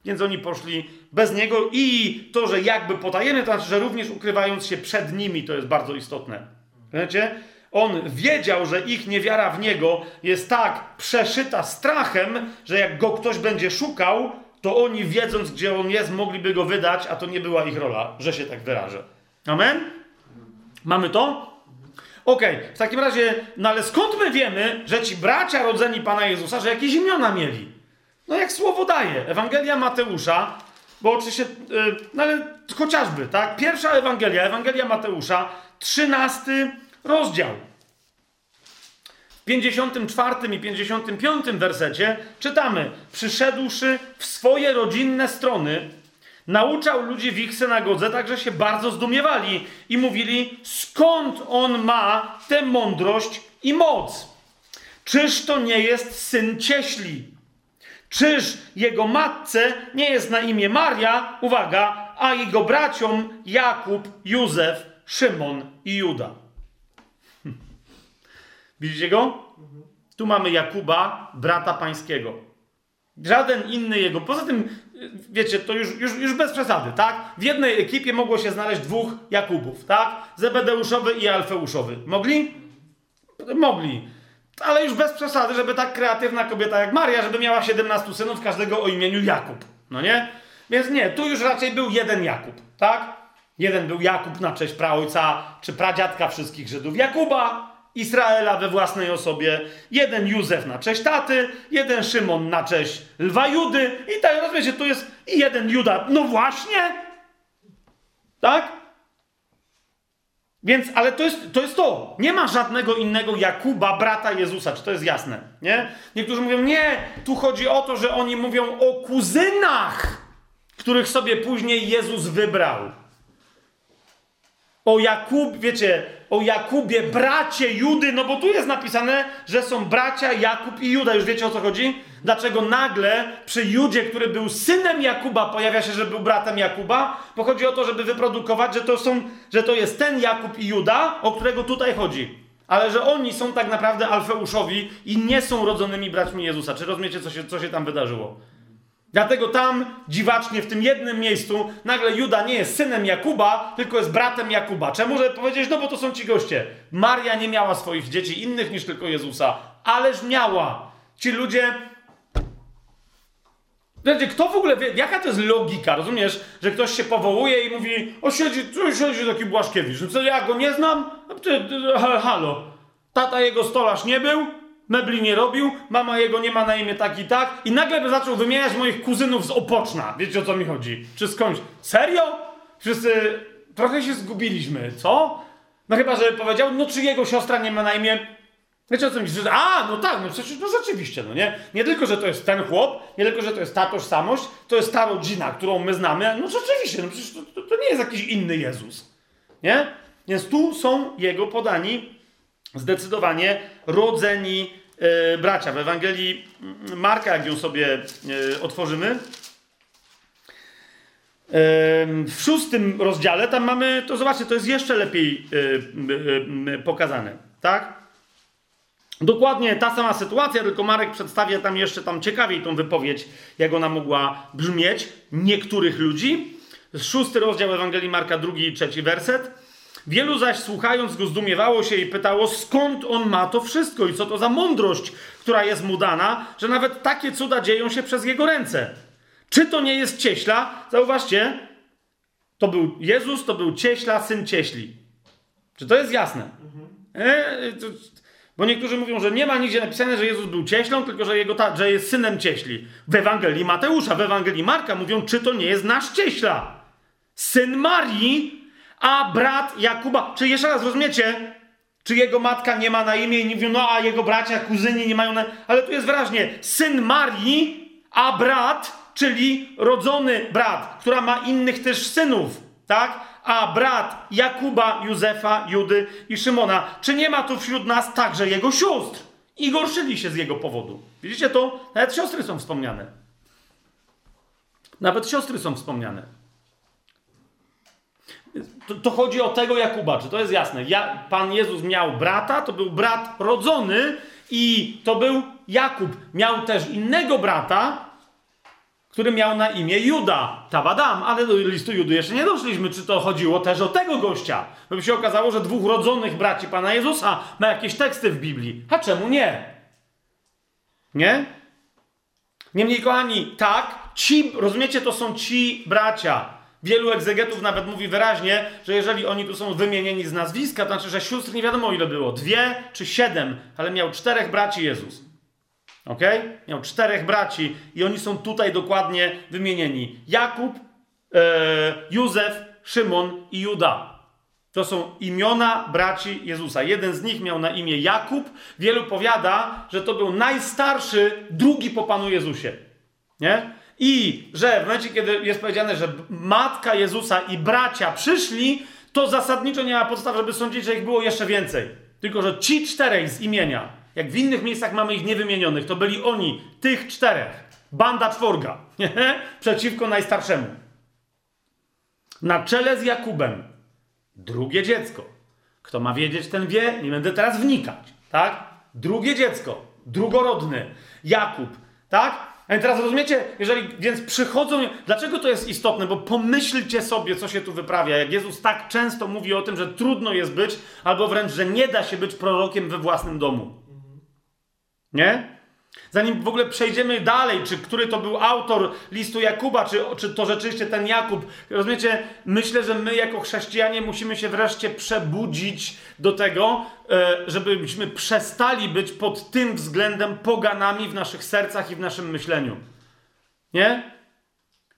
Więc oni poszli bez niego i to, że jakby potajemnie, to znaczy, że również ukrywając się przed nimi, to jest bardzo istotne. Wiecie? On wiedział, że ich niewiara w niego jest tak przeszyta strachem, że jak go ktoś będzie szukał, to oni wiedząc, gdzie on jest, mogliby go wydać, a to nie była ich rola, że się tak wyrażę. Amen? Mamy to? Okej, okay. w takim razie, no ale skąd my wiemy, że ci bracia rodzeni Pana Jezusa, że jakieś imiona mieli? No jak słowo daje. Ewangelia Mateusza, bo oczywiście, yy, no ale chociażby, tak? Pierwsza Ewangelia, Ewangelia Mateusza, trzynasty rozdział. W 54 i 55 wersecie czytamy: Przyszedłszy w swoje rodzinne strony, nauczał ludzi w ich synagodze, także się bardzo zdumiewali i mówili: Skąd on ma tę mądrość i moc? Czyż to nie jest syn cieśli? Czyż jego matce nie jest na imię Maria, uwaga, a jego braciom Jakub, Józef, Szymon i Juda? Widzicie go? Tu mamy Jakuba, brata pańskiego. Żaden inny jego. Poza tym, wiecie, to już, już, już bez przesady, tak? W jednej ekipie mogło się znaleźć dwóch Jakubów, tak? Zebedeuszowy i Alfeuszowy. Mogli? Mogli. Ale już bez przesady, żeby tak kreatywna kobieta jak Maria, żeby miała 17 synów, każdego o imieniu Jakub. No nie? Więc nie, tu już raczej był jeden Jakub, tak? Jeden był Jakub na cześć praojca czy pradziadka wszystkich Żydów. Jakuba, Izraela we własnej osobie, jeden Józef na cześć taty, jeden Szymon na cześć lwa Judy i tak, rozumiecie, tu jest jeden Juda. No właśnie! Tak? Więc, ale to jest, to jest to. Nie ma żadnego innego Jakuba, brata Jezusa. Czy to jest jasne? Nie? Niektórzy mówią, nie, tu chodzi o to, że oni mówią o kuzynach, których sobie później Jezus wybrał. O Jakub, wiecie, o Jakubie, bracie Judy, no bo tu jest napisane, że są bracia Jakub i Juda. Już wiecie o co chodzi? Dlaczego nagle przy Judzie, który był synem Jakuba, pojawia się, że był bratem Jakuba? Bo chodzi o to, żeby wyprodukować, że to, są, że to jest ten Jakub i Juda, o którego tutaj chodzi. Ale że oni są tak naprawdę Alfeuszowi i nie są rodzonymi braćmi Jezusa. Czy rozumiecie, co się, co się tam wydarzyło? Dlatego tam dziwacznie w tym jednym miejscu nagle Juda nie jest synem Jakuba, tylko jest bratem Jakuba. Czemu? Żeby powiedzieć, no bo to są ci goście. Maria nie miała swoich dzieci innych niż tylko Jezusa, ależ miała. Ci ludzie. Wiecie, kto w ogóle wie, jaka to jest logika, rozumiesz? Że ktoś się powołuje i mówi, o siedzi, tu siedzi taki Błaszkiewicz. No co, ja go nie znam? No, halo. Tata jego stolarz nie był? Mebli nie robił, mama jego nie ma na imię tak i tak i nagle zaczął wymieniać moich kuzynów z Opoczna. Wiecie o co mi chodzi? Czy skądś? Serio? Wszyscy trochę się zgubiliśmy, co? No chyba, że powiedział, no czy jego siostra nie ma na imię... Wiecie o co mi chodzi? A, no tak, no przecież, no rzeczywiście, no nie? Nie tylko, że to jest ten chłop, nie tylko, że to jest ta tożsamość, to jest ta rodzina, którą my znamy, no rzeczywiście, no przecież to, to, to nie jest jakiś inny Jezus, nie? Więc tu są jego podani zdecydowanie rodzeni e, bracia. W Ewangelii Marka, jak ją sobie e, otworzymy, e, w szóstym rozdziale, tam mamy, to zobaczcie, to jest jeszcze lepiej pokazane, tak? Dokładnie ta sama sytuacja, tylko Marek przedstawia tam jeszcze tam ciekawiej tą wypowiedź, jak ona mogła brzmieć niektórych ludzi. Szósty rozdział Ewangelii Marka, drugi i trzeci werset. Wielu zaś słuchając go zdumiewało się i pytało, skąd on ma to wszystko i co to za mądrość, która jest mu dana, że nawet takie cuda dzieją się przez jego ręce. Czy to nie jest cieśla? Zauważcie, to był Jezus, to był cieśla, syn cieśli. Czy to jest jasne? E, to, bo niektórzy mówią, że nie ma nigdzie napisane, że Jezus był cieślą, tylko że, jego ta, że jest synem cieśli. W Ewangelii Mateusza, w Ewangelii Marka mówią, czy to nie jest nasz cieśla. Syn Marii, a brat Jakuba, czy jeszcze raz rozumiecie, czy jego matka nie ma na imię i nie mówią, no a jego bracia, kuzyni nie mają na... Ale tu jest wyraźnie, syn Marii, a brat, czyli rodzony brat, która ma innych też synów, tak? A brat Jakuba, Józefa, Judy i Szymona. Czy nie ma tu wśród nas także jego sióstr? I gorszyli się z jego powodu. Widzicie to? Nawet siostry są wspomniane. Nawet siostry są wspomniane. To, to, chodzi o tego Jakuba, czy to jest jasne? Ja, Pan Jezus miał brata, to był brat rodzony i to był Jakub. Miał też innego brata, który miał na imię Juda. Tabadam, ale do listu Judy jeszcze nie doszliśmy, czy to chodziło też o tego gościa. Bo by się okazało, że dwóch rodzonych braci Pana Jezusa ma jakieś teksty w Biblii. A czemu nie? Nie? Niemniej, kochani, tak, ci, rozumiecie, to są ci bracia. Wielu egzegetów nawet mówi wyraźnie, że jeżeli oni tu są wymienieni z nazwiska, to znaczy, że sióstr nie wiadomo ile było, dwie czy siedem, ale miał czterech braci Jezus. Ok? Miał czterech braci i oni są tutaj dokładnie wymienieni. Jakub, e, Józef, Szymon i Juda. To są imiona braci Jezusa. Jeden z nich miał na imię Jakub. Wielu powiada, że to był najstarszy, drugi po Panu Jezusie. Nie? I że w momencie, kiedy jest powiedziane, że matka Jezusa i bracia przyszli, to zasadniczo nie ma podstaw, żeby sądzić, że ich było jeszcze więcej. Tylko, że ci czterej z imienia, jak w innych miejscach mamy ich niewymienionych, to byli oni, tych czterech. Banda czworga. Przeciwko najstarszemu. Na czele z Jakubem. Drugie dziecko. Kto ma wiedzieć, ten wie. Nie będę teraz wnikać. Tak? Drugie dziecko. Drugorodny. Jakub. Tak? A teraz rozumiecie, jeżeli więc przychodzą. Dlaczego to jest istotne? Bo pomyślcie sobie, co się tu wyprawia. Jak Jezus tak często mówi o tym, że trudno jest być, albo wręcz, że nie da się być prorokiem we własnym domu. Nie? Zanim w ogóle przejdziemy dalej, czy który to był autor listu Jakuba, czy, czy to rzeczywiście ten Jakub, rozumiecie, myślę, że my jako chrześcijanie musimy się wreszcie przebudzić do tego, e, żebyśmy przestali być pod tym względem poganami w naszych sercach i w naszym myśleniu. Nie?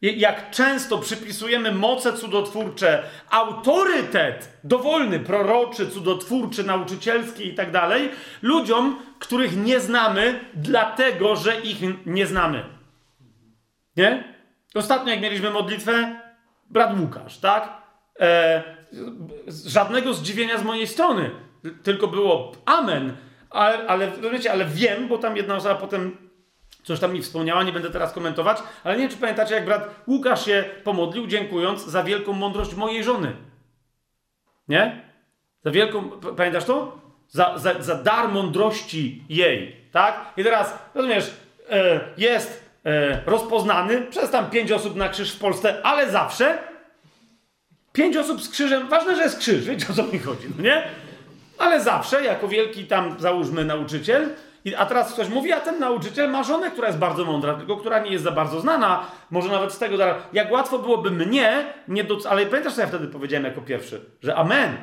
Jak często przypisujemy moce cudotwórcze, autorytet dowolny, proroczy, cudotwórczy, nauczycielski i tak dalej, ludziom, których nie znamy, dlatego że ich nie znamy. Nie? Ostatnio, jak mieliśmy modlitwę, brat Łukasz, tak? E, żadnego zdziwienia z mojej strony, tylko było amen. Ale, ale, wiecie, ale wiem, bo tam jedna osoba potem Coś tam mi wspomniała, nie będę teraz komentować, ale nie wiem, czy pamiętacie, jak brat Łukasz się pomodlił, dziękując za wielką mądrość mojej żony. Nie? Za wielką, pamiętasz to? Za, za, za dar mądrości jej, tak? I teraz, rozumiesz, e, jest e, rozpoznany przez tam pięć osób na krzyż w Polsce, ale zawsze pięć osób z krzyżem, ważne, że jest krzyż, wiecie o co mi chodzi, no nie? Ale zawsze, jako wielki tam, załóżmy, nauczyciel, a teraz ktoś mówi, a ten nauczyciel ma żonę, która jest bardzo mądra, tylko która nie jest za bardzo znana, może nawet z tego, jak łatwo byłoby mnie, nie do, ale pamiętasz, co ja wtedy powiedziałem jako pierwszy? Że amen.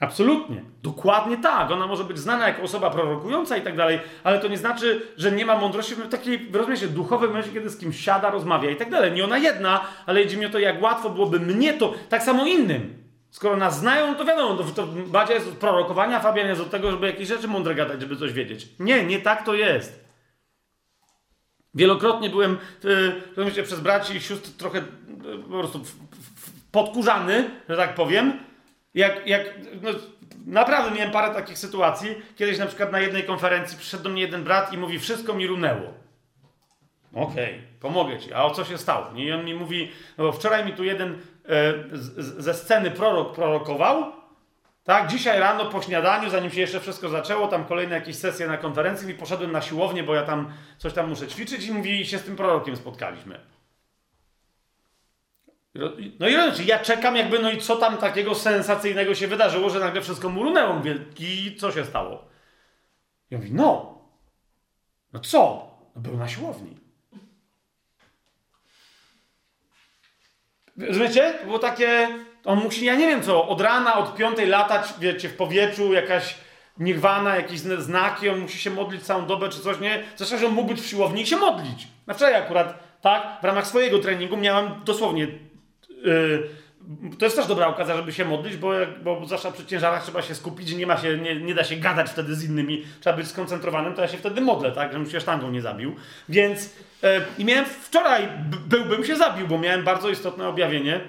Absolutnie. Dokładnie tak. Ona może być znana jako osoba prorokująca i tak dalej, ale to nie znaczy, że nie ma mądrości w takiej, rozumiecie, duchowej momencie, kiedy z kimś siada, rozmawia i tak dalej. Nie ona jedna, ale idzie mi o to, jak łatwo byłoby mnie to, tak samo innym. Skoro nas znają, to wiadomo, to, to Bacia jest od prorokowania, Fabian jest od tego, żeby jakieś rzeczy mądre gadać, żeby coś wiedzieć. Nie, nie tak to jest. Wielokrotnie byłem, yy, przez braci i sióstr trochę yy, po prostu podkurzany, że tak powiem. Jak, jak no, naprawdę miałem parę takich sytuacji. Kiedyś na przykład na jednej konferencji przyszedł do mnie jeden brat i mówi, wszystko mi runęło. Okej, okay, pomogę ci. A o co się stało? I on mi mówi, no bo wczoraj mi tu jeden ze sceny prorok prorokował. Tak, dzisiaj rano po śniadaniu, zanim się jeszcze wszystko zaczęło, tam kolejne jakieś sesje na konferencji i poszedłem na siłownię, bo ja tam coś tam muszę ćwiczyć i mówi, się z tym prorokiem spotkaliśmy. No i znaczy, ja czekam jakby, no i co tam takiego sensacyjnego się wydarzyło, że nagle wszystko mu runęło. Mówię, i co się stało? On mówi, no, no co? No był na siłowni. Rozumiecie? To było takie. On musi, ja nie wiem co, od rana, od piątej latać, wiecie, w powietrzu, jakaś nirwana, jakieś znaki, on musi się modlić całą dobę czy coś, nie? Zresztą, że on mógł być w siłowni i się modlić. Na wczoraj akurat, tak, w ramach swojego treningu miałem dosłownie. Yy, to jest też dobra okazja, żeby się modlić, bo, bo zwłaszcza przy ciężarach trzeba się skupić, nie, ma się, nie, nie da się gadać wtedy z innymi, trzeba być skoncentrowanym, to ja się wtedy modlę, tak, żebym się sztangą nie zabił. Więc e, i miałem wczoraj, byłbym się zabił, bo miałem bardzo istotne objawienie,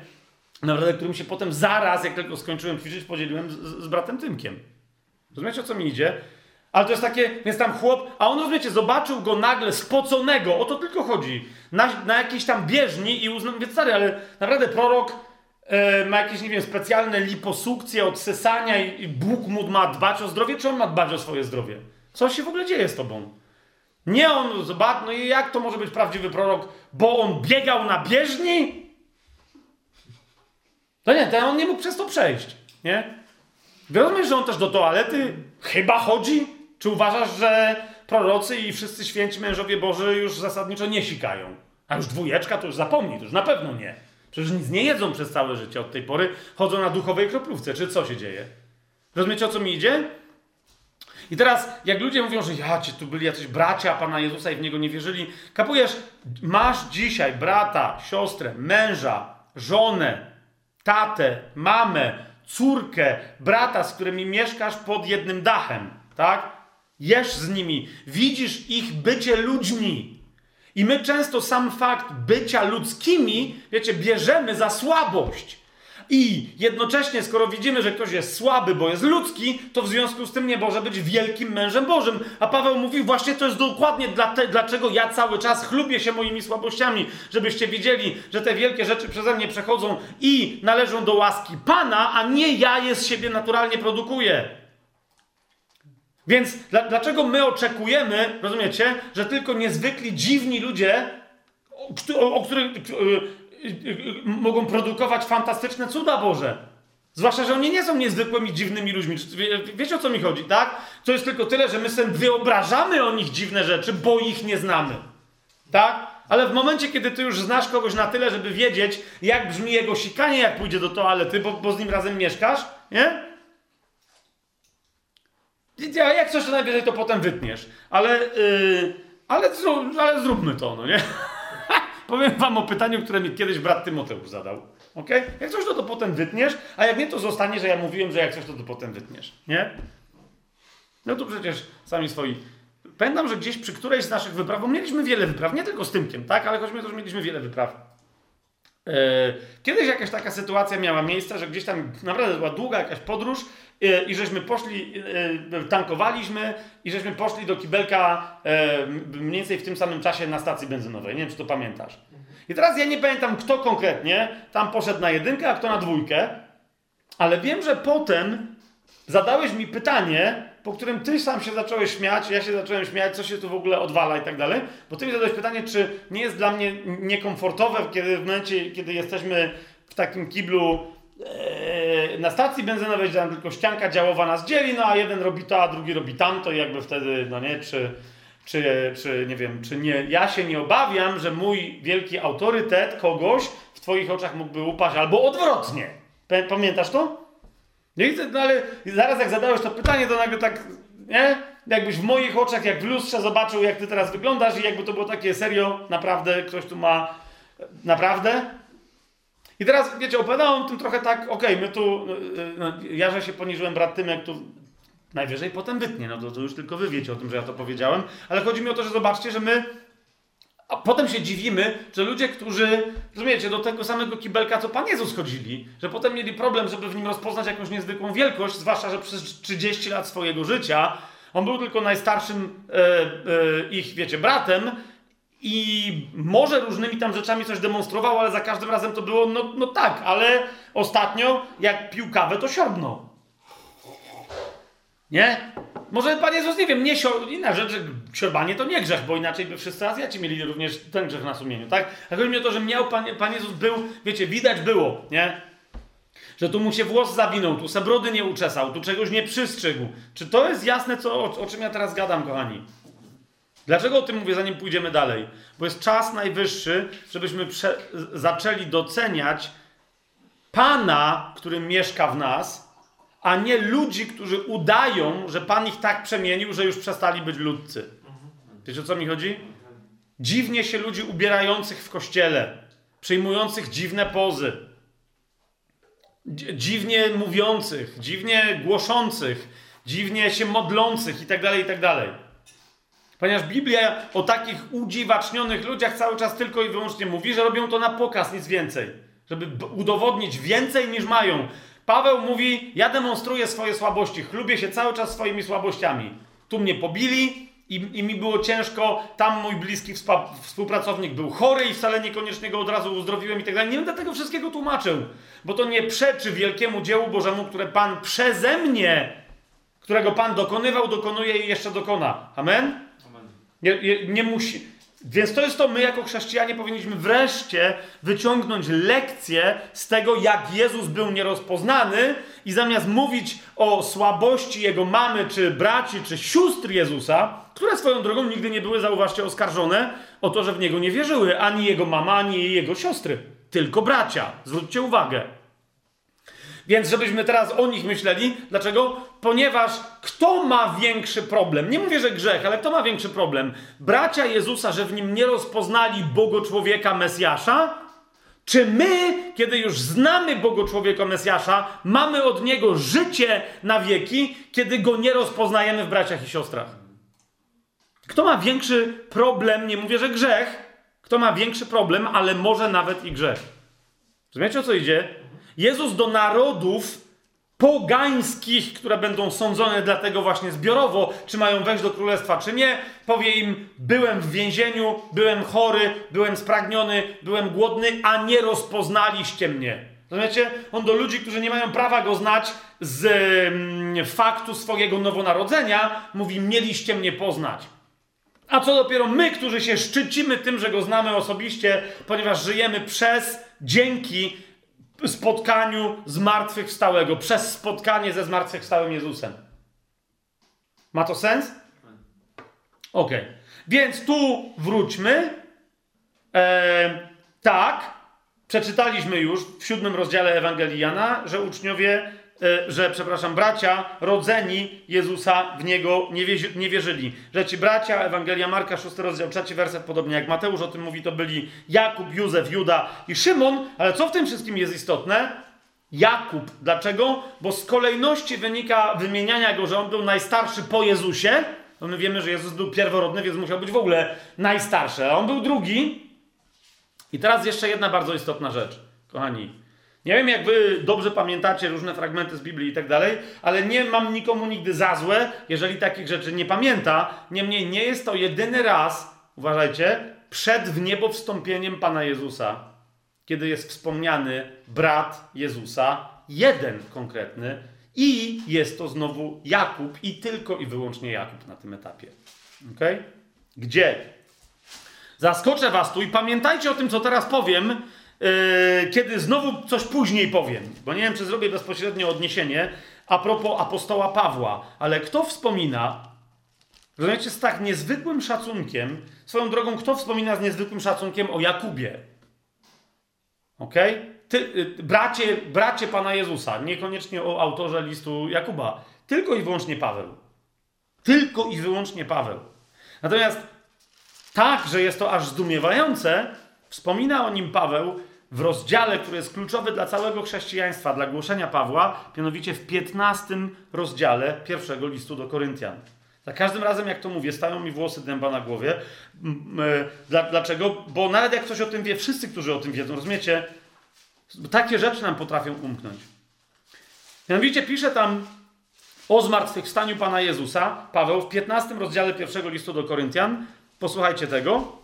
naprawdę, którym się potem zaraz, jak tylko skończyłem ćwiczyć, podzieliłem z, z bratem Tymkiem. Rozumiecie, o co mi idzie? Ale to jest takie, więc tam chłop, a on, rozumiecie, zobaczył go nagle spoconego, o to tylko chodzi, na, na jakiejś tam bieżni i uznał, więc stary, ale naprawdę prorok ma jakieś, nie wiem, specjalne liposukcje, odsysania i, i Bóg mu ma dbać o zdrowie, czy on ma dbać o swoje zdrowie? Co się w ogóle dzieje z tobą? Nie on, zobacz, no i jak to może być prawdziwy prorok, bo on biegał na bieżni? To nie, to on nie mógł przez to przejść, nie? Rozumiesz, że on też do toalety chyba chodzi? Czy uważasz, że prorocy i wszyscy święci mężowie Boży już zasadniczo nie sikają? A już dwójeczka to już zapomnij, to już na pewno nie. Przecież nic nie jedzą przez całe życie od tej pory, chodzą na duchowej kroplówce. Czy co się dzieje? Rozumiecie, o co mi idzie? I teraz, jak ludzie mówią, że ja, ci tu byli jacyś bracia Pana Jezusa i w Niego nie wierzyli, kapujesz, masz dzisiaj brata, siostrę, męża, żonę, tatę, mamę, córkę, brata, z którymi mieszkasz pod jednym dachem, tak? Jesz z nimi, widzisz ich bycie ludźmi. I my często sam fakt bycia ludzkimi, wiecie, bierzemy za słabość. I jednocześnie, skoro widzimy, że ktoś jest słaby, bo jest ludzki, to w związku z tym nie może być wielkim mężem Bożym. A Paweł mówi, właśnie to jest dokładnie dla te, dlaczego ja cały czas chlubię się moimi słabościami, żebyście widzieli, że te wielkie rzeczy przeze mnie przechodzą i należą do łaski Pana, a nie ja je z siebie naturalnie produkuję. Więc dla, dlaczego my oczekujemy, rozumiecie, że tylko niezwykli dziwni ludzie, o, o, o których mogą produkować fantastyczne cuda Boże. Zwłaszcza, że oni nie są niezwykłymi, dziwnymi ludźmi. Wie, wiecie o co mi chodzi, tak? To jest tylko tyle, że my sobie wyobrażamy o nich dziwne rzeczy, bo ich nie znamy. Tak? Ale w momencie, kiedy ty już znasz kogoś na tyle, żeby wiedzieć, jak brzmi jego sikanie, jak pójdzie do toalety, bo, bo z nim razem mieszkasz, nie? A jak coś, to najwyżej to potem wytniesz. Ale, yy, ale, ale zróbmy to, no nie? Powiem wam o pytaniu, które mi kiedyś brat Tymoteusz zadał. Ok? Jak coś, to, to potem wytniesz, a jak nie, to zostanie, że ja mówiłem, że jak coś, to, to potem wytniesz. Nie? No to przecież sami swoi. Pamiętam, że gdzieś przy którejś z naszych wypraw, bo mieliśmy wiele wypraw, nie tylko z Tymkiem, tak? Ale o to, że mieliśmy wiele wypraw. E, kiedyś jakaś taka sytuacja miała miejsce, że gdzieś tam naprawdę była długa jakaś podróż i żeśmy poszli, e, tankowaliśmy i żeśmy poszli do kibelka mniej więcej w tym samym czasie na stacji benzynowej. Nie wiem, czy to pamiętasz. I teraz ja nie pamiętam, kto konkretnie tam poszedł na jedynkę, a kto na dwójkę, ale wiem, że potem zadałeś mi pytanie, po którym ty sam się zacząłeś śmiać, ja się zacząłem śmiać, co się tu w ogóle odwala i tak dalej, bo ty mi zadałeś pytanie, czy nie jest dla mnie niekomfortowe, kiedy w momencie, kiedy jesteśmy w takim kiblu e, na stacji benzynowej, gdzie tam tylko ścianka działowa nas dzieli, no a jeden robi to, a drugi robi tamto i jakby wtedy, no nie, czy, czy, czy nie wiem, czy nie, ja się nie obawiam, że mój wielki autorytet kogoś w twoich oczach mógłby upaść, albo odwrotnie. Pamiętasz to? Nie widzę, no ale zaraz jak zadałeś to pytanie, to nagle tak, nie? Jakbyś w moich oczach, jak w lustrze zobaczył, jak ty teraz wyglądasz i jakby to było takie serio, naprawdę, ktoś tu ma, naprawdę? I teraz, wiecie, opowiadałem tym trochę tak, okej, okay, my tu, no, ja, że się poniżyłem, brat Tymek tu najwyżej potem wytnie, no to, to już tylko wy wiecie o tym, że ja to powiedziałem, ale chodzi mi o to, że zobaczcie, że my a potem się dziwimy, że ludzie, którzy, rozumiecie, do tego samego kibelka, co Pan Jezus chodzili, że potem mieli problem, żeby w nim rozpoznać jakąś niezwykłą wielkość, zwłaszcza, że przez 30 lat swojego życia on był tylko najstarszym e, e, ich, wiecie, bratem i może różnymi tam rzeczami coś demonstrował, ale za każdym razem to było, no, no tak, ale ostatnio, jak pił kawę, to siorbnął. Nie? Może Pan Jezus, nie wiem, nie sior... inna rzecz, siorbanie to nie grzech, bo inaczej by wszyscy Azjaci mieli również ten grzech na sumieniu, tak? A chodzi mi o to, że miał Pan, Pan Jezus był, wiecie, widać było, nie? Że tu mu się włos zawinął, tu se brody nie uczesał, tu czegoś nie przystrzegł. Czy to jest jasne, co, o, o czym ja teraz gadam, kochani? Dlaczego o tym mówię, zanim pójdziemy dalej? Bo jest czas najwyższy, żebyśmy zaczęli doceniać Pana, który mieszka w nas, a nie ludzi, którzy udają, że Pan ich tak przemienił, że już przestali być ludcy. Wiecie o co mi chodzi? Dziwnie się ludzi ubierających w kościele, przyjmujących dziwne pozy, dziwnie mówiących, dziwnie głoszących, dziwnie się modlących itd., tak itd. Ponieważ Biblia o takich udziwacznionych ludziach cały czas tylko i wyłącznie mówi, że robią to na pokaz, nic więcej. Żeby udowodnić więcej niż mają. Paweł mówi: Ja demonstruję swoje słabości, chlubię się cały czas swoimi słabościami. Tu mnie pobili i, i mi było ciężko, tam mój bliski współpracownik był chory i wcale niekoniecznie go od razu uzdrowiłem i tak dalej. Nie będę tego wszystkiego tłumaczył, bo to nie przeczy wielkiemu dziełu Bożemu, które Pan przeze mnie, którego Pan dokonywał, dokonuje i jeszcze dokona. Amen? Nie, nie musi. Więc to jest to, my jako chrześcijanie powinniśmy wreszcie wyciągnąć lekcję z tego, jak Jezus był nierozpoznany i zamiast mówić o słabości jego mamy, czy braci, czy sióstr Jezusa, które swoją drogą nigdy nie były, zauważcie, oskarżone o to, że w niego nie wierzyły, ani jego mama, ani jego siostry, tylko bracia. Zwróćcie uwagę. Więc żebyśmy teraz o nich myśleli. Dlaczego? Ponieważ kto ma większy problem? Nie mówię, że grzech, ale kto ma większy problem? Bracia Jezusa, że w nim nie rozpoznali Bogo człowieka Mesjasza? Czy my, kiedy już znamy Bogo człowieka Mesjasza, mamy od niego życie na wieki, kiedy go nie rozpoznajemy w braciach i siostrach? Kto ma większy problem? Nie mówię, że grzech. Kto ma większy problem, ale może nawet i grzech. Rozumiecie o co idzie? Jezus do narodów pogańskich, które będą sądzone dlatego właśnie zbiorowo, czy mają wejść do królestwa, czy nie, powie im: Byłem w więzieniu, byłem chory, byłem spragniony, byłem głodny, a nie rozpoznaliście mnie. Rozumiecie? On do ludzi, którzy nie mają prawa go znać z mm, faktu swojego nowonarodzenia, mówi: Mieliście mnie poznać. A co dopiero my, którzy się szczycimy tym, że go znamy osobiście, ponieważ żyjemy przez, dzięki spotkaniu zmartwychwstałego, przez spotkanie ze zmartwychwstałym Jezusem. Ma to sens? Ok. Więc tu wróćmy. Tak, przeczytaliśmy już w siódmym rozdziale Ewangelii Jana, że uczniowie że, przepraszam, bracia rodzeni Jezusa w Niego nie, nie wierzyli. Że ci bracia, Ewangelia Marka, 6 rozdział, 3 werset, podobnie jak Mateusz o tym mówi, to byli Jakub, Józef, Juda i Szymon, ale co w tym wszystkim jest istotne? Jakub. Dlaczego? Bo z kolejności wynika wymieniania go, że on był najstarszy po Jezusie. To my wiemy, że Jezus był pierworodny, więc musiał być w ogóle najstarszy, a on był drugi. I teraz jeszcze jedna bardzo istotna rzecz, kochani. Nie wiem, jak wy dobrze pamiętacie różne fragmenty z Biblii i tak dalej, ale nie mam nikomu nigdy za złe, jeżeli takich rzeczy nie pamięta. Niemniej nie jest to jedyny raz, uważajcie, przed w niebo wstąpieniem Pana Jezusa, kiedy jest wspomniany brat Jezusa, jeden konkretny, i jest to znowu Jakub, i tylko i wyłącznie Jakub na tym etapie. Ok? Gdzie? Zaskoczę was tu i pamiętajcie o tym, co teraz powiem, kiedy znowu coś później powiem, bo nie wiem, czy zrobię bezpośrednio odniesienie a propos apostoła Pawła, ale kto wspomina, rozumiecie, z tak niezwykłym szacunkiem, swoją drogą, kto wspomina z niezwykłym szacunkiem o Jakubie? Ok? Ty, yy, bracie, bracie Pana Jezusa, niekoniecznie o autorze listu Jakuba, tylko i wyłącznie Paweł. Tylko i wyłącznie Paweł. Natomiast tak, że jest to aż zdumiewające, wspomina o nim Paweł w rozdziale, który jest kluczowy dla całego chrześcijaństwa, dla głoszenia Pawła, mianowicie w 15 rozdziale pierwszego listu do Koryntian. Za każdym razem, jak to mówię, stają mi włosy dęba na głowie. E, dlaczego? Bo nawet jak ktoś o tym wie, wszyscy, którzy o tym wiedzą, rozumiecie, takie rzeczy nam potrafią umknąć. Mianowicie pisze tam o zmartwychwstaniu Pana Jezusa, Paweł, w 15 rozdziale pierwszego listu do Koryntian. Posłuchajcie tego,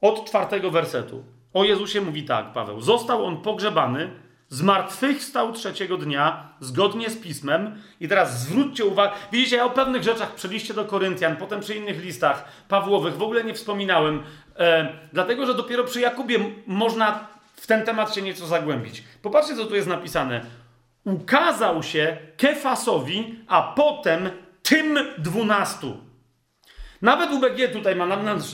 od czwartego wersetu. O Jezusie mówi tak, Paweł. Został on pogrzebany, zmartwychwstał trzeciego dnia, zgodnie z pismem. I teraz zwróćcie uwagę, widzicie, ja o pewnych rzeczach przy liście do Koryntian, potem przy innych listach Pawłowych w ogóle nie wspominałem, e, dlatego że dopiero przy Jakubie można w ten temat się nieco zagłębić. Popatrzcie, co tu jest napisane. Ukazał się Kefasowi, a potem tym dwunastu. Nawet UBG tutaj ma,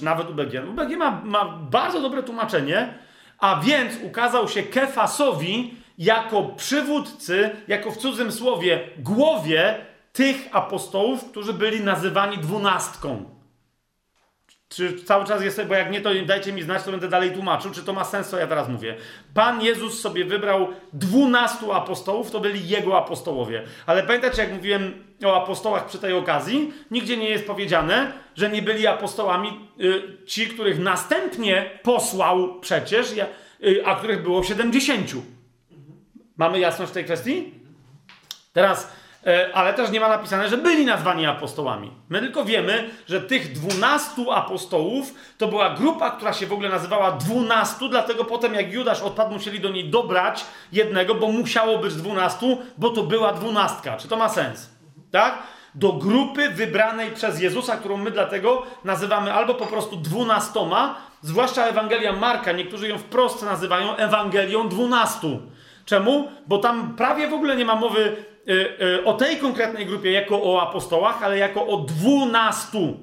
nawet UBG, UBG ma, ma bardzo dobre tłumaczenie, a więc ukazał się Kefasowi jako przywódcy, jako w cudzym słowie głowie tych apostołów, którzy byli nazywani dwunastką. Czy cały czas jest, bo jak nie, to dajcie mi znać, to będę dalej tłumaczył, czy to ma sens, co ja teraz mówię. Pan Jezus sobie wybrał dwunastu apostołów, to byli jego apostołowie. Ale pamiętacie, jak mówiłem o apostołach przy tej okazji? Nigdzie nie jest powiedziane, że nie byli apostołami y, ci, których następnie posłał przecież, y, a których było siedemdziesięciu. Mamy jasność w tej kwestii? Teraz ale też nie ma napisane, że byli nazwani apostołami. My tylko wiemy, że tych dwunastu apostołów to była grupa, która się w ogóle nazywała dwunastu, dlatego potem jak Judasz odpadł, musieli do niej dobrać jednego, bo musiało być dwunastu, bo to była dwunastka. Czy to ma sens? Tak? Do grupy wybranej przez Jezusa, którą my dlatego nazywamy albo po prostu dwunastoma, zwłaszcza Ewangelia Marka, niektórzy ją wprost nazywają Ewangelią dwunastu. Czemu? Bo tam prawie w ogóle nie ma mowy o tej konkretnej grupie jako o apostołach, ale jako o dwunastu.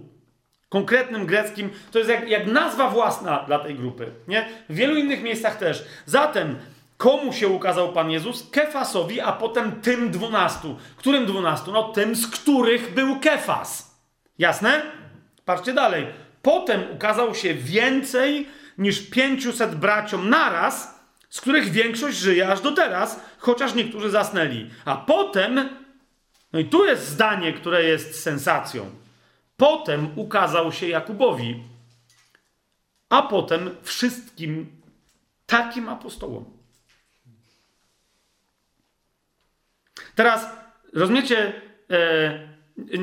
Konkretnym greckim, to jest jak, jak nazwa własna dla tej grupy. Nie? W wielu innych miejscach też. Zatem, komu się ukazał Pan Jezus? Kefasowi, a potem tym dwunastu. Którym dwunastu? No tym, z których był Kefas. Jasne? Patrzcie dalej. Potem ukazał się więcej niż pięciuset braciom naraz, z których większość żyje aż do teraz, chociaż niektórzy zasnęli. A potem, no i tu jest zdanie, które jest sensacją. Potem ukazał się Jakubowi, a potem wszystkim takim apostołom. Teraz, rozumiecie, e,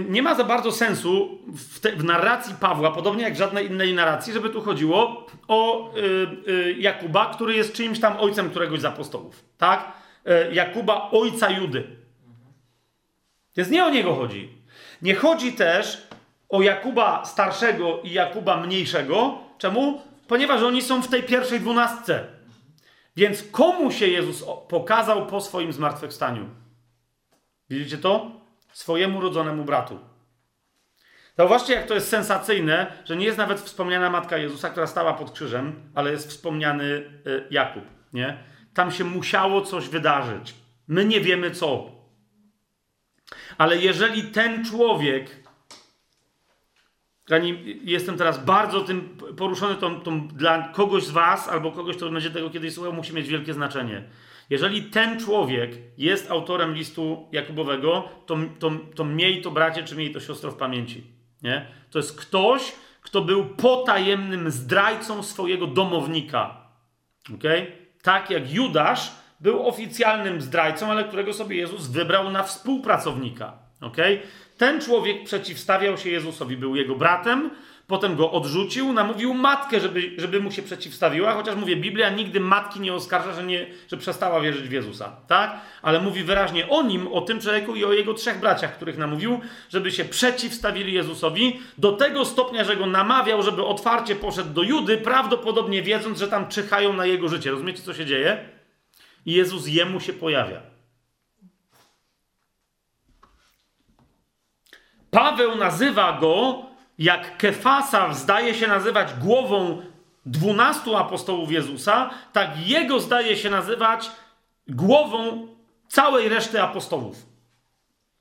nie ma za bardzo sensu w, te, w, narracji Pawła, podobnie jak w żadnej innej narracji, żeby tu chodziło o y, y, Jakuba, który jest czyimś tam ojcem któregoś z apostołów. Tak? Y, Jakuba, ojca Judy. Więc nie o niego chodzi. Nie chodzi też o Jakuba starszego i Jakuba mniejszego. Czemu? Ponieważ oni są w tej pierwszej dwunastce. Więc komu się Jezus pokazał po swoim zmartwychwstaniu? Widzicie to? Swojemu rodzonemu bratu. Zauważcie, jak to jest sensacyjne, że nie jest nawet wspomniana matka Jezusa, która stała pod krzyżem, ale jest wspomniany y, Jakub. Nie? Tam się musiało coś wydarzyć. My nie wiemy co. Ale jeżeli ten człowiek, jestem teraz bardzo tym poruszony, tą, tą, dla kogoś z Was albo kogoś, kto będzie tego kiedyś słuchał, musi mieć wielkie znaczenie. Jeżeli ten człowiek jest autorem listu Jakubowego, to, to, to miej to bracie, czy miej to siostro w pamięci. Nie? To jest ktoś, kto był potajemnym zdrajcą swojego domownika. Okay? Tak jak Judasz był oficjalnym zdrajcą, ale którego sobie Jezus wybrał na współpracownika. Okay? Ten człowiek przeciwstawiał się Jezusowi, był jego bratem, Potem go odrzucił, namówił matkę, żeby, żeby mu się przeciwstawiła, chociaż mówię, Biblia nigdy matki nie oskarża, że, nie, że przestała wierzyć w Jezusa, tak? Ale mówi wyraźnie o nim, o tym człowieku i o jego trzech braciach, których namówił, żeby się przeciwstawili Jezusowi, do tego stopnia, że go namawiał, żeby otwarcie poszedł do Judy, prawdopodobnie wiedząc, że tam czyhają na jego życie. Rozumiecie, co się dzieje? I Jezus jemu się pojawia. Paweł nazywa go jak Kefasa zdaje się nazywać głową dwunastu apostołów Jezusa, tak jego zdaje się nazywać głową całej reszty apostołów.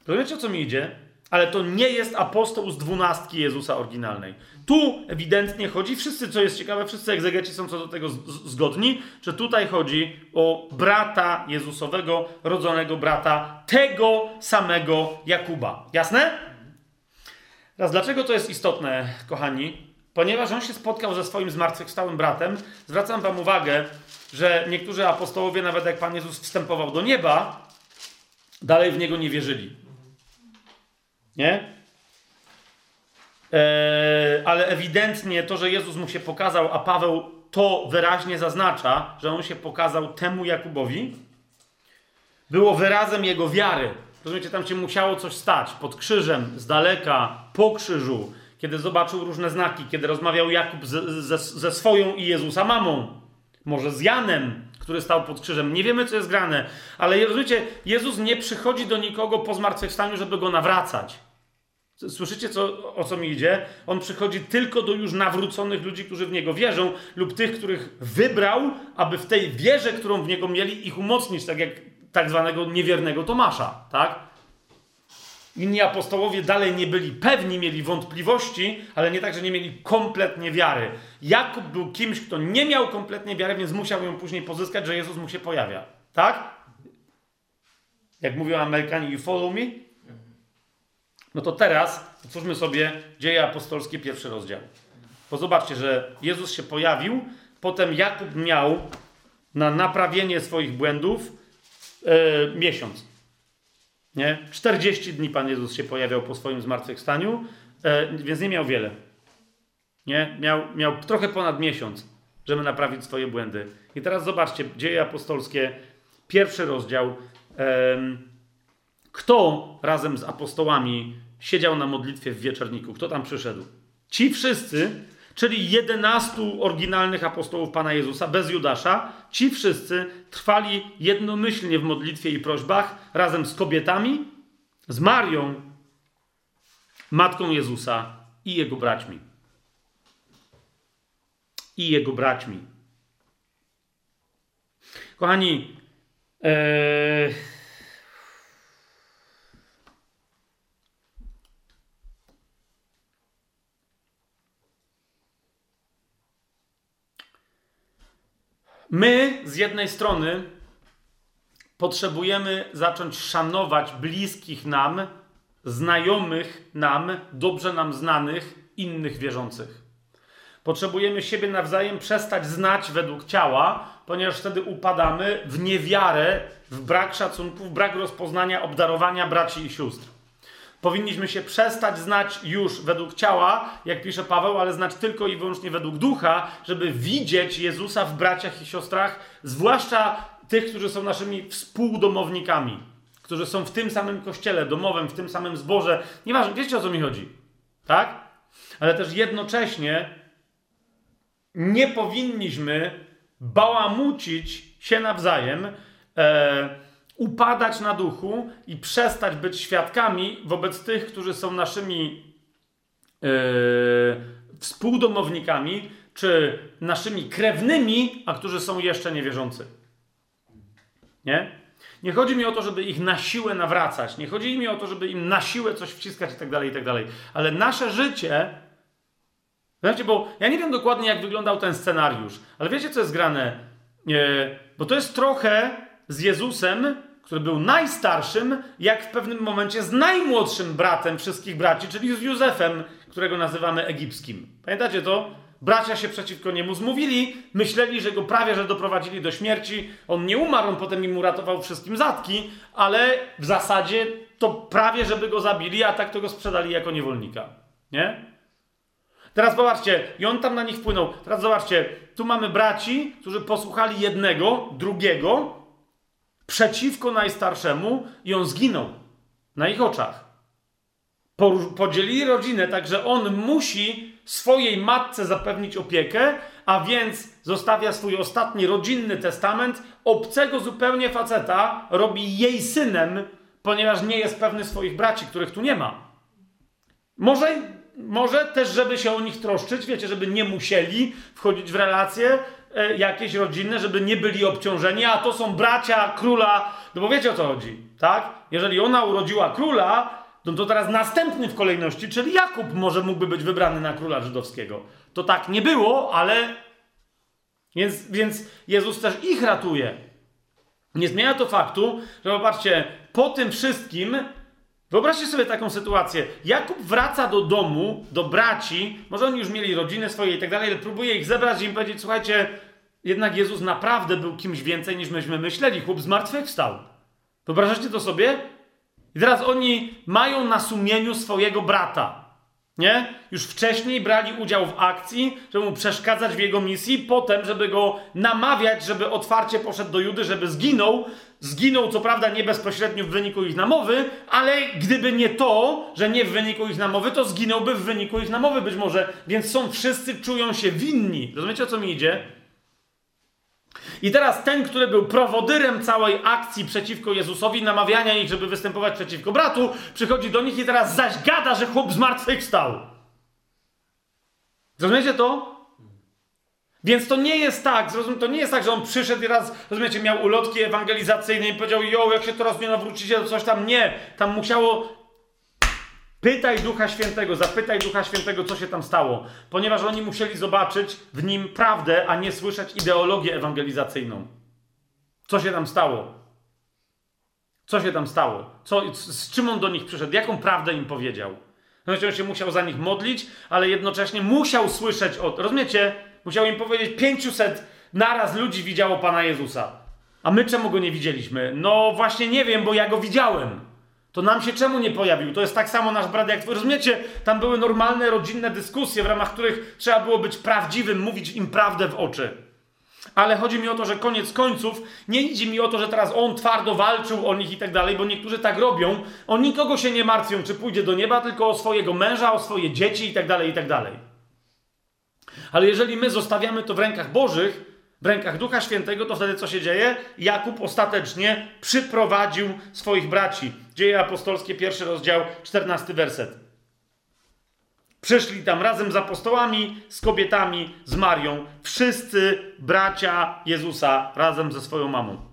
Rozumiecie, o co mi idzie? Ale to nie jest apostoł z dwunastki Jezusa oryginalnej. Tu ewidentnie chodzi, wszyscy, co jest ciekawe, wszyscy egzegeci są co do tego zgodni, że tutaj chodzi o brata Jezusowego, rodzonego brata tego samego Jakuba. Jasne? Teraz, dlaczego to jest istotne, kochani? Ponieważ on się spotkał ze swoim zmartwychwstałym bratem, zwracam wam uwagę, że niektórzy apostołowie, nawet jak Pan Jezus wstępował do nieba, dalej w niego nie wierzyli. Nie? Eee, ale ewidentnie to, że Jezus mu się pokazał, a Paweł to wyraźnie zaznacza, że on się pokazał temu Jakubowi, było wyrazem jego wiary. Rozumiecie, tam się musiało coś stać. Pod krzyżem, z daleka, po krzyżu, kiedy zobaczył różne znaki, kiedy rozmawiał Jakub ze, ze, ze swoją i Jezusa mamą. Może z Janem, który stał pod krzyżem. Nie wiemy, co jest grane. Ale rozumiecie, Jezus nie przychodzi do nikogo po zmartwychwstaniu, żeby go nawracać. Słyszycie, co, o co mi idzie? On przychodzi tylko do już nawróconych ludzi, którzy w Niego wierzą, lub tych, których wybrał, aby w tej wierze, którą w Niego mieli, ich umocnić, tak jak tak zwanego niewiernego Tomasza, tak? Inni apostołowie dalej nie byli pewni, mieli wątpliwości, ale nie tak, że nie mieli kompletnie wiary. Jakub był kimś, kto nie miał kompletnie wiary, więc musiał ją później pozyskać, że Jezus mu się pojawia. Tak? Jak mówią Amerykanie, you follow me? No to teraz otwórzmy sobie dzieje apostolskie, pierwszy rozdział. Bo zobaczcie, że Jezus się pojawił, potem Jakub miał na naprawienie swoich błędów e, miesiąc. Nie? 40 dni Pan Jezus się pojawiał po swoim zmartwychwstaniu, e, więc nie miał wiele. Nie? Miał, miał trochę ponad miesiąc, żeby naprawić swoje błędy. I teraz zobaczcie, dzieje apostolskie, pierwszy rozdział. kto razem z apostołami siedział na modlitwie w wieczorniku? Kto tam przyszedł? Ci wszyscy, czyli 11 oryginalnych apostołów Pana Jezusa, bez Judasza, ci wszyscy trwali jednomyślnie w modlitwie i prośbach razem z kobietami, z Marią, matką Jezusa i jego braćmi. I jego braćmi. Kochani, ee... My z jednej strony potrzebujemy zacząć szanować bliskich nam, znajomych nam, dobrze nam znanych, innych wierzących. Potrzebujemy siebie nawzajem przestać znać według ciała, ponieważ wtedy upadamy w niewiarę, w brak szacunku, w brak rozpoznania, obdarowania braci i sióstr. Powinniśmy się przestać znać już według ciała, jak pisze Paweł, ale znać tylko i wyłącznie według ducha, żeby widzieć Jezusa w braciach i siostrach, zwłaszcza tych, którzy są naszymi współdomownikami, którzy są w tym samym kościele domowym, w tym samym zborze. Nieważne, wiecie o co mi chodzi, tak? Ale też jednocześnie nie powinniśmy bałamucić się nawzajem. E, upadać na duchu i przestać być świadkami wobec tych, którzy są naszymi yy, współdomownikami, czy naszymi krewnymi, a którzy są jeszcze niewierzący. Nie? Nie chodzi mi o to, żeby ich na siłę nawracać. Nie chodzi mi o to, żeby im na siłę coś wciskać i tak dalej, i tak dalej. Ale nasze życie. Znaczy, bo ja nie wiem dokładnie, jak wyglądał ten scenariusz, ale wiecie, co jest grane? bo to jest trochę z Jezusem, który był najstarszym, jak w pewnym momencie z najmłodszym bratem wszystkich braci, czyli z Józefem, którego nazywamy egipskim. Pamiętacie to? Bracia się przeciwko niemu zmówili, myśleli, że go prawie że doprowadzili do śmierci. On nie umarł, on potem im uratował wszystkim zatki, ale w zasadzie to prawie żeby go zabili, a tak to go sprzedali jako niewolnika. Nie? Teraz zobaczcie, i on tam na nich wpłynął. Teraz zobaczcie, tu mamy braci, którzy posłuchali jednego, drugiego, przeciwko najstarszemu i on zginął na ich oczach. Podzielili rodzinę, tak że on musi swojej matce zapewnić opiekę, a więc zostawia swój ostatni rodzinny testament, obcego zupełnie faceta robi jej synem, ponieważ nie jest pewny swoich braci, których tu nie ma. Może, może też, żeby się o nich troszczyć, wiecie, żeby nie musieli wchodzić w relacje, jakieś rodzinne, żeby nie byli obciążeni, a to są bracia króla, no bo wiecie o co chodzi, tak? Jeżeli ona urodziła króla, no to teraz następny w kolejności, czyli Jakub może mógłby być wybrany na króla żydowskiego. To tak nie było, ale więc, więc Jezus też ich ratuje. Nie zmienia to faktu, że popatrzcie, po tym wszystkim Wyobraźcie sobie taką sytuację. Jakub wraca do domu, do braci, może oni już mieli rodziny swoje i tak dalej, ale próbuje ich zebrać i im powiedzieć, słuchajcie, jednak Jezus naprawdę był kimś więcej niż myśmy myśleli. Chłop zmartwychwstał. Wyobrażacie to sobie? I teraz oni mają na sumieniu swojego brata. Nie? Już wcześniej brali udział w akcji, żeby mu przeszkadzać w jego misji, potem, żeby go namawiać, żeby otwarcie poszedł do Judy, żeby zginął. Zginął, co prawda, nie bezpośrednio w wyniku ich namowy, ale gdyby nie to, że nie w wyniku ich namowy, to zginąłby w wyniku ich namowy być może. Więc są wszyscy czują się winni. Rozumiecie, o co mi idzie? I teraz ten, który był prowodyrem całej akcji przeciwko Jezusowi, namawiania ich, żeby występować przeciwko bratu, przychodzi do nich i teraz zaś gada, że chłop zmartwychwstał. Rozumiecie to? Więc to nie jest tak, zrozum, to nie jest tak, że on przyszedł i raz, rozumiecie, miał ulotki ewangelizacyjne i powiedział, jo, jak się teraz nie nawrócicie, to coś tam. Nie, tam musiało Pytaj Ducha Świętego, zapytaj Ducha Świętego, co się tam stało, ponieważ oni musieli zobaczyć w nim prawdę, a nie słyszeć ideologię ewangelizacyjną. Co się tam stało? Co się tam stało? Co, z czym on do nich przyszedł? Jaką prawdę im powiedział? Znaczy, on się musiał za nich modlić, ale jednocześnie musiał słyszeć o. Rozumiecie? Musiał im powiedzieć: 500 naraz ludzi widziało Pana Jezusa. A my czemu go nie widzieliśmy? No właśnie nie wiem, bo ja go widziałem. To nam się czemu nie pojawił? To jest tak samo nasz brat jak. Rozumiecie? Tam były normalne, rodzinne dyskusje, w ramach których trzeba było być prawdziwym, mówić im prawdę w oczy. Ale chodzi mi o to, że koniec końców nie idzie mi o to, że teraz on twardo walczył o nich i tak dalej, bo niektórzy tak robią. O nikogo się nie martwią, czy pójdzie do nieba, tylko o swojego męża, o swoje dzieci i tak dalej, i tak dalej. Ale jeżeli my zostawiamy to w rękach Bożych, w rękach Ducha Świętego, to wtedy co się dzieje? Jakub ostatecznie przyprowadził swoich braci. Dzieje apostolskie, pierwszy rozdział, czternasty werset. Przyszli tam razem z apostołami, z kobietami, z Marią, wszyscy bracia Jezusa razem ze swoją mamą.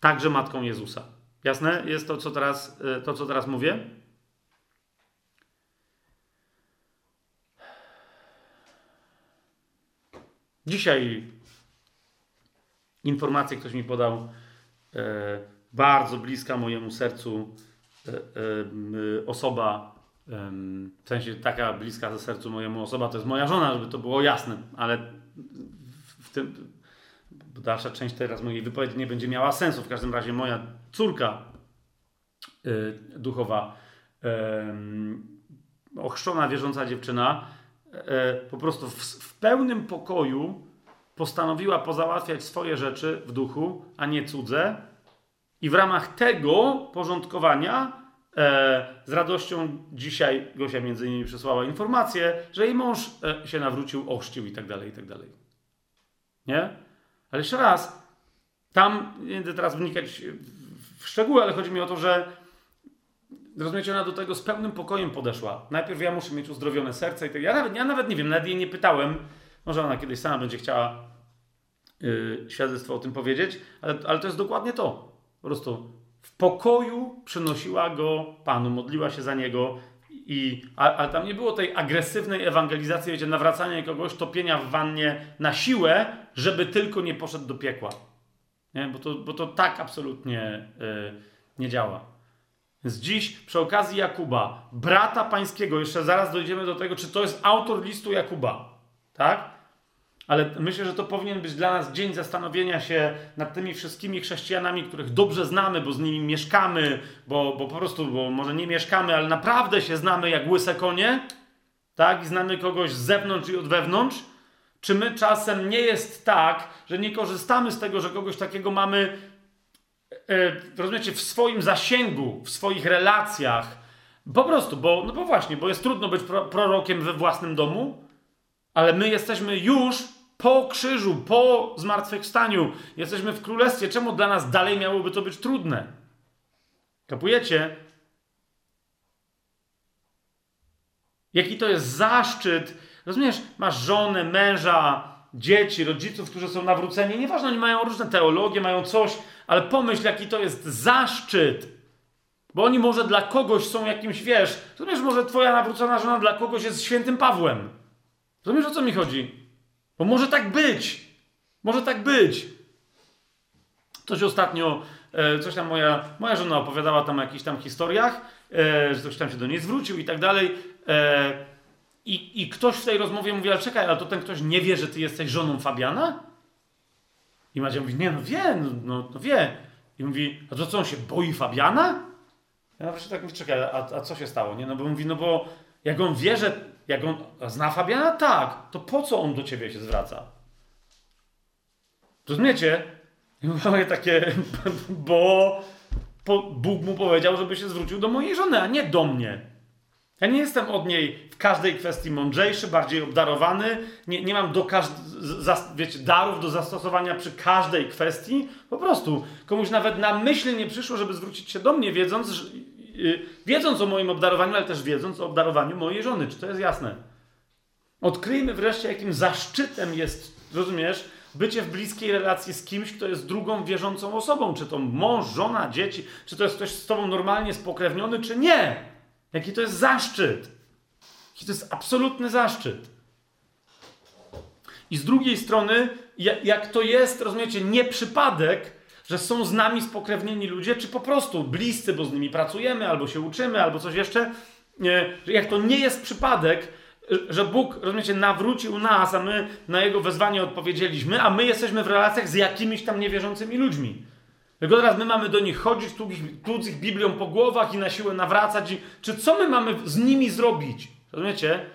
Także matką Jezusa. Jasne? Jest to, co teraz, e, to, co teraz mówię? Dzisiaj informację ktoś mi podał, e, bardzo bliska mojemu sercu e, e, osoba, w sensie taka bliska ze sercu mojemu osoba, to jest moja żona, żeby to było jasne, ale w tym dalsza część teraz mojej wypowiedzi nie będzie miała sensu. W każdym razie moja córka duchowa, ochrzczona, wierząca dziewczyna, po prostu w, w pełnym pokoju postanowiła pozałatwiać swoje rzeczy w duchu, a nie cudze. I w ramach tego porządkowania e, z radością dzisiaj Gosia między innymi przesłała informację, że jej mąż e, się nawrócił, ochrzcił i tak dalej, i tak dalej. Nie? Ale jeszcze raz, tam nie będę teraz wnikać w szczegóły, ale chodzi mi o to, że rozumiecie, ona do tego z pełnym pokojem podeszła. Najpierw ja muszę mieć uzdrowione serce i tak. Ja nawet, ja nawet nie wiem, nawet jej nie pytałem, może ona kiedyś sama będzie chciała yy, świadectwo o tym powiedzieć, ale, ale to jest dokładnie to. Po prostu w pokoju przynosiła go Panu, modliła się za niego. I, a, ale tam nie było tej agresywnej ewangelizacji, wiecie, nawracania kogoś, topienia w wannie na siłę, żeby tylko nie poszedł do piekła. Nie? Bo, to, bo to tak absolutnie yy, nie działa. Więc dziś przy okazji Jakuba, brata pańskiego, jeszcze zaraz dojdziemy do tego, czy to jest autor listu Jakuba, tak? Ale myślę, że to powinien być dla nas dzień zastanowienia się nad tymi wszystkimi chrześcijanami, których dobrze znamy, bo z nimi mieszkamy, bo, bo po prostu, bo może nie mieszkamy, ale naprawdę się znamy jak łyse konie, tak? I znamy kogoś z zewnątrz i od wewnątrz. Czy my czasem nie jest tak, że nie korzystamy z tego, że kogoś takiego mamy, e, rozumiecie, w swoim zasięgu, w swoich relacjach? Po prostu, bo, no bo właśnie, bo jest trudno być pro, prorokiem we własnym domu, ale my jesteśmy już po krzyżu, po zmartwychwstaniu. Jesteśmy w królestwie. Czemu dla nas dalej miałoby to być trudne? Kapujecie? Jaki to jest zaszczyt. Rozumiesz, masz żonę, męża, dzieci, rodziców, którzy są nawróceni. Nieważne, oni mają różne teologie, mają coś, ale pomyśl, jaki to jest zaszczyt. Bo oni może dla kogoś są jakimś, wiesz, rozumiesz, może twoja nawrócona żona dla kogoś jest świętym Pawłem. Rozumiesz, o co mi chodzi? Bo może tak być. Może tak być. Coś ostatnio, e, coś tam moja, moja żona opowiadała tam o jakichś tam historiach, e, że ktoś tam się do niej zwrócił i tak dalej. E, i, I ktoś w tej rozmowie mówi, ale czekaj, ale to ten ktoś nie wie, że ty jesteś żoną Fabiana? I Madzia mówi, nie, no wie, no, no, no wie. I mówi, a to co, on się boi Fabiana? Ja na tak mówię, czekaj, a, a co się stało? Nie, no bo mówi, no bo jak on wie, że jak on zna Fabiana, tak, to po co on do ciebie się zwraca? Rozumiecie? Mówię takie, bo Bóg mu powiedział, żeby się zwrócił do mojej żony, a nie do mnie. Ja nie jestem od niej w każdej kwestii mądrzejszy, bardziej obdarowany. Nie, nie mam do wiecie, darów do zastosowania przy każdej kwestii. Po prostu komuś nawet na myśl nie przyszło, żeby zwrócić się do mnie, wiedząc, że, wiedząc o moim obdarowaniu, ale też wiedząc o obdarowaniu mojej żony. Czy to jest jasne? Odkryjmy wreszcie, jakim zaszczytem jest, rozumiesz, bycie w bliskiej relacji z kimś, kto jest drugą wierzącą osobą. Czy to mąż, żona, dzieci, czy to jest ktoś z tobą normalnie spokrewniony, czy nie. Jaki to jest zaszczyt. Jaki to jest absolutny zaszczyt. I z drugiej strony, jak to jest, rozumiecie, nie przypadek, że są z nami spokrewnieni ludzie, czy po prostu bliscy, bo z nimi pracujemy, albo się uczymy, albo coś jeszcze. Jak to nie jest przypadek, że Bóg, rozumiecie, nawrócił nas, a my na Jego wezwanie odpowiedzieliśmy, a my jesteśmy w relacjach z jakimiś tam niewierzącymi ludźmi. Tylko teraz my mamy do nich chodzić, tłuc ich Biblią po głowach i na siłę nawracać. Czy co my mamy z nimi zrobić? Rozumiecie?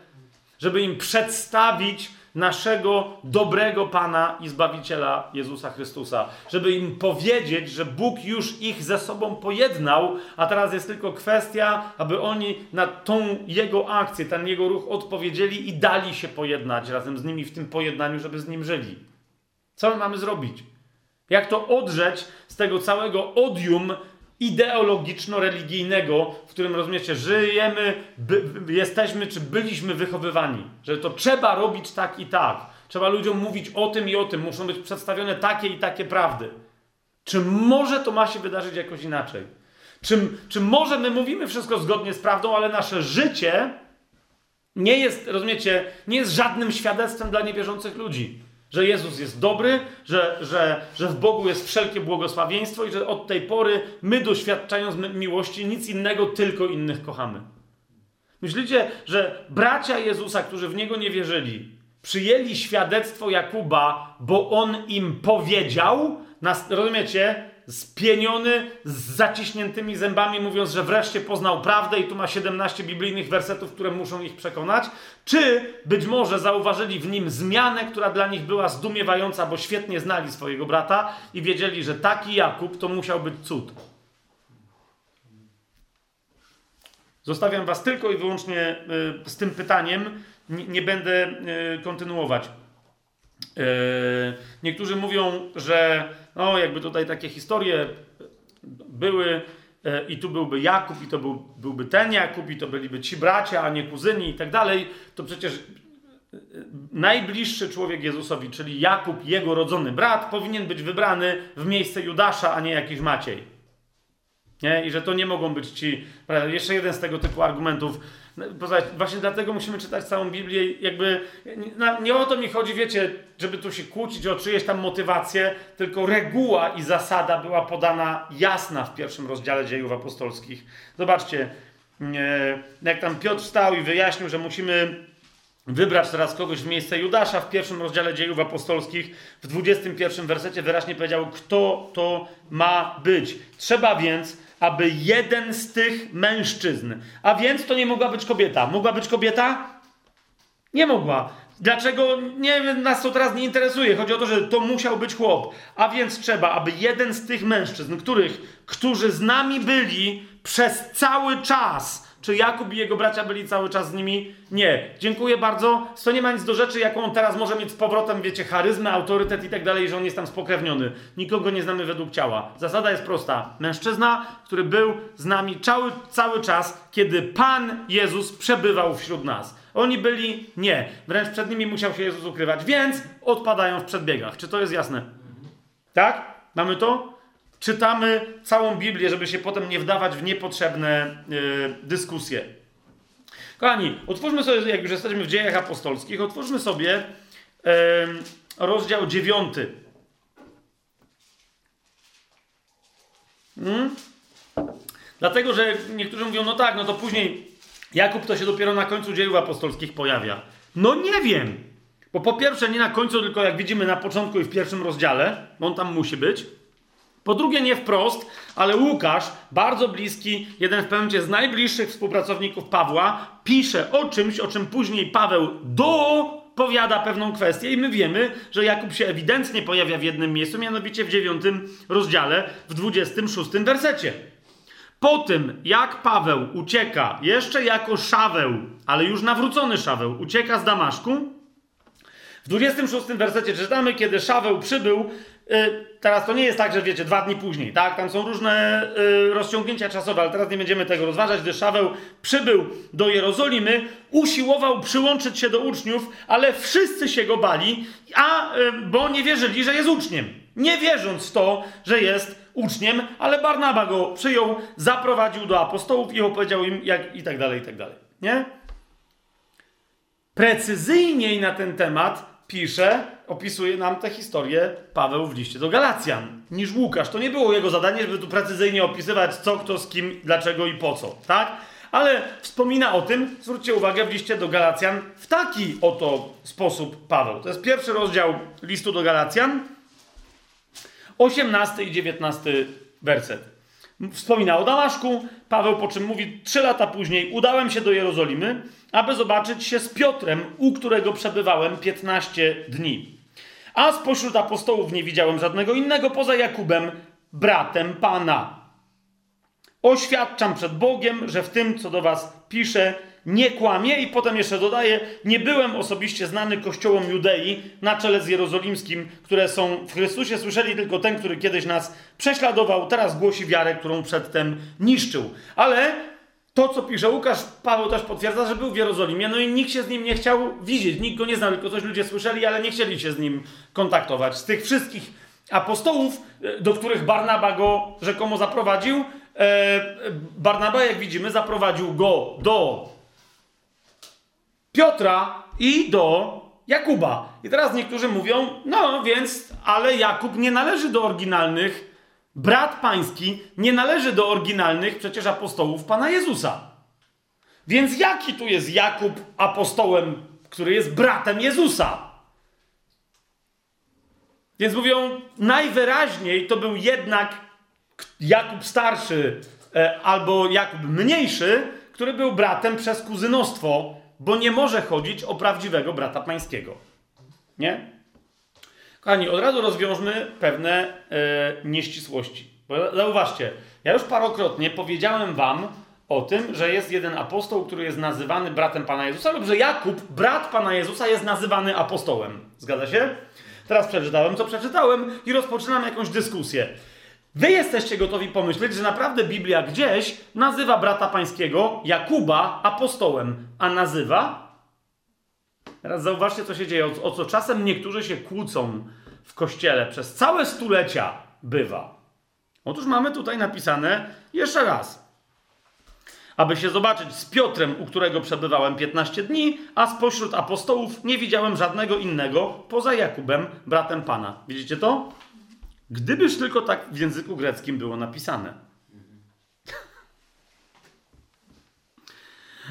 Żeby im przedstawić naszego dobrego Pana i Zbawiciela Jezusa Chrystusa. Żeby im powiedzieć, że Bóg już ich ze sobą pojednał, a teraz jest tylko kwestia, aby oni na tą Jego akcję, ten Jego ruch odpowiedzieli i dali się pojednać razem z nimi w tym pojednaniu, żeby z Nim żyli. Co my mamy zrobić? Jak to odrzeć z tego całego odium ideologiczno-religijnego, w którym rozumiecie, żyjemy, by, jesteśmy czy byliśmy wychowywani, że to trzeba robić tak i tak. Trzeba ludziom mówić o tym i o tym, muszą być przedstawione takie i takie prawdy. Czy może to ma się wydarzyć jakoś inaczej? Czy, czy może my mówimy wszystko zgodnie z prawdą, ale nasze życie nie jest, rozumiecie, nie jest żadnym świadectwem dla niewierzących ludzi? Że Jezus jest dobry, że, że, że w Bogu jest wszelkie błogosławieństwo i że od tej pory my, doświadczając miłości, nic innego, tylko innych kochamy. Myślicie, że bracia Jezusa, którzy w Niego nie wierzyli, przyjęli świadectwo Jakuba, bo on im powiedział, rozumiecie, spieniony, z zaciśniętymi zębami, mówiąc, że wreszcie poznał prawdę i tu ma 17 biblijnych wersetów, które muszą ich przekonać, czy być może zauważyli w nim zmianę, która dla nich była zdumiewająca, bo świetnie znali swojego brata i wiedzieli, że taki Jakub to musiał być cud. Zostawiam was tylko i wyłącznie y, z tym pytaniem, nie będę y, kontynuować. Y, niektórzy mówią, że no jakby tutaj takie historie były e, i tu byłby Jakub i to był, byłby ten Jakub i to byliby ci bracia, a nie kuzyni i tak dalej, to przecież e, najbliższy człowiek Jezusowi, czyli Jakub, jego rodzony brat, powinien być wybrany w miejsce Judasza, a nie jakiś Maciej. Nie? I że to nie mogą być ci. Jeszcze jeden z tego typu argumentów no, właśnie dlatego musimy czytać całą Biblię. Jakby nie, nie o to mi chodzi, wiecie, żeby tu się kłócić o czyjeś tam motywacje, tylko reguła i zasada była podana jasna w pierwszym rozdziale dziejów apostolskich. Zobaczcie, jak tam Piotr stał i wyjaśnił, że musimy wybrać teraz kogoś w miejsce Judasza w pierwszym rozdziale dziejów apostolskich, w 21 wersecie wyraźnie powiedział, kto to ma być. Trzeba więc aby jeden z tych mężczyzn, a więc to nie mogła być kobieta. Mogła być kobieta? Nie mogła. Dlaczego? Nie nas to teraz nie interesuje. Chodzi o to, że to musiał być chłop. A więc trzeba, aby jeden z tych mężczyzn, których, którzy z nami byli przez cały czas, czy Jakub i jego bracia byli cały czas z nimi? Nie. Dziękuję bardzo. To nie ma nic do rzeczy, jaką on teraz może mieć z powrotem, wiecie, charyzmę, autorytet i tak dalej, że on jest tam spokrewniony. Nikogo nie znamy według ciała. Zasada jest prosta. Mężczyzna, który był z nami cały, cały czas, kiedy Pan Jezus przebywał wśród nas. Oni byli nie. Wręcz przed nimi musiał się Jezus ukrywać, więc odpadają w przedbiegach. Czy to jest jasne? Tak? Mamy to? Czytamy całą Biblię, żeby się potem nie wdawać w niepotrzebne yy, dyskusje. Kochani, otwórzmy sobie, jak już jesteśmy w dziejach apostolskich, otwórzmy sobie yy, rozdział dziewiąty. Hmm? Dlatego, że niektórzy mówią, no tak, no to później Jakub to się dopiero na końcu dziejów apostolskich pojawia. No nie wiem. Bo po pierwsze nie na końcu, tylko jak widzimy na początku i w pierwszym rozdziale, on tam musi być. Po drugie, nie wprost, ale Łukasz, bardzo bliski, jeden w pewnym z najbliższych współpracowników Pawła, pisze o czymś, o czym później Paweł dopowiada pewną kwestię, i my wiemy, że Jakub się ewidentnie pojawia w jednym miejscu, mianowicie w dziewiątym rozdziale, w dwudziestym szóstym wersecie. Po tym, jak Paweł ucieka, jeszcze jako Szaweł, ale już nawrócony Szaweł, ucieka z Damaszku, w 26 wersecie czytamy, kiedy Szaweł przybył teraz to nie jest tak, że wiecie, dwa dni później, tak? Tam są różne y, rozciągnięcia czasowe, ale teraz nie będziemy tego rozważać, gdy Szaweł przybył do Jerozolimy, usiłował przyłączyć się do uczniów, ale wszyscy się go bali, a, y, bo nie wierzyli, że jest uczniem. Nie wierząc w to, że jest uczniem, ale Barnaba go przyjął, zaprowadził do apostołów i opowiedział im jak i tak dalej, i tak dalej. Nie? Precyzyjniej na ten temat pisze, opisuje nam tę historię Paweł w liście do Galacjan, niż Łukasz. To nie było jego zadanie, żeby tu precyzyjnie opisywać co, kto, z kim, dlaczego i po co, tak? Ale wspomina o tym, zwróćcie uwagę, w liście do Galacjan w taki oto sposób Paweł. To jest pierwszy rozdział listu do Galacjan, 18 i 19 werset. Wspomina o Damaszku, Paweł po czym mówi, trzy lata później udałem się do Jerozolimy, aby zobaczyć się z Piotrem, u którego przebywałem 15 dni. A spośród apostołów nie widziałem żadnego innego poza Jakubem, bratem Pana. Oświadczam przed Bogiem, że w tym, co do was piszę, nie kłamie i potem jeszcze dodaje, nie byłem osobiście znany kościołom Judei na czele z jerozolimskim, które są w Chrystusie. Słyszeli tylko ten, który kiedyś nas prześladował, teraz głosi wiarę, którą przedtem niszczył. Ale to, co pisze Łukasz, Paweł też potwierdza, że był w Jerozolimie, no i nikt się z nim nie chciał widzieć, nikt go nie znał, tylko coś ludzie słyszeli, ale nie chcieli się z nim kontaktować. Z tych wszystkich apostołów, e, do których Barnaba go rzekomo zaprowadził, e, Barnaba, jak widzimy, zaprowadził go do Piotra i do Jakuba. I teraz niektórzy mówią, no więc, ale Jakub nie należy do oryginalnych, brat pański nie należy do oryginalnych przecież apostołów Pana Jezusa. Więc jaki tu jest Jakub apostołem, który jest bratem Jezusa? Więc mówią, najwyraźniej to był jednak Jakub starszy e, albo Jakub mniejszy, który był bratem przez kuzynostwo bo nie może chodzić o prawdziwego brata pańskiego. Nie? Kochani, od razu rozwiążmy pewne e, nieścisłości. Bo zauważcie, ja już parokrotnie powiedziałem wam o tym, że jest jeden apostoł, który jest nazywany bratem Pana Jezusa, lub że Jakub, brat Pana Jezusa, jest nazywany apostołem. Zgadza się? Teraz przeczytałem, co przeczytałem i rozpoczynam jakąś dyskusję. Wy jesteście gotowi pomyśleć, że naprawdę Biblia gdzieś nazywa brata pańskiego Jakuba apostołem, a nazywa. Teraz zauważcie, co się dzieje. O, o co czasem niektórzy się kłócą w kościele przez całe stulecia bywa. Otóż mamy tutaj napisane jeszcze raz. Aby się zobaczyć z Piotrem, u którego przebywałem 15 dni, a spośród apostołów nie widziałem żadnego innego poza Jakubem, bratem Pana. Widzicie to? Gdybyż tylko tak w języku greckim było napisane.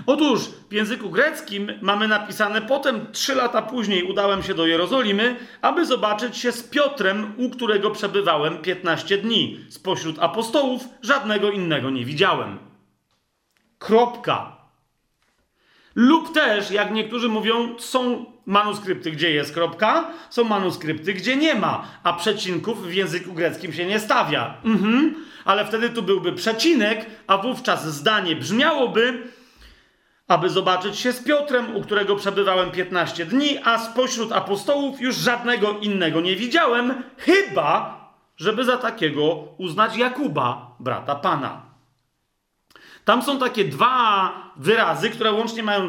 Otóż w języku greckim mamy napisane: Potem trzy lata później udałem się do Jerozolimy, aby zobaczyć się z Piotrem, u którego przebywałem 15 dni. Spośród apostołów żadnego innego nie widziałem. Kropka. Lub też, jak niektórzy mówią, są manuskrypty, gdzie jest kropka, są manuskrypty, gdzie nie ma, a przecinków w języku greckim się nie stawia. Mhm, ale wtedy tu byłby przecinek, a wówczas zdanie brzmiałoby, aby zobaczyć się z Piotrem, u którego przebywałem 15 dni, a spośród apostołów już żadnego innego nie widziałem, chyba, żeby za takiego uznać Jakuba, brata Pana. Tam są takie dwa wyrazy, które łącznie mają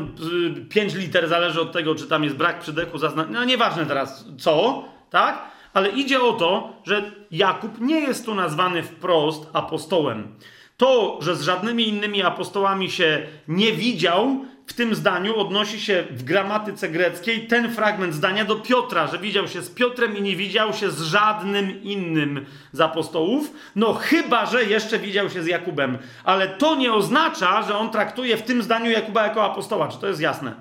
y, pięć liter, zależy od tego, czy tam jest brak przydechu, zazna- no nieważne teraz co, tak? Ale idzie o to, że Jakub nie jest tu nazwany wprost apostołem. To, że z żadnymi innymi apostołami się nie widział, w tym zdaniu odnosi się w gramatyce greckiej ten fragment zdania do Piotra, że widział się z Piotrem i nie widział się z żadnym innym z apostołów, no chyba, że jeszcze widział się z Jakubem. Ale to nie oznacza, że on traktuje w tym zdaniu Jakuba jako apostoła. Czy to jest jasne?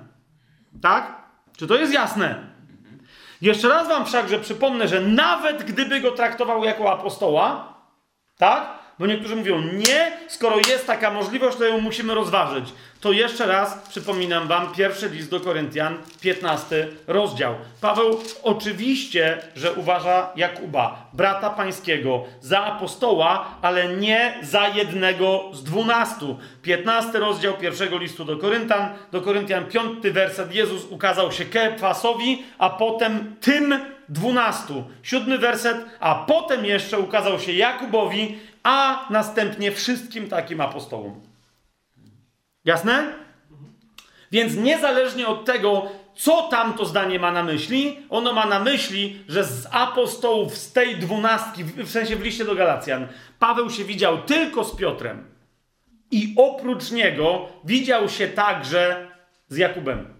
Tak? Czy to jest jasne? Jeszcze raz wam wszakże przypomnę, że nawet gdyby go traktował jako apostoła, tak? Bo niektórzy mówią, nie, skoro jest taka możliwość, to ją musimy rozważyć. To jeszcze raz przypominam Wam pierwszy list do Koryntian, 15 rozdział. Paweł oczywiście, że uważa Jakuba, brata pańskiego, za apostoła, ale nie za jednego z dwunastu. 15 rozdział pierwszego listu do Koryntian, do Koryntian, piąty werset. Jezus ukazał się Kefasowi, a potem tym dwunastu. Siódmy werset, a potem jeszcze ukazał się Jakubowi, a następnie wszystkim takim apostołom. Jasne? Więc niezależnie od tego, co tam to zdanie ma na myśli, ono ma na myśli, że z apostołów, z tej dwunastki, w sensie w liście do Galacjan, Paweł się widział tylko z Piotrem. I oprócz niego widział się także z Jakubem.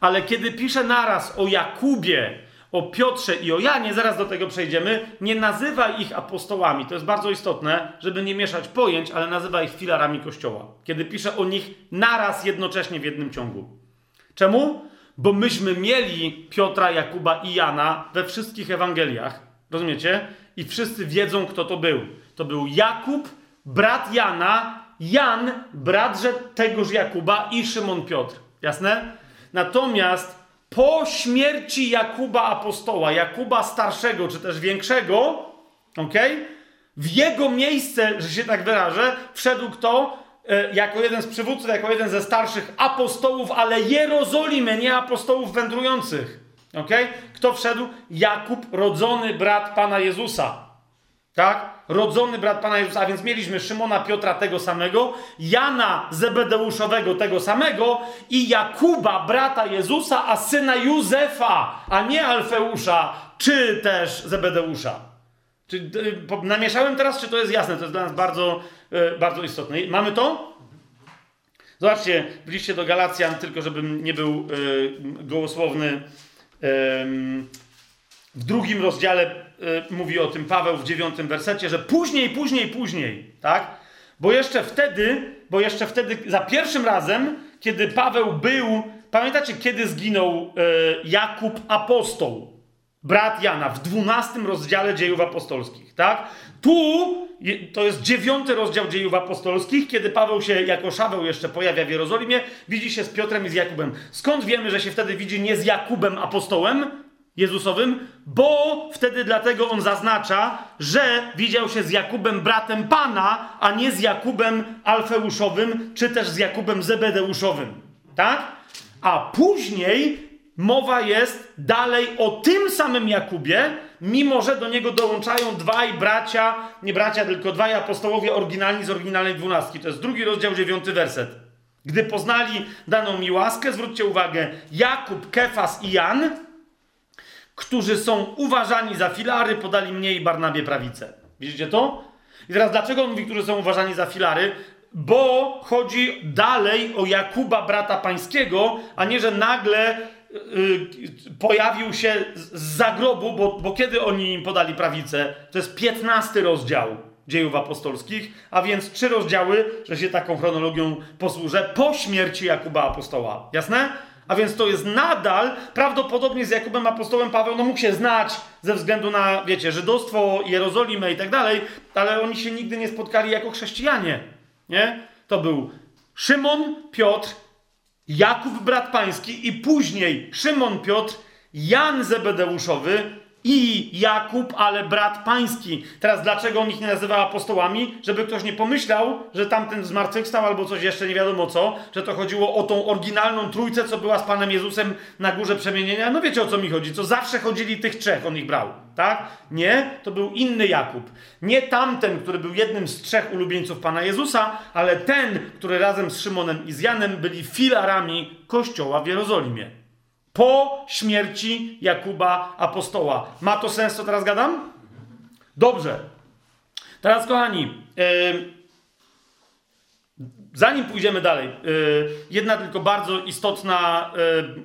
Ale kiedy pisze naraz o Jakubie o Piotrze i o Janie, zaraz do tego przejdziemy, nie nazywa ich apostołami. To jest bardzo istotne, żeby nie mieszać pojęć, ale nazywa ich filarami Kościoła. Kiedy pisze o nich naraz, jednocześnie w jednym ciągu. Czemu? Bo myśmy mieli Piotra, Jakuba i Jana we wszystkich Ewangeliach. Rozumiecie? i wszyscy wiedzą, kto to był. To był Jakub, brat Jana, Jan, bratże tegoż Jakuba i Szymon Piotr. Jasne? Natomiast po śmierci Jakuba apostoła, Jakuba starszego czy też większego, ok? W jego miejsce, że się tak wyrażę, wszedł kto? E, jako jeden z przywódców, jako jeden ze starszych apostołów, ale Jerozolimy, nie apostołów wędrujących. ok? Kto wszedł? Jakub, rodzony brat Pana Jezusa. Tak? Rodzony brat Pana Jezusa, a więc mieliśmy Szymona Piotra tego samego, Jana Zebedeuszowego tego samego i Jakuba, brata Jezusa, a syna Józefa, a nie Alfeusza, czy też Zebedeusza. Czy, y, namieszałem teraz, czy to jest jasne? To jest dla nas bardzo, y, bardzo istotne. Mamy to? Zobaczcie, byliście do Galacjan, tylko żebym nie był y, gołosłowny. W drugim rozdziale mówi o tym Paweł w dziewiątym wersecie, że później, później, później, tak? Bo jeszcze wtedy, bo jeszcze wtedy, za pierwszym razem, kiedy Paweł był, pamiętacie, kiedy zginął Jakub apostoł? brat Jana w 12 rozdziale dziejów apostolskich, tak? Tu to jest dziewiąty rozdział dziejów apostolskich, kiedy Paweł się jako Szaweł jeszcze pojawia w Jerozolimie, widzi się z Piotrem i z Jakubem. Skąd wiemy, że się wtedy widzi nie z Jakubem apostołem Jezusowym? Bo wtedy dlatego on zaznacza, że widział się z Jakubem bratem Pana, a nie z Jakubem Alfeuszowym, czy też z Jakubem Zebedeuszowym. Tak? A później mowa jest dalej o tym samym Jakubie, mimo że do niego dołączają dwaj bracia, nie bracia, tylko dwaj apostołowie oryginalni z oryginalnej dwunastki. To jest drugi rozdział, dziewiąty werset. Gdy poznali daną mi łaskę, zwróćcie uwagę, Jakub, Kefas i Jan, którzy są uważani za filary, podali mnie i Barnabie prawicę. Widzicie to? I teraz dlaczego on mówi, którzy są uważani za filary? Bo chodzi dalej o Jakuba, brata pańskiego, a nie, że nagle Y, pojawił się z zagrobu, bo, bo kiedy oni im podali prawicę? To jest 15 rozdział dziejów apostolskich, a więc trzy rozdziały, że się taką chronologią posłużę, po śmierci Jakuba apostoła. Jasne? A więc to jest nadal, prawdopodobnie z Jakubem apostołem Paweł, no mógł się znać ze względu na, wiecie, żydostwo, Jerozolimę i tak dalej, ale oni się nigdy nie spotkali jako chrześcijanie. Nie? To był Szymon, Piotr Jakub brat pański i później Szymon Piotr, Jan Zebedeuszowy i Jakub, ale brat pański. Teraz dlaczego on ich nie nazywa apostołami? Żeby ktoś nie pomyślał, że tamten zmartwychwstał albo coś jeszcze nie wiadomo co, że to chodziło o tą oryginalną trójcę, co była z Panem Jezusem na górze przemienienia. No wiecie o co mi chodzi, co zawsze chodzili tych trzech, on ich brał. Tak? Nie, to był inny Jakub. Nie tamten, który był jednym z trzech ulubieńców Pana Jezusa, ale ten, który razem z Szymonem i z Janem byli filarami kościoła w Jerozolimie po śmierci Jakuba apostoła. Ma to sens, co teraz gadam? Dobrze. Teraz, kochani, yy, zanim pójdziemy dalej, yy, jedna tylko bardzo istotna,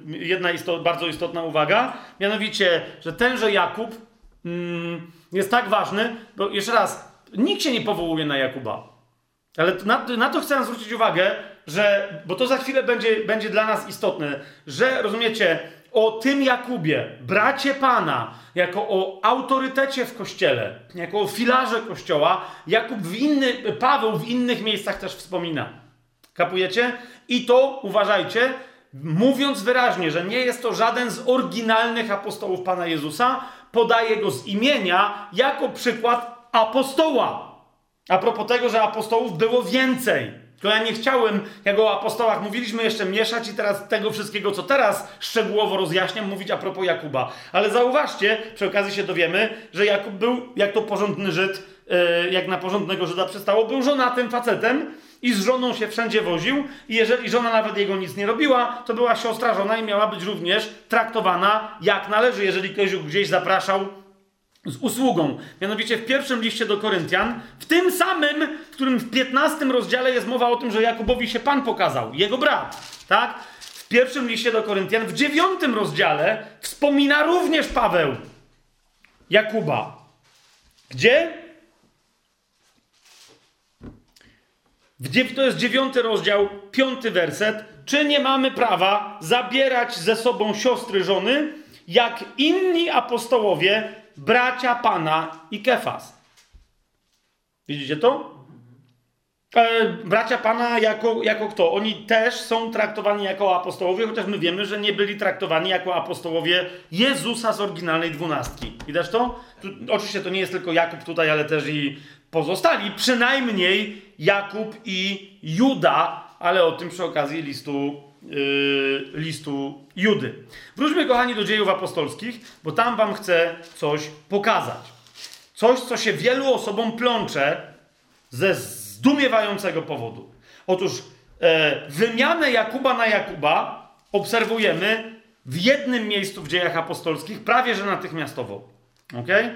yy, jedna bardzo istotna uwaga, mianowicie, że tenże Jakub mm, jest tak ważny, bo jeszcze raz, nikt się nie powołuje na Jakuba. Ale na, na to chcę zwrócić uwagę, że, bo to za chwilę będzie, będzie dla nas istotne, że rozumiecie, o tym Jakubie, bracie Pana, jako o autorytecie w kościele, jako o filarze kościoła, Jakub w inny, Paweł w innych miejscach też wspomina. Kapujecie? I to uważajcie, mówiąc wyraźnie, że nie jest to żaden z oryginalnych apostołów Pana Jezusa, podaje go z imienia jako przykład apostoła. A propos tego, że apostołów było więcej. Tylko ja nie chciałem, jak o apostołach mówiliśmy, jeszcze mieszać i teraz tego wszystkiego, co teraz szczegółowo rozjaśniam, mówić a propos Jakuba. Ale zauważcie, przy okazji się dowiemy, że Jakub był, jak to porządny Żyd, e, jak na porządnego Żyda przystało, był żonatym facetem i z żoną się wszędzie woził i jeżeli żona nawet jego nic nie robiła, to była siostra żona i miała być również traktowana jak należy. Jeżeli ktoś gdzieś zapraszał z usługą. Mianowicie w pierwszym liście do Koryntian, w tym samym, w którym w 15 rozdziale jest mowa o tym, że Jakubowi się Pan pokazał, jego brat, tak? W pierwszym liście do Koryntian, w dziewiątym rozdziale wspomina również Paweł Jakuba. Gdzie? To jest dziewiąty rozdział, piąty werset. Czy nie mamy prawa zabierać ze sobą siostry żony, jak inni apostołowie bracia Pana i Kefas. Widzicie to? E, bracia Pana jako, jako kto? Oni też są traktowani jako apostołowie, chociaż my wiemy, że nie byli traktowani jako apostołowie Jezusa z oryginalnej dwunastki. Widać to? Tu, oczywiście to nie jest tylko Jakub tutaj, ale też i pozostali. Przynajmniej Jakub i Juda, ale o tym przy okazji listu, listu Judy. Wróćmy, kochani, do dziejów apostolskich, bo tam wam chcę coś pokazać. Coś, co się wielu osobom plącze ze zdumiewającego powodu. Otóż e, wymianę Jakuba na Jakuba obserwujemy w jednym miejscu w dziejach apostolskich, prawie że natychmiastowo. Okay?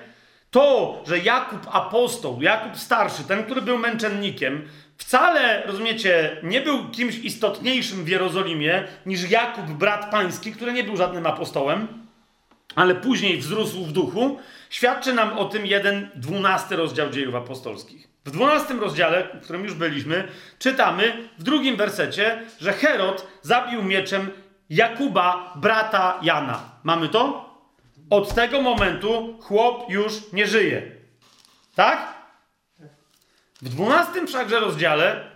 To, że Jakub apostoł, Jakub starszy, ten, który był męczennikiem, wcale, rozumiecie, nie był kimś istotniejszym w Jerozolimie niż Jakub, brat pański, który nie był żadnym apostołem, ale później wzrósł w duchu, świadczy nam o tym jeden dwunasty rozdział dziejów apostolskich. W dwunastym rozdziale, w którym już byliśmy, czytamy w drugim wersecie, że Herod zabił mieczem Jakuba, brata Jana. Mamy to? Od tego momentu chłop już nie żyje. Tak? W dwunastym wszakże rozdziale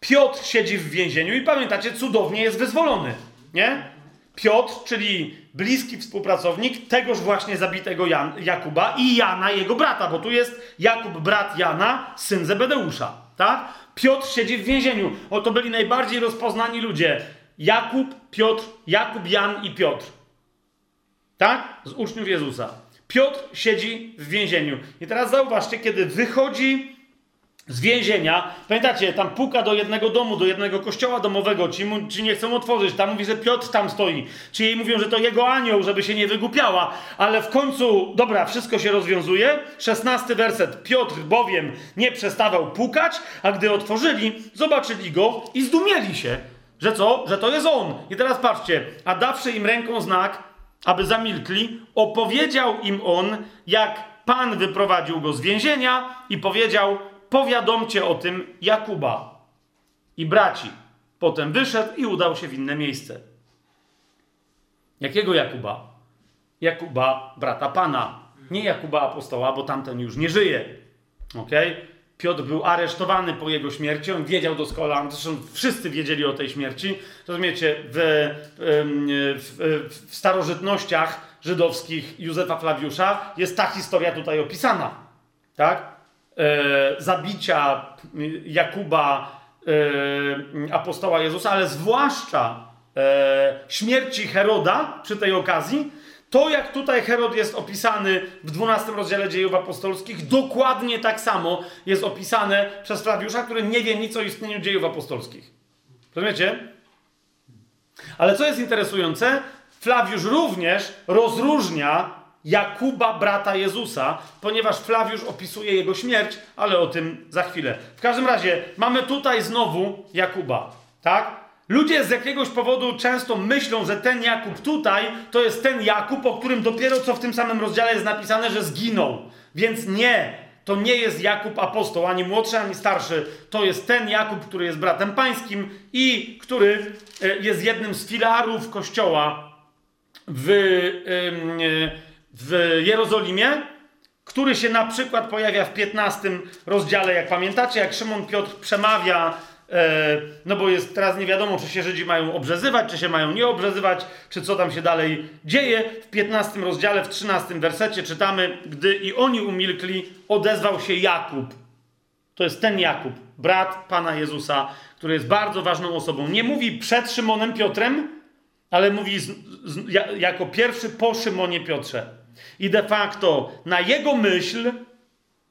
Piotr siedzi w więzieniu i pamiętacie, cudownie jest wyzwolony. Nie? Piotr, czyli bliski współpracownik tegoż właśnie zabitego Jan, Jakuba i Jana, jego brata, bo tu jest Jakub, brat Jana, syn Zebedeusza. Tak? Piotr siedzi w więzieniu. O, to byli najbardziej rozpoznani ludzie. Jakub, Piotr, Jakub, Jan i Piotr. Tak? Z uczniów Jezusa. Piotr siedzi w więzieniu. I teraz zauważcie, kiedy wychodzi z więzienia. Pamiętacie, tam puka do jednego domu, do jednego kościoła domowego, ci, mu, ci nie chcą otworzyć. Tam mówi, że Piotr tam stoi. Ci jej mówią, że to jego anioł, żeby się nie wygłupiała. Ale w końcu, dobra, wszystko się rozwiązuje. Szesnasty werset. Piotr bowiem nie przestawał pukać, a gdy otworzyli, zobaczyli go i zdumieli się, że co? Że to jest on. I teraz patrzcie, a dawszy im ręką znak, aby zamilkli, opowiedział im on, jak Pan wyprowadził go z więzienia i powiedział, powiadomcie o tym Jakuba i braci. Potem wyszedł i udał się w inne miejsce. Jakiego Jakuba? Jakuba, brata Pana. Nie Jakuba apostoła, bo tamten już nie żyje. Ok? Piotr był aresztowany po jego śmierci, on wiedział doskonale, zresztą wszyscy wiedzieli o tej śmierci. Rozumiecie, w, w, w, starożytnościach żydowskich Józefa Flawiusza jest ta historia tutaj opisana. Tak? E, zabicia Jakuba, e, apostoła Jezusa, ale zwłaszcza e, śmierci Heroda przy tej okazji, to jak tutaj Herod jest opisany w 12 rozdziale dziejów apostolskich, dokładnie tak samo jest opisane przez Flawiusza, który nie wie nic o istnieniu dziejów apostolskich. Rozumiecie? Ale co jest interesujące, Flawiusz również rozróżnia Jakuba, brata Jezusa, ponieważ Flawiusz opisuje jego śmierć, ale o tym za chwilę. W każdym razie mamy tutaj znowu Jakuba, tak? Ludzie z jakiegoś powodu często myślą, że ten Jakub tutaj to jest ten Jakub, o którym dopiero co w tym samym rozdziale jest napisane, że zginął. Więc nie, to nie jest Jakub apostoł, ani młodszy, ani starszy. To jest ten Jakub, który jest bratem pańskim i który e, jest jednym z filarów kościoła w. Yy, w Jerozolimie, który się na przykład pojawia w 15 rozdziale, jak pamiętacie, jak Szymon Piotr przemawia, e, no bo jest teraz nie wiadomo, czy się Żydzi mają obrzezywać, czy się mają nie obrzezywać, czy co tam się dalej dzieje. W 15 rozdziale, w 13 wersecie czytamy, gdy i oni umilkli, odezwał się Jakub. To jest ten Jakub, brat Pana Jezusa, który jest bardzo ważną osobą. Nie mówi przed Szymonem Piotrem, ale mówi z, z, jako pierwszy po Szymonie Piotrze. I de facto na jego myśl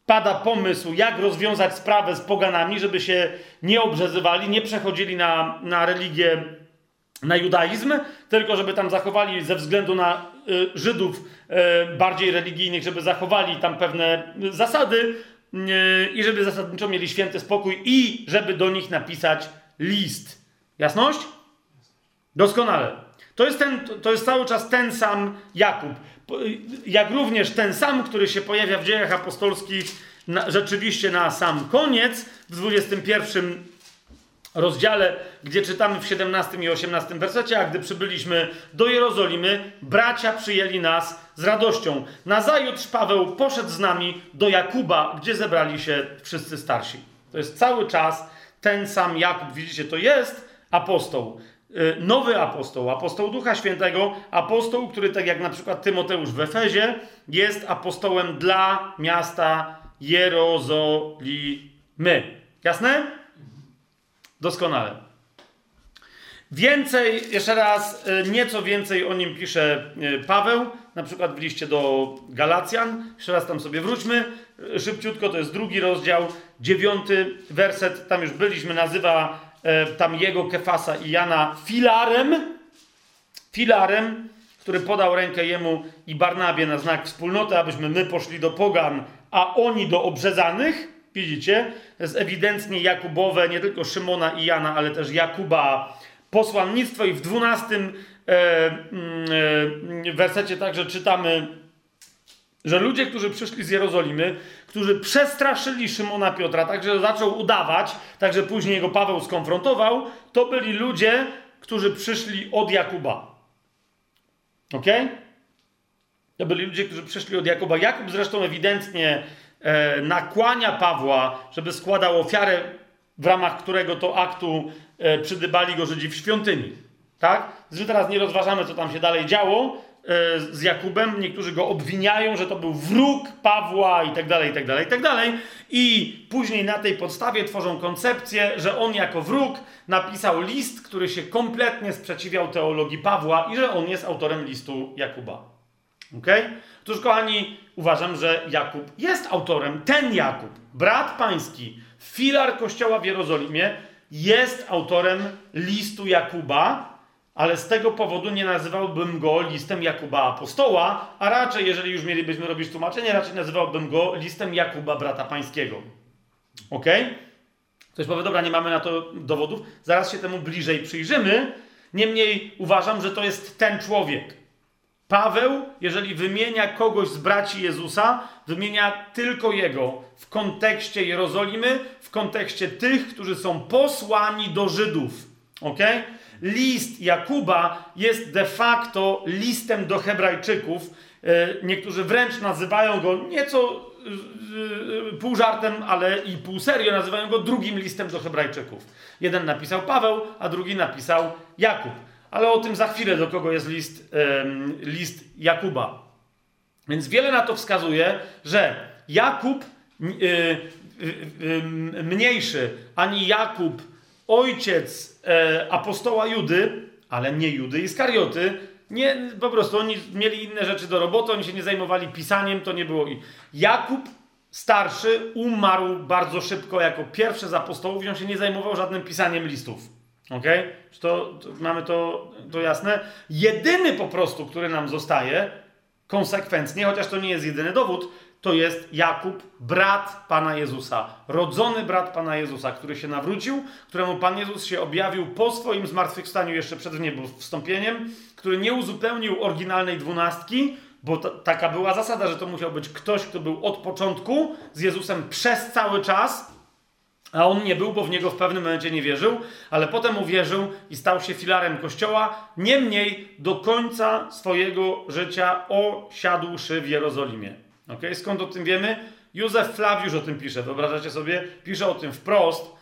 pada pomysł, jak rozwiązać sprawę z poganami, żeby się nie obrzezywali, nie przechodzili na, na religię, na judaizm, tylko żeby tam zachowali ze względu na y, Żydów y, bardziej religijnych, żeby zachowali tam pewne zasady y, i żeby zasadniczo mieli święty spokój i żeby do nich napisać list. Jasność? Doskonale. To jest, ten, to jest cały czas ten sam Jakub. Jak również ten sam, który się pojawia w dziejach apostolskich na, rzeczywiście na sam koniec, w 21 rozdziale, gdzie czytamy w 17 i 18 wersecie, a gdy przybyliśmy do Jerozolimy, bracia przyjęli nas z radością. Nazajutrz Paweł poszedł z nami do Jakuba, gdzie zebrali się wszyscy starsi. To jest cały czas ten sam Jakub, widzicie, to jest apostoł. Y, nowy apostoł, apostoł Ducha Świętego, apostoł, który tak jak na przykład Tymoteusz w Efezie, jest apostołem dla miasta Jerozolimy. Jasne? Doskonale. Więcej, jeszcze raz, y, nieco więcej o nim pisze y, Paweł, na przykład w liście do Galacjan. Jeszcze raz tam sobie wróćmy. Szybciutko, to jest drugi rozdział, dziewiąty werset, tam już byliśmy, nazywa E, tam jego Kefasa i Jana filarem, filarem, który podał rękę jemu i Barnabie na znak wspólnoty, abyśmy my poszli do pogan, a oni do obrzezanych. Widzicie? To jest ewidentnie Jakubowe, nie tylko Szymona i Jana, ale też Jakuba posłannictwo i w dwunastym e, mm, e, wersecie także czytamy, że ludzie, którzy przyszli z Jerozolimy, którzy przestraszyli Szymona Piotra, także zaczął udawać, także później go Paweł skonfrontował, to byli ludzie, którzy przyszli od Jakuba. Ok? To byli ludzie, którzy przyszli od Jakuba. Jakub zresztą ewidentnie e, nakłania Pawła, żeby składał ofiarę, w ramach którego to aktu e, przydybali go Żydzi w świątyni. Tak? My teraz nie rozważamy, co tam się dalej działo, z Jakubem, niektórzy go obwiniają, że to był wróg Pawła i tak dalej, i tak dalej, i tak dalej. I później na tej podstawie tworzą koncepcję, że on jako wróg napisał list, który się kompletnie sprzeciwiał teologii Pawła i że on jest autorem listu Jakuba. Ok? Otóż, kochani, uważam, że Jakub jest autorem, ten Jakub, brat pański, filar kościoła w Jerozolimie, jest autorem listu Jakuba, ale z tego powodu nie nazywałbym go listem Jakuba Apostoła, a raczej, jeżeli już mielibyśmy robić tłumaczenie, raczej nazywałbym go listem Jakuba Brata Pańskiego. Ok? Ktoś powie, dobra, nie mamy na to dowodów, zaraz się temu bliżej przyjrzymy. Niemniej uważam, że to jest ten człowiek. Paweł, jeżeli wymienia kogoś z braci Jezusa, wymienia tylko jego w kontekście Jerozolimy, w kontekście tych, którzy są posłani do Żydów. Ok? list Jakuba jest de facto listem do Hebrajczyków. E, niektórzy wręcz nazywają go nieco e, e, pół żartem, ale i pół serio nazywają go drugim listem do Hebrajczyków. Jeden napisał Paweł, a drugi napisał Jakub. Ale o tym za chwilę, do kogo jest list, list Jakuba. Więc wiele na to wskazuje, że Jakub mniejszy, ani Jakub ojciec e, apostoła Judy, ale nie Judy Iskarioty, nie, po prostu oni mieli inne rzeczy do roboty, oni się nie zajmowali pisaniem, to nie było. Jakub starszy umarł bardzo szybko jako pierwszy z apostołów i on się nie zajmował żadnym pisaniem listów. Ok? To, to, mamy to, to jasne? Jedyny po prostu, który nam zostaje, konsekwentnie, chociaż to nie jest jedyny dowód, to jest Jakub, brat Pana Jezusa, rodzony brat Pana Jezusa, który się nawrócił, któremu Pan Jezus się objawił po swoim zmartwychwstaniu jeszcze przed wstąpieniem, który nie uzupełnił oryginalnej dwunastki, bo taka była zasada, że to musiał być ktoś, kto był od początku z Jezusem przez cały czas, a on nie był, bo w niego w pewnym momencie nie wierzył, ale potem uwierzył i stał się filarem kościoła. Niemniej do końca swojego życia osiadłszy w Jerozolimie. Okay? Skąd o tym wiemy? Józef Flawiusz o tym pisze, wyobrażacie sobie? Pisze o tym wprost,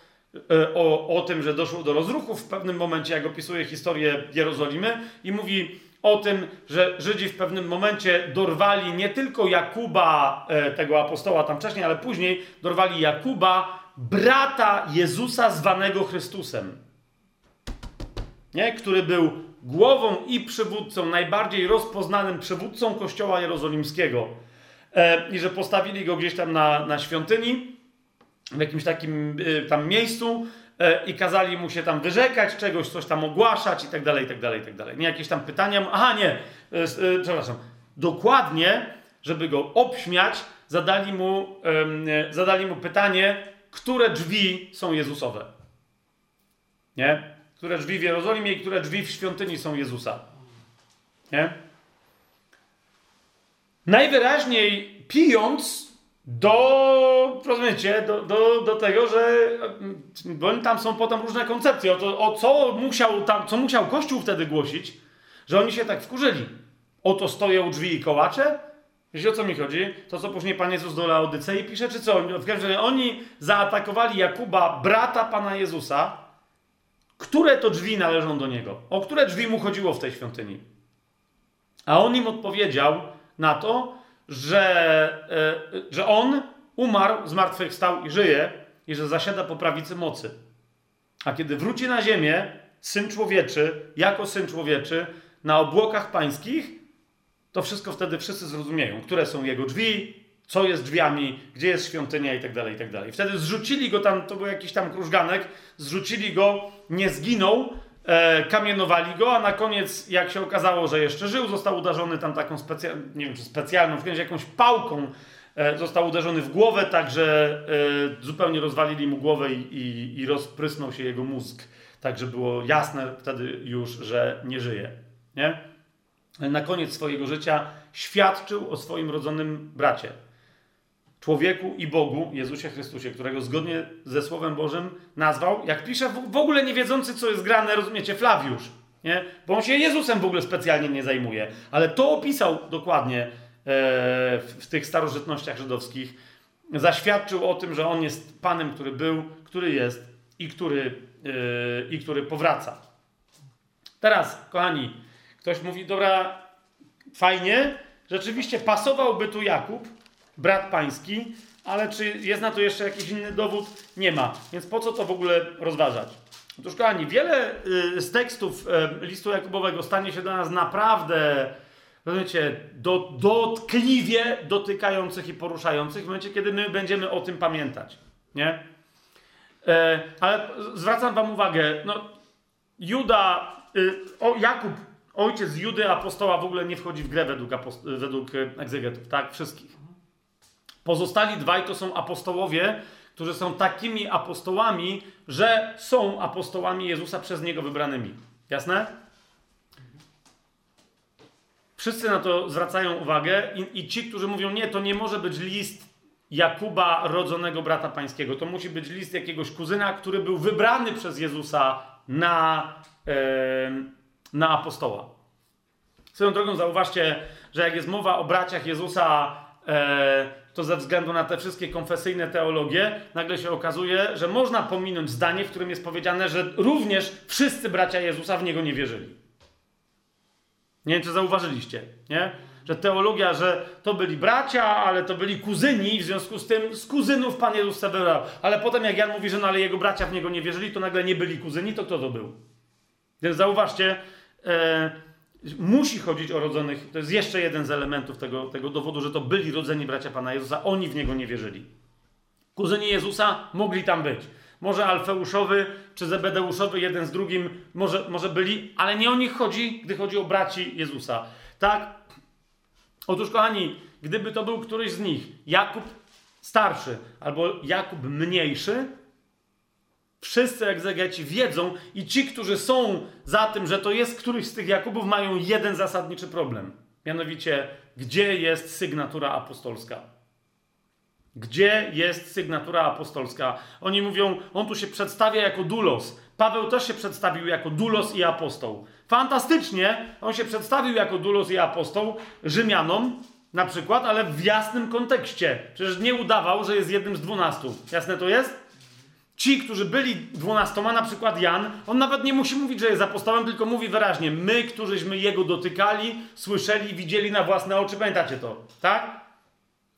e, o, o tym, że doszło do rozruchów w pewnym momencie, jak opisuje historię Jerozolimy i mówi o tym, że Żydzi w pewnym momencie dorwali nie tylko Jakuba, e, tego apostoła tam wcześniej, ale później dorwali Jakuba, brata Jezusa zwanego Chrystusem. Nie? Który był głową i przywódcą, najbardziej rozpoznanym przywódcą kościoła jerozolimskiego i że postawili go gdzieś tam na, na świątyni, w jakimś takim e, tam miejscu e, i kazali mu się tam wyrzekać czegoś, coś tam ogłaszać i tak dalej, i tak dalej, i tak dalej. Nie jakieś tam pytania, aha nie, przepraszam, dokładnie, żeby go obśmiać, zadali mu, zadali mu pytanie, które drzwi są Jezusowe. Nie? Które drzwi w Jerozolimie i które drzwi w świątyni są Jezusa. Nie? Najwyraźniej pijąc, do, rozumiecie, do, do, do tego, że bo tam są potem różne koncepcje o, to, o co musiał tam, co musiał Kościół wtedy głosić, że oni się tak wkurzyli. Oto stoję u drzwi i kołacze. Wiecie o co mi chodzi? To, co później Pan Jezus do Laodycei pisze, czy co? W każdym razie oni zaatakowali Jakuba, brata Pana Jezusa, które to drzwi należą do niego. O które drzwi mu chodziło w tej świątyni. A on im odpowiedział na to, że, e, że on umarł, zmartwychwstał i żyje, i że zasiada po prawicy mocy. A kiedy wróci na ziemię, syn człowieczy, jako syn człowieczy, na obłokach pańskich, to wszystko wtedy wszyscy zrozumieją, które są jego drzwi, co jest drzwiami, gdzie jest świątynia i tak dalej, i tak dalej. Wtedy zrzucili go tam, to był jakiś tam krużganek, zrzucili go, nie zginął, e, kamienowali go, a na koniec, jak się okazało, że jeszcze żył, został uderzony tam taką specjalną, nie wiem czy specjalną, w jakąś pałką, e, został uderzony w głowę, tak że e, zupełnie rozwalili mu głowę i, i, i rozprysnął się jego mózg. Tak, że było jasne wtedy już, że nie żyje. Nie? Na koniec swojego życia świadczył o swoim rodzonym bracie człowieku i Bogu, Jezusie Chrystusie, którego zgodnie ze Słowem Bożym nazwał, jak pisze, w ogóle nie wiedzący, co jest grane, rozumiecie, Flawiusz, nie? Bo on się Jezusem w ogóle specjalnie nie zajmuje, ale to opisał dokładnie e, w tych starożytnościach żydowskich. Zaświadczył o tym, że on jest Panem, który był, który jest i który, e, i który powraca. Teraz, kochani, ktoś mówi, dobra, fajnie, rzeczywiście pasowałby tu Jakub, brat pański, ale czy jest na to jeszcze jakiś inny dowód? Nie ma. Więc po co to w ogóle rozważać? Otóż, kochani, wiele y, z tekstów y, listu Jakubowego stanie się dla nas naprawdę, rozumiecie, do, dotkliwie dotykających i poruszających w momencie, kiedy my będziemy o tym pamiętać. Nie? E, ale zwracam wam uwagę, no, Juda, y, o, Jakub, ojciec Judy, apostoła w ogóle nie wchodzi w grę według, według egzegetów, tak? Wszystkich. Pozostali dwaj to są apostołowie, którzy są takimi apostołami, że są apostołami Jezusa przez Niego wybranymi. Jasne? Wszyscy na to zwracają uwagę i, i ci, którzy mówią, nie, to nie może być list Jakuba, rodzonego brata pańskiego. To musi być list jakiegoś kuzyna, który był wybrany przez Jezusa na, na apostoła. Swoją drogą zauważcie, że jak jest mowa o braciach Jezusa, yy, to ze względu na te wszystkie konfesyjne teologie, nagle się okazuje, że można pominąć zdanie, w którym jest powiedziane, że również wszyscy bracia Jezusa w niego nie wierzyli. Nie wiem, czy zauważyliście, nie? Że teologia, że to byli bracia, ale to byli kuzyni, w związku z tym z kuzynów Pan Jezus se wybrał. Ale potem, jak Jan mówi, że no ale jego bracia w niego nie wierzyli, to nagle nie byli kuzyni, to kto to był? Więc zauważcie, e, Musi chodzić o rodzonych. To jest jeszcze jeden z elementów tego, tego dowodu, że to byli rodzeni bracia Pana Jezusa. Oni w niego nie wierzyli. Kuzyni Jezusa mogli tam być. Może Alfeuszowy czy Zebedeuszowy, jeden z drugim, może, może byli, ale nie o nich chodzi, gdy chodzi o braci Jezusa. Tak? Otóż, kochani, gdyby to był któryś z nich, Jakub starszy albo Jakub mniejszy, Wszyscy egzegeci wiedzą i ci, którzy są za tym, że to jest któryś z tych Jakubów, mają jeden zasadniczy problem. Mianowicie, gdzie jest sygnatura apostolska? Gdzie jest sygnatura apostolska? Oni mówią, on tu się przedstawia jako dulos. Paweł też się przedstawił jako dulos i apostoł. Fantastycznie, on się przedstawił jako dulos i apostoł Rzymianom na przykład, ale w jasnym kontekście. Przecież nie udawał, że jest jednym z dwunastu. Jasne to jest? Ci, którzy byli dwunastoma, na przykład Jan, on nawet nie musi mówić, że jest apostołem, tylko mówi wyraźnie, my, którzyśmy jego dotykali, słyszeli, widzieli na własne oczy. Pamiętacie to, tak?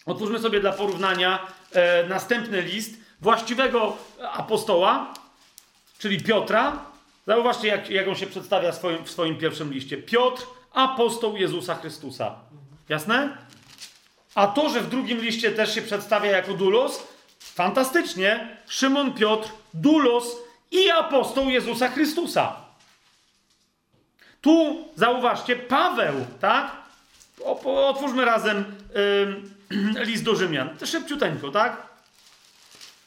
Otwórzmy sobie dla porównania e, następny list właściwego apostoła, czyli Piotra. Zauważcie, jak, jak on się przedstawia swoim, w swoim pierwszym liście. Piotr, apostoł Jezusa Chrystusa. Jasne? A to, że w drugim liście też się przedstawia jako dulos, fantastycznie, Szymon Piotr, Dulos i apostoł Jezusa Chrystusa. Tu zauważcie, Paweł, tak? Otwórzmy razem yy, list do Rzymian. Szybciuteńko, tak?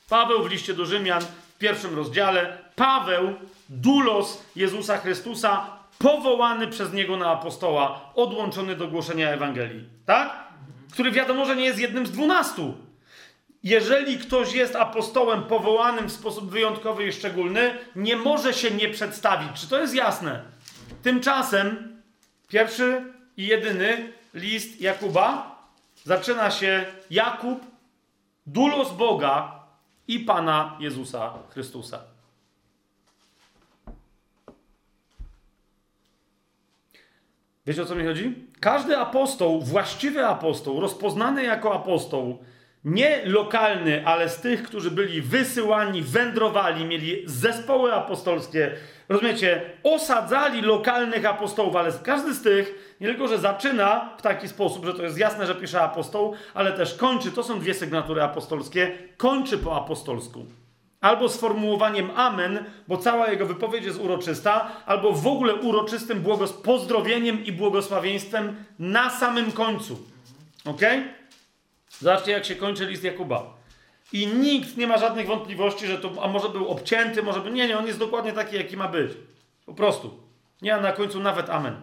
Paweł w liście do Rzymian w pierwszym rozdziale. Paweł, Dulos Jezusa Chrystusa, powołany przez niego na apostoła, odłączony do głoszenia Ewangelii, tak? Który wiadomo, że nie jest jednym z dwunastu jeżeli ktoś jest apostołem powołanym w sposób wyjątkowy i szczególny, nie może się nie przedstawić. Czy to jest jasne? Tymczasem pierwszy i jedyny list Jakuba zaczyna się Jakub, dulos Boga i Pana Jezusa Chrystusa. Wiecie o co mi chodzi? Każdy apostoł, właściwy apostoł, rozpoznany jako apostoł, nie lokalny, ale z tych, którzy byli wysyłani, wędrowali, mieli zespoły apostolskie, rozumiecie, osadzali lokalnych apostołów, ale każdy z tych nie tylko, że zaczyna w taki sposób, że to jest jasne, że pisze apostoł, ale też kończy, to są dwie sygnatury apostolskie, kończy po apostolsku. Albo sformułowaniem amen, bo cała jego wypowiedź jest uroczysta, albo w ogóle uroczystym błogos pozdrowieniem i błogosławieństwem na samym końcu. Ok? Zobaczcie, jak się kończy list Jakuba. I nikt nie ma żadnych wątpliwości, że to, a może był obcięty, może by. Nie, nie, on jest dokładnie taki, jaki ma być. Po prostu. Nie, a na końcu nawet amen.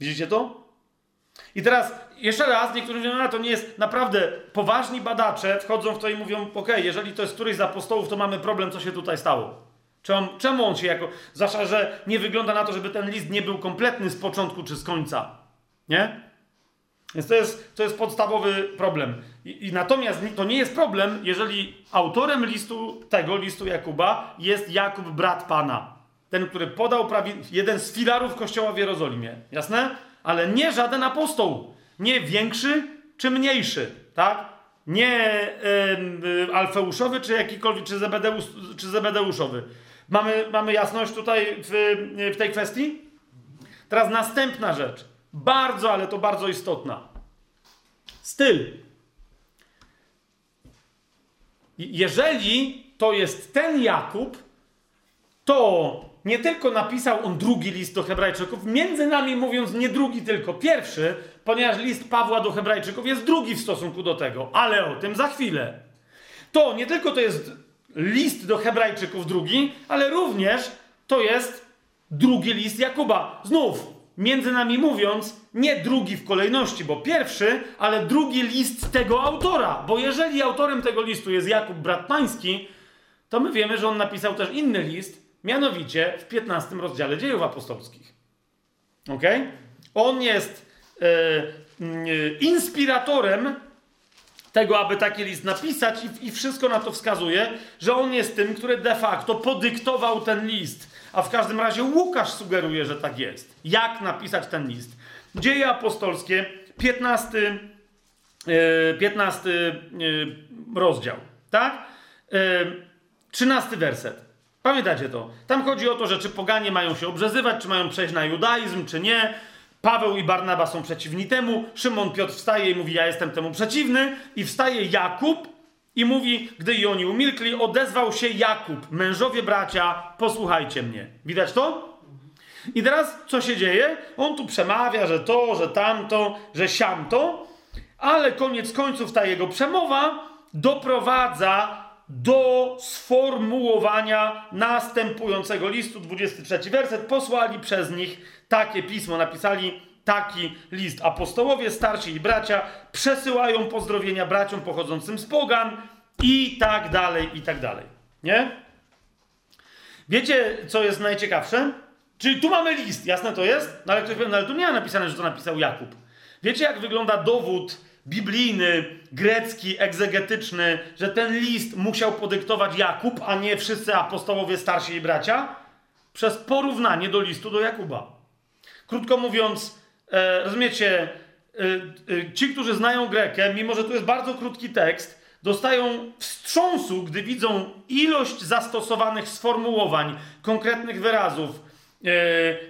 Widzicie to? I teraz jeszcze raz, niektórzy mówią, no to nie jest naprawdę poważni badacze wchodzą w to i mówią, ok, jeżeli to jest któryś z apostołów, to mamy problem, co się tutaj stało. Czemu, czemu on się jako. Zwłaszcza, że nie wygląda na to, żeby ten list nie był kompletny z początku czy z końca. Nie? Więc to jest, to jest podstawowy problem. I, I, natomiast to nie jest problem, jeżeli autorem listu, tego listu Jakuba jest Jakub, brat Pana. Ten, który podał jeden z filarów kościoła w Jerozolimie. Jasne? Ale nie żaden apostoł. Nie większy czy mniejszy. Tak? Nie y, Alfeuszowy czy jakikolwiek, czy, Zebedeusz, czy Zebedeuszowy. Mamy, mamy jasność tutaj w, w tej kwestii? Teraz następna rzecz. Bardzo, ale to bardzo istotna. Styl. Jeżeli to jest ten Jakub, to nie tylko napisał on drugi list do Hebrajczyków, między nami mówiąc, nie drugi, tylko pierwszy, ponieważ list Pawła do Hebrajczyków jest drugi w stosunku do tego, ale o tym za chwilę. To nie tylko to jest list do Hebrajczyków drugi, ale również to jest drugi list Jakuba. Znów, między nami mówiąc, nie drugi w kolejności, bo pierwszy, ale drugi list tego autora. Bo jeżeli autorem tego listu jest Jakub brat Pański, to my wiemy, że on napisał też inny list, mianowicie w 15 rozdziale dziejów apostolskich. Ok? On jest e, e, inspiratorem tego, aby taki list napisać, i, i wszystko na to wskazuje, że on jest tym, który de facto podyktował ten list a w każdym razie Łukasz sugeruje, że tak jest. Jak napisać ten list? Dzieje apostolskie, 15, 15 e, e, rozdział, tak? 13 e, werset. Pamiętacie to? Tam chodzi o to, że czy poganie mają się obrzezywać, czy mają przejść na judaizm, czy nie. Paweł i Barnaba są przeciwni temu. Szymon Piotr wstaje i mówi: Ja jestem temu przeciwny. I wstaje Jakub, i mówi, gdy i oni umilkli, odezwał się Jakub, mężowie bracia, posłuchajcie mnie. Widać to? I teraz co się dzieje? On tu przemawia, że to, że tamto, że siamto, ale koniec końców ta jego przemowa doprowadza do sformułowania następującego listu, 23 werset. Posłali przez nich takie pismo, napisali taki list. Apostołowie, starsi i bracia przesyłają pozdrowienia braciom pochodzącym z pogan i tak dalej, i tak dalej. Nie? Wiecie, co jest najciekawsze? Czyli tu mamy list, jasne to jest? No ale ktoś powie, no ale tu nie ma napisane, że to napisał Jakub. Wiecie, jak wygląda dowód biblijny, grecki, egzegetyczny, że ten list musiał podyktować Jakub, a nie wszyscy apostołowie starsi i bracia? Przez porównanie do listu do Jakuba. Krótko mówiąc, e, rozumiecie, e, e, ci, którzy znają Grekę, mimo że to jest bardzo krótki tekst, dostają wstrząsu, gdy widzą ilość zastosowanych sformułowań, konkretnych wyrazów,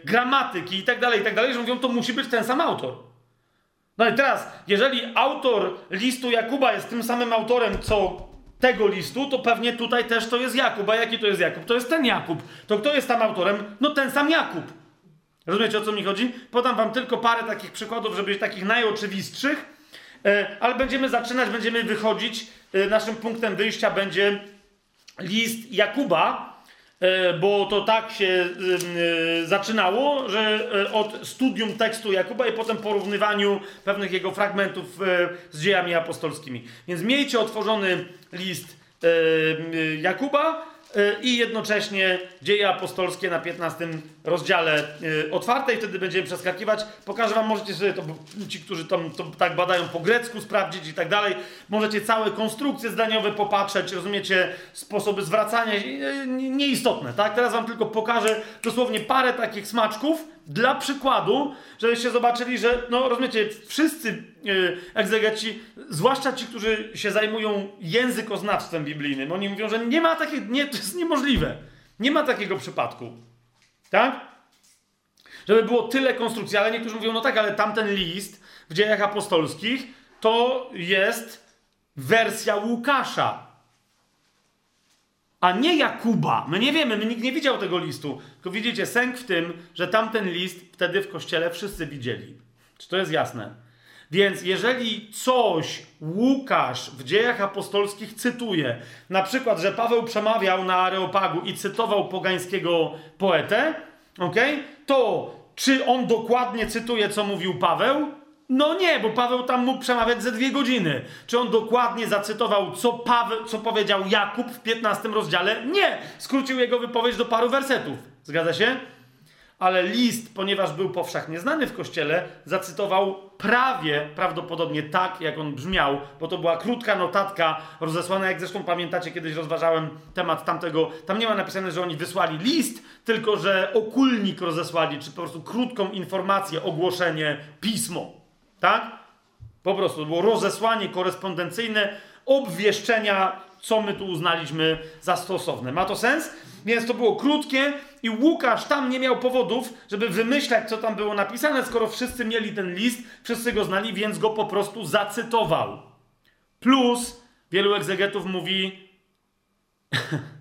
gramatyki itd., tak itd., tak że mówią, to musi być ten sam autor. No i teraz, jeżeli autor listu Jakuba jest tym samym autorem, co tego listu, to pewnie tutaj też to jest Jakub. A jaki to jest Jakub? To jest ten Jakub. To kto jest tam autorem? No ten sam Jakub. Rozumiecie o co mi chodzi? Podam wam tylko parę takich przykładów, żeby takich najoczywistszych, e, ale będziemy zaczynać, będziemy wychodzić. E, naszym punktem wyjścia będzie list Jakuba, e, bo to tak się zaczynało, że od studium tekstu Jakuba i potem porównywaniu pewnych jego fragmentów z dziejami apostolskimi. Więc miejcie otworzony list Jakuba, i jednocześnie dzieje apostolskie na 15 rozdziale y, otwarte i wtedy będziemy przeskakiwać. Pokażę wam, możecie sobie to, ci, którzy tam to tak badają po grecku, sprawdzić i tak dalej. Możecie całe konstrukcje zdaniowe popatrzeć, rozumiecie, sposoby zwracania, y, nieistotne, tak? Teraz wam tylko pokażę dosłownie parę takich smaczków, dla przykładu, żebyście zobaczyli, że, no rozumiecie, wszyscy yy, egzegeci, zwłaszcza ci, którzy się zajmują językoznawstwem biblijnym, oni mówią, że nie ma takiego, nie, to jest niemożliwe. Nie ma takiego przypadku. Tak? Żeby było tyle konstrukcji, ale niektórzy mówią, no tak, ale tamten list w dziejach apostolskich to jest wersja Łukasza a nie Jakuba. My nie wiemy, my nikt nie widział tego listu. Tylko widzicie, sęk w tym, że tamten list wtedy w kościele wszyscy widzieli. Czy to jest jasne? Więc jeżeli coś Łukasz w dziejach apostolskich cytuje, na przykład, że Paweł przemawiał na Areopagu i cytował pogańskiego poetę, okay, to czy on dokładnie cytuje, co mówił Paweł? No nie, bo Paweł tam mógł przemawiać ze dwie godziny. Czy on dokładnie zacytował, co, Paweł, co powiedział Jakub w 15 rozdziale? Nie! Skrócił jego wypowiedź do paru wersetów. Zgadza się? Ale list, ponieważ był powszechnie znany w kościele, zacytował prawie prawdopodobnie tak, jak on brzmiał, bo to była krótka notatka rozesłana, jak zresztą pamiętacie, kiedyś rozważałem temat tamtego. Tam nie ma napisane, że oni wysłali list, tylko że okulnik rozesłali, czy po prostu krótką informację, ogłoszenie, pismo. Tak? Po prostu było rozesłanie korespondencyjne obwieszczenia, co my tu uznaliśmy za stosowne. Ma to sens? Więc to było krótkie i Łukasz tam nie miał powodów, żeby wymyślać, co tam było napisane, skoro wszyscy mieli ten list, wszyscy go znali, więc go po prostu zacytował. Plus wielu egzegetów mówi,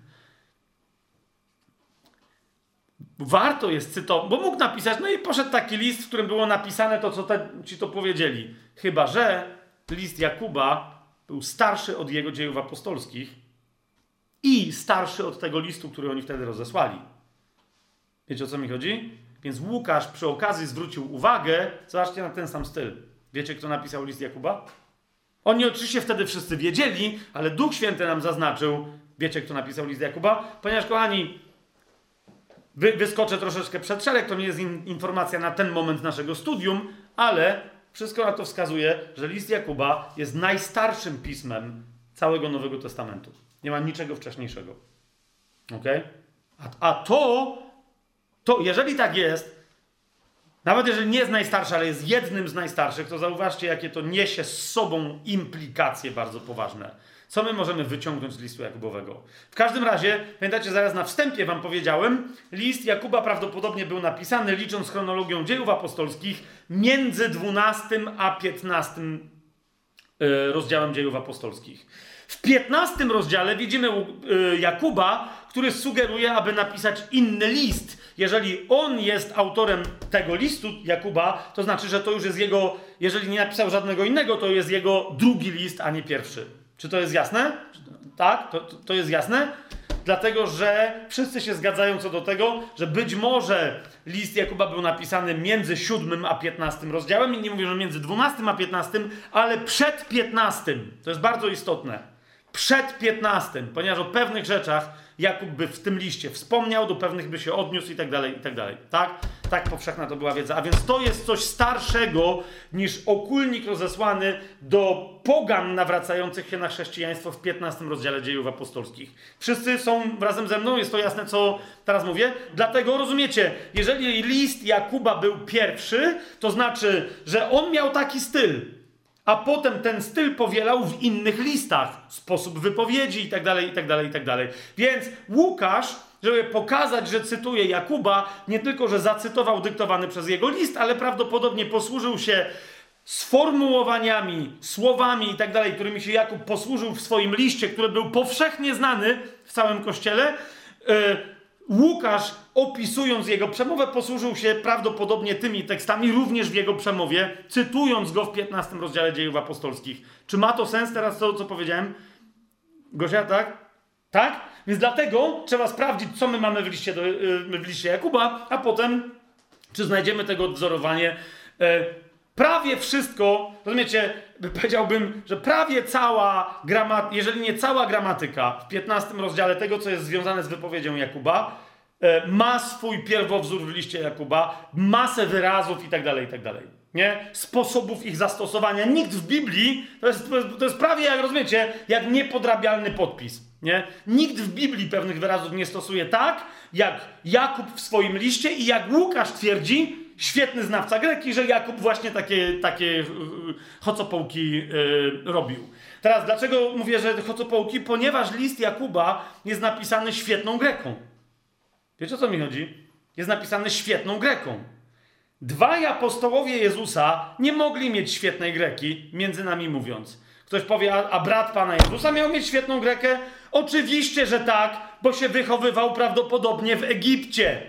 warto jest cytować, bo mógł napisać, no i poszedł taki list, w którym było napisane to, co te, ci to powiedzieli. Chyba, że list Jakuba był starszy od jego dziejów apostolskich i starszy od tego listu, który oni wtedy rozesłali. Wiecie o co mi chodzi? Więc Łukasz przy okazji zwrócił uwagę, zobaczcie na ten sam styl. Wiecie, kto napisał list Jakuba? Oni oczywiście wtedy wszyscy wiedzieli, ale Duch Święty nam zaznaczył, wiecie, kto napisał list Jakuba? Ponieważ, kochani, Wy, wyskoczę troszeczkę przed szereg, to nie jest in, informacja na ten moment naszego studium, ale wszystko na to wskazuje, że list Jakuba jest najstarszym pismem całego Nowego Testamentu. Nie ma niczego wcześniejszego. Ok? A, a to, to, jeżeli tak jest, nawet jeżeli nie jest najstarszy, ale jest jednym z najstarszych, to zauważcie, jakie to niesie z sobą implikacje bardzo poważne. Co my możemy wyciągnąć z listu Jakubowego? W każdym razie, pamiętacie, zaraz na wstępie wam powiedziałem, list Jakuba prawdopodobnie był napisany, licząc chronologią dziejów apostolskich, między 12 a 15 e, rozdziałem dziejów apostolskich. W 15 rozdziale widzimy e, Jakuba, który sugeruje, aby napisać inny list. Jeżeli on jest autorem tego listu Jakuba, to znaczy, że to już jest jego, jeżeli nie napisał żadnego innego, to jest jego drugi list, a nie pierwszy. Czy to jest jasne? Tak? To, to, jest jasne? Dlatego, że wszyscy się zgadzają co do tego, że być może list Jakuba był napisany między 7 a 15 rozdziałem. Inni mówią, że między 12 a 15, ale przed 15. To jest bardzo istotne. Przed 15, ponieważ o pewnych rzeczach Jakub by w tym liście wspomniał, do pewnych by się odniósł i tak dalej, i tak dalej. Tak? Tak powszechna to była wiedza. A więc to jest coś starszego niż okulnik rozesłany do pogan nawracających się na chrześcijaństwo w 15 rozdziale dziejów apostolskich. Wszyscy są razem ze mną, jest to jasne, co teraz mówię? Dlatego rozumiecie, jeżeli list Jakuba był pierwszy, to znaczy, że on miał taki styl a potem ten styl powielał w innych listach, sposób wypowiedzi itd., itd., itd. Więc Łukasz, żeby pokazać, że cytuje Jakuba, nie tylko, że zacytował dyktowany przez jego list, ale prawdopodobnie posłużył się sformułowaniami, słowami itd., którymi się Jakub posłużył w swoim liście, który był powszechnie znany w całym kościele. Yy, Łukasz, opisując jego przemowę, posłużył się prawdopodobnie tymi tekstami, również w jego przemowie, cytując go w 15 rozdziale dziejów apostolskich. Czy ma to sens teraz to, co powiedziałem? Gosia, tak? Tak? Więc dlatego trzeba sprawdzić, co my mamy w liście, do, y, w liście Jakuba, a potem, czy znajdziemy tego odwzorowanie. E, prawie wszystko, rozumiecie, powiedziałbym, że prawie cała gramatyka, jeżeli nie cała gramatyka w 15 rozdziale tego, co jest związane z wypowiedzią Jakuba, ma swój pierwowzór w liście Jakuba, masę wyrazów i tak dalej, i tak dalej. Nie? Sposobów ich zastosowania. Nikt w Biblii, to jest, to jest prawie, jak rozumiecie, jak niepodrabialny podpis. Nie? Nikt w Biblii pewnych wyrazów nie stosuje tak, jak Jakub w swoim liście i jak Łukasz twierdzi, świetny znawca greki, że Jakub właśnie takie, takie e, chocopołki yy, robił. Teraz, dlaczego mówię, że chocopołki? Ponieważ list Jakuba jest napisany świetną greką. Wiecie o co mi chodzi? Jest napisany świetną greką. Dwaj apostołowie Jezusa nie mogli mieć świetnej greki, między nami mówiąc. Ktoś powie, a, a, brat Pana Jezusa miał mieć świetną grekę? Oczywiście, że tak, bo się wychowywał prawdopodobnie w Egipcie.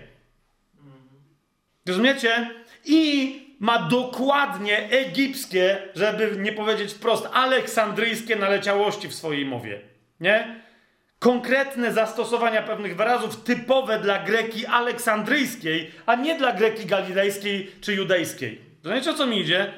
Rozumiecie? I ma dokładnie egipskie, żeby nie powiedzieć wprost, aleksandryjskie naleciałości w swojej mowie. Nie? Konkretne zastosowania pewnych wyrazów typowe dla greki aleksandryjskiej, a nie dla greki galilejskiej czy judejskiej. Rozumiecie o co mi idzie?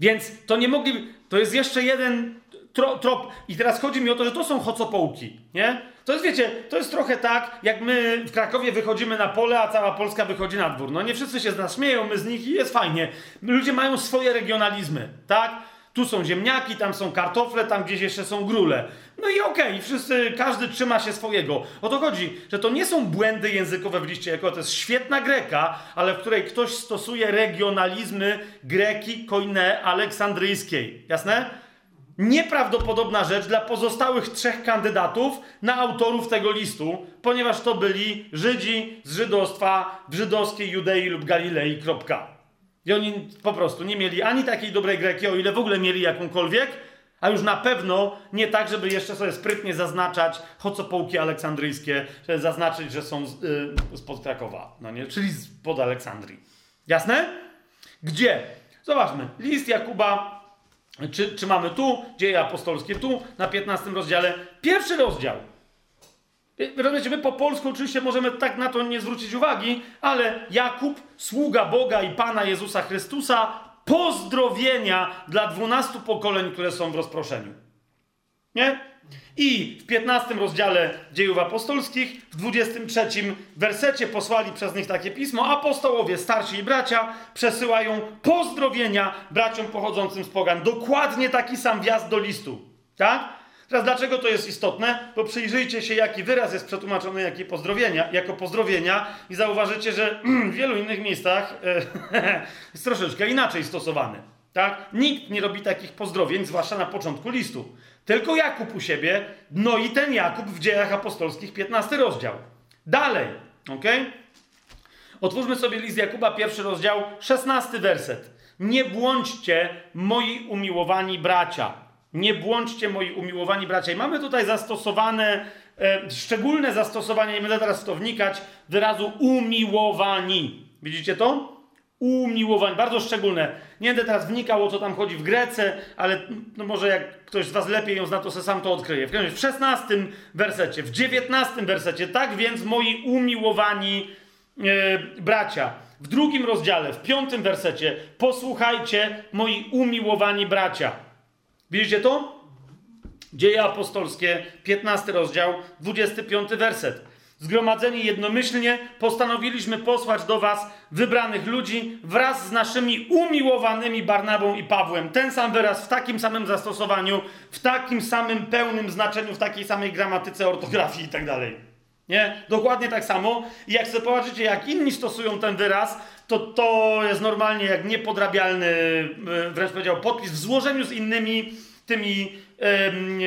Więc to nie mogli. To jest jeszcze jeden tro, trop. I teraz chodzi mi o to, że to są chocopołki, nie? To jest, wiecie, to jest trochę tak, jak my w Krakowie wychodzimy na pole, a cała Polska wychodzi na dwór. No nie wszyscy się z nas śmieją, my z nich i jest fajnie. Ludzie mają swoje regionalizmy, tak? Tu są ziemniaki, tam są kartofle, tam gdzieś jeszcze są grule. No i okej, okay, wszyscy, każdy trzyma się swojego. O to chodzi, że to nie są błędy językowe w liście jako to jest świetna greka, ale w której ktoś stosuje regionalizmy greki koine aleksandryjskiej. Jasne? nieprawdopodobna rzecz dla pozostałych trzech kandydatów na autorów tego listu, ponieważ to byli Żydzi z żydostwa w żydowskiej Judei lub Galilei. Kropka. I oni po prostu nie mieli ani takiej dobrej greki, o ile w ogóle mieli jakąkolwiek, a już na pewno nie tak, żeby jeszcze sobie sprytnie zaznaczać chocopołki aleksandryjskie, żeby zaznaczyć, że są z, yy, spod Krakowa, no nie? czyli spod Aleksandrii. Jasne? Gdzie? Zobaczmy. List Jakuba czy, czy mamy tu, dzieje apostolskie, tu, na 15 rozdziale. Pierwszy rozdział. Rozumiecie, my po polsku oczywiście możemy tak na to nie zwrócić uwagi, ale Jakub, sługa Boga i Pana Jezusa Chrystusa, pozdrowienia dla dwunastu pokoleń, które są w rozproszeniu. Nie? I w 15 rozdziale dziejów apostolskich, w 23 wersecie posłali przez nich takie pismo. Apostołowie, starsi i bracia przesyłają pozdrowienia braciom pochodzącym z Pogan. Dokładnie taki sam wjazd do listu. Tak? Teraz dlaczego to jest istotne? Bo przyjrzyjcie się, jaki wyraz jest przetłumaczony jakie pozdrowienia, jako pozdrowienia i zauważycie, że w wielu innych miejscach jest troszeczkę inaczej stosowany. Tak? Nikt nie robi takich pozdrowień, zwłaszcza na początku listu. Tylko Jakub u siebie, no i ten Jakub w dziejach apostolskich, 15 rozdział. Dalej, ok? Otwórzmy sobie list Jakuba, pierwszy rozdział, 16 werset. Nie błądźcie, moi umiłowani bracia. Nie błądźcie, moi umiłowani bracia. I mamy tutaj zastosowane, e, szczególne zastosowanie, nie będę teraz w to wnikać, wyrazu umiłowani. Widzicie to? Umiłowani, bardzo szczególne. Nie będę teraz wnikał, o co tam chodzi w Grece, ale no może jak ktoś z was lepiej ją zna, to se sam to odkryje. W 16 wersecie, w 19 wersecie, tak więc moi umiłowani e, bracia. W drugim rozdziale, w piątym wersecie, posłuchajcie, moi umiłowani bracia. Widzicie to? Dzieje apostolskie, 15 rozdział, 25 werset. Zgromadzeni jednomyślnie postanowiliśmy posłać do Was wybranych ludzi wraz z naszymi umiłowanymi Barnabą i Pawłem. Ten sam wyraz w takim samym zastosowaniu, w takim samym pełnym znaczeniu, w takiej samej gramatyce, ortografii i tak dalej. Nie? Dokładnie tak samo. I jak sobie popatrzycie, jak inni stosują ten wyraz, to to jest normalnie jak niepodrabialny, e, wręcz powiedział, podpis w złożeniu z innymi tymi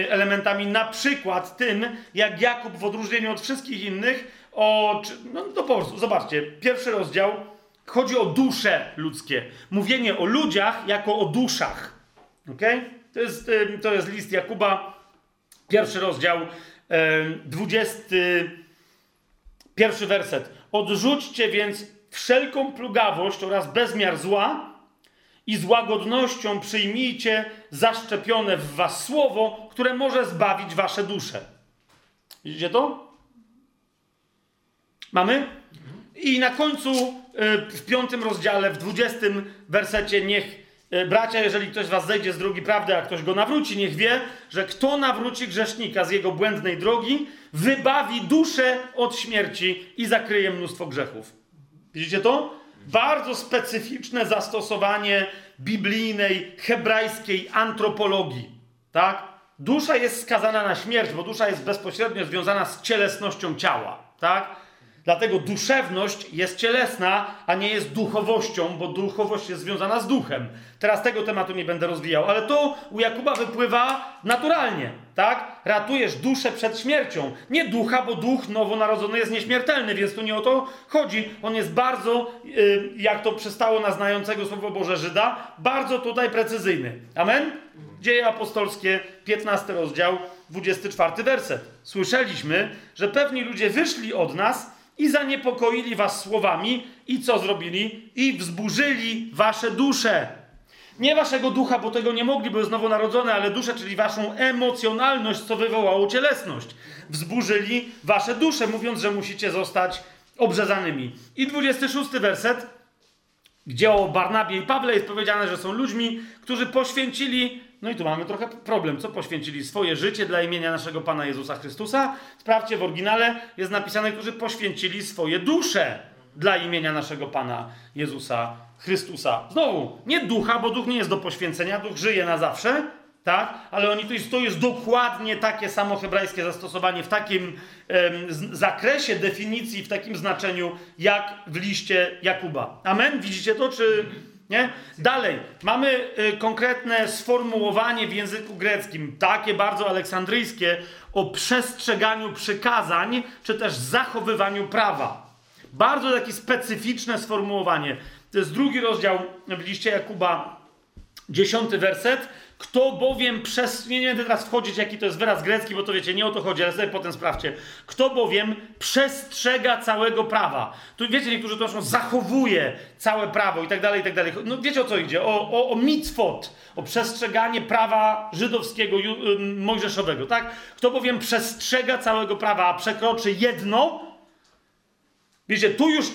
elementami, na przykład tym, jak Jakub w odróżnieniu od wszystkich innych, o, no to po prostu, zobaczcie, pierwszy rozdział, chodzi o dusze ludzkie. Mówienie o ludziach jako o duszach. ok? To jest, to jest list Jakuba, pierwszy rozdział, dwudziesty pierwszy werset. Odrzućcie więc wszelką plugawość oraz bezmiar zła, i z łagodnością przyjmijcie zaszczepione w was słowo, które może zbawić wasze dusze. Widzicie to? Mamy? I na końcu y, w piątym rozdziale, w dwudziestym wersecie, niech y, bracia, jeżeli ktoś was zejdzie z drogi prawdy, a ktoś go nawróci, niech wie, że kto nawróci grzesznika z jego błędnej drogi, wybawi duszę od śmierci i zakryje mnóstwo grzechów. Widzicie to? Bardzo specyficzne zastosowanie biblijnej, hebrajskiej antropologii. Tak? Dusza jest skazana na śmierć, bo dusza jest bezpośrednio związana z cielesnością ciała. Tak? Dlatego duszewność jest cielesna, a nie jest duchowością, bo duchowość jest związana z duchem. Teraz tego tematu nie będę rozwijał, ale to u Jakuba wypływa naturalnie, tak? Ratujesz duszę przed śmiercią. Nie ducha, bo duch nowonarodzony jest nieśmiertelny, więc tu nie o to chodzi. On jest bardzo, y, jak to przystało na znającego Słowo Boże Żyda, bardzo tutaj precyzyjny. Amen? Dzieje apostolskie, 15 rozdział, 24 werset. Słyszeliśmy, że pewni ludzie wyszli od nas i zaniepokoili was słowami i co zrobili? I wzburzyli wasze dusze. Nie waszego ducha, bo tego nie mogli, bo jest nowonarodzone, ale duszę, czyli waszą emocjonalność, co wywołało cielesność. Wzburzyli wasze dusze, mówiąc, że musicie zostać obrzezanymi. I 26 werset, gdzie o Barnabie i Pawle jest powiedziane, że są ludźmi, którzy poświęcili no i tu mamy trochę problem. Co poświęcili swoje życie dla imienia naszego Pana Jezusa Chrystusa? Sprawdźcie, w oryginale jest napisane, którzy poświęcili swoje dusze dla imienia naszego Pana Jezusa Chrystusa. Znowu, nie ducha, bo duch nie jest do poświęcenia, duch żyje na zawsze, tak? Ale oni to jest, to jest dokładnie takie samo hebrajskie zastosowanie w takim zakresie definicji, w takim znaczeniu, jak w liście Jakuba. Amen? Widzicie to, czy nie? Dalej, mamy y, konkretne sformułowanie w języku greckim, takie bardzo aleksandryjskie, o przestrzeganiu przykazań, czy też zachowywaniu prawa. Bardzo takie specyficzne sformułowanie. To jest drugi rozdział w liście Jakuba, dziesiąty werset. Kto bowiem przez. Nie, nie będę teraz wchodzić, jaki to jest wyraz grecki, bo to wiecie, nie o to chodzi, ale sobie potem sprawdźcie. Kto bowiem przestrzega całego prawa. Tu wiecie, niektórzy to zachowuje całe prawo i tak dalej, i tak dalej. No wiecie o co idzie? O, o, o mitzvot, o przestrzeganie prawa żydowskiego, mojżeszowego, tak? Kto bowiem przestrzega całego prawa, a przekroczy jedno, Wiecie, tu już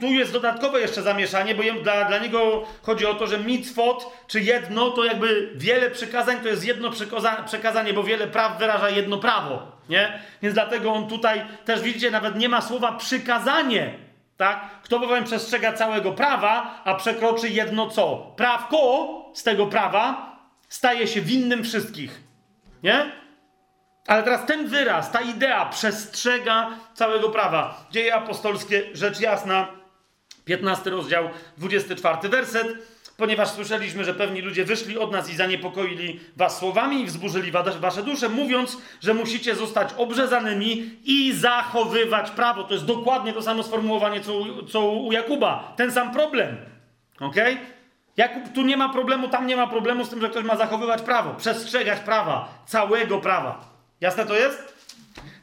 tu jest dodatkowe jeszcze zamieszanie, bo dla, dla niego chodzi o to, że mitzvot, czy jedno, to jakby wiele przykazań to jest jedno przekazanie, bo wiele praw wyraża jedno prawo, nie? Więc dlatego on tutaj też, widzicie, nawet nie ma słowa przykazanie, tak? Kto bowiem przestrzega całego prawa, a przekroczy jedno co? Prawko z tego prawa staje się winnym wszystkich, nie? Ale teraz ten wyraz, ta idea przestrzega całego prawa. Dzieje apostolskie, rzecz jasna, 15 rozdział, 24 werset. Ponieważ słyszeliśmy, że pewni ludzie wyszli od nas i zaniepokoili was słowami i wzburzyli wasze dusze, mówiąc, że musicie zostać obrzezanymi i zachowywać prawo. To jest dokładnie to samo sformułowanie, co u, co u Jakuba. Ten sam problem. Ok? Jakub, tu nie ma problemu, tam nie ma problemu z tym, że ktoś ma zachowywać prawo, przestrzegać prawa, całego prawa. Jasne to jest?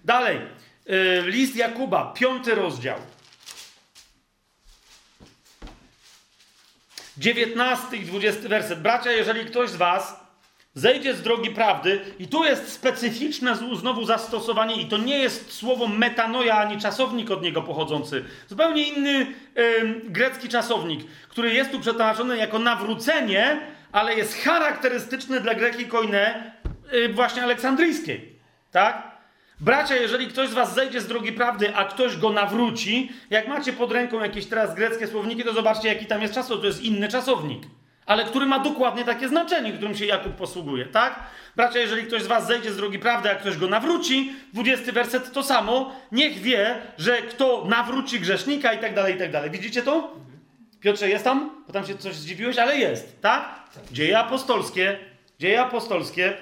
Dalej. Yy, list Jakuba, piąty rozdział. Dziewiętnasty i dwudziesty werset. Bracia, jeżeli ktoś z was zejdzie z drogi prawdy, i tu jest specyficzne znowu zastosowanie, i to nie jest słowo metanoja ani czasownik od niego pochodzący. Zupełnie inny yy, grecki czasownik, który jest tu przetłumaczony jako nawrócenie, ale jest charakterystyczny dla greki koine yy, właśnie aleksandryjskiej. Tak? Bracia, jeżeli ktoś z was zejdzie z drogi prawdy, a ktoś go nawróci, jak macie pod ręką jakieś teraz greckie słowniki, to zobaczcie, jaki tam jest czasownik. To jest inny czasownik, ale który ma dokładnie takie znaczenie, którym się Jakub posługuje, tak? Bracia, jeżeli ktoś z was zejdzie z drogi prawdy, a ktoś go nawróci, 20 werset to samo, niech wie, że kto nawróci grzesznika i tak dalej, i tak dalej. Widzicie to? Piotrze, jest tam? Bo tam się coś zdziwiłeś, ale jest, tak? Dzieje apostolskie, dzieje apostolskie,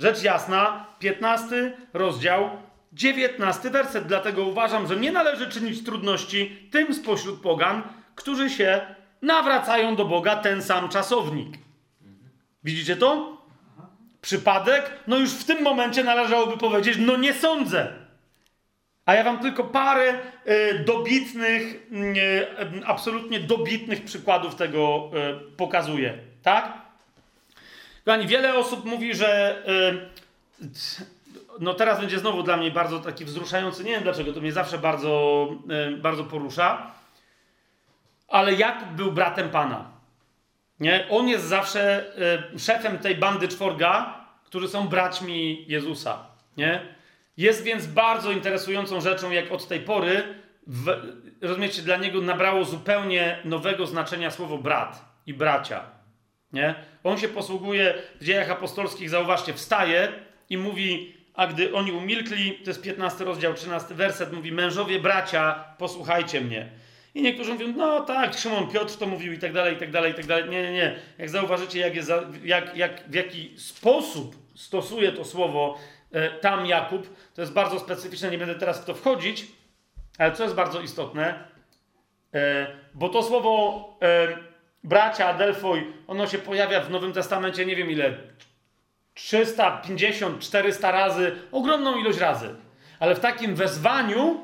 Rzecz jasna, 15 rozdział, 19 werset. Dlatego uważam, że nie należy czynić trudności tym spośród pogan, którzy się nawracają do Boga ten sam czasownik. Widzicie to? Przypadek? No już w tym momencie należałoby powiedzieć, no nie sądzę. A ja wam tylko parę y, dobitnych, y, absolutnie dobitnych przykładów tego y, pokazuję. Tak? Kochani, wiele osób mówi, że no teraz będzie znowu dla mnie bardzo taki wzruszający. Nie wiem dlaczego, to mnie zawsze bardzo, e, bardzo porusza. Ale Jakub był bratem Pana. Nie? On jest zawsze e, szefem tej bandy czworga, którzy są braćmi Jezusa. Nie? Jest więc bardzo interesującą rzeczą, jak od tej pory, w, rozumiecie, dla niego nabrało zupełnie nowego znaczenia słowo brat i bracia. Nie? On się posługuje w dziejach apostolskich, zauważcie, wstaje i mówi, a gdy oni umilkli, to jest 15 rozdział, 13 werset, mówi, mężowie, bracia, posłuchajcie mnie. I niektórzy mówią, no tak, Szymon Piotr to mówił i tak dalej, i tak dalej, i tak dalej. Nie, nie, nie. Jak zauważycie, jak jest, jak, jak, w jaki sposób stosuje to słowo e, tam Jakub, to jest bardzo specyficzne, nie będę teraz w to wchodzić, ale co jest bardzo istotne, e, bo to słowo e, bracia, Adelfoj, ono się pojawia w Nowym Testamencie, nie wiem ile, 350, 400 razy, ogromną ilość razy. Ale w takim wezwaniu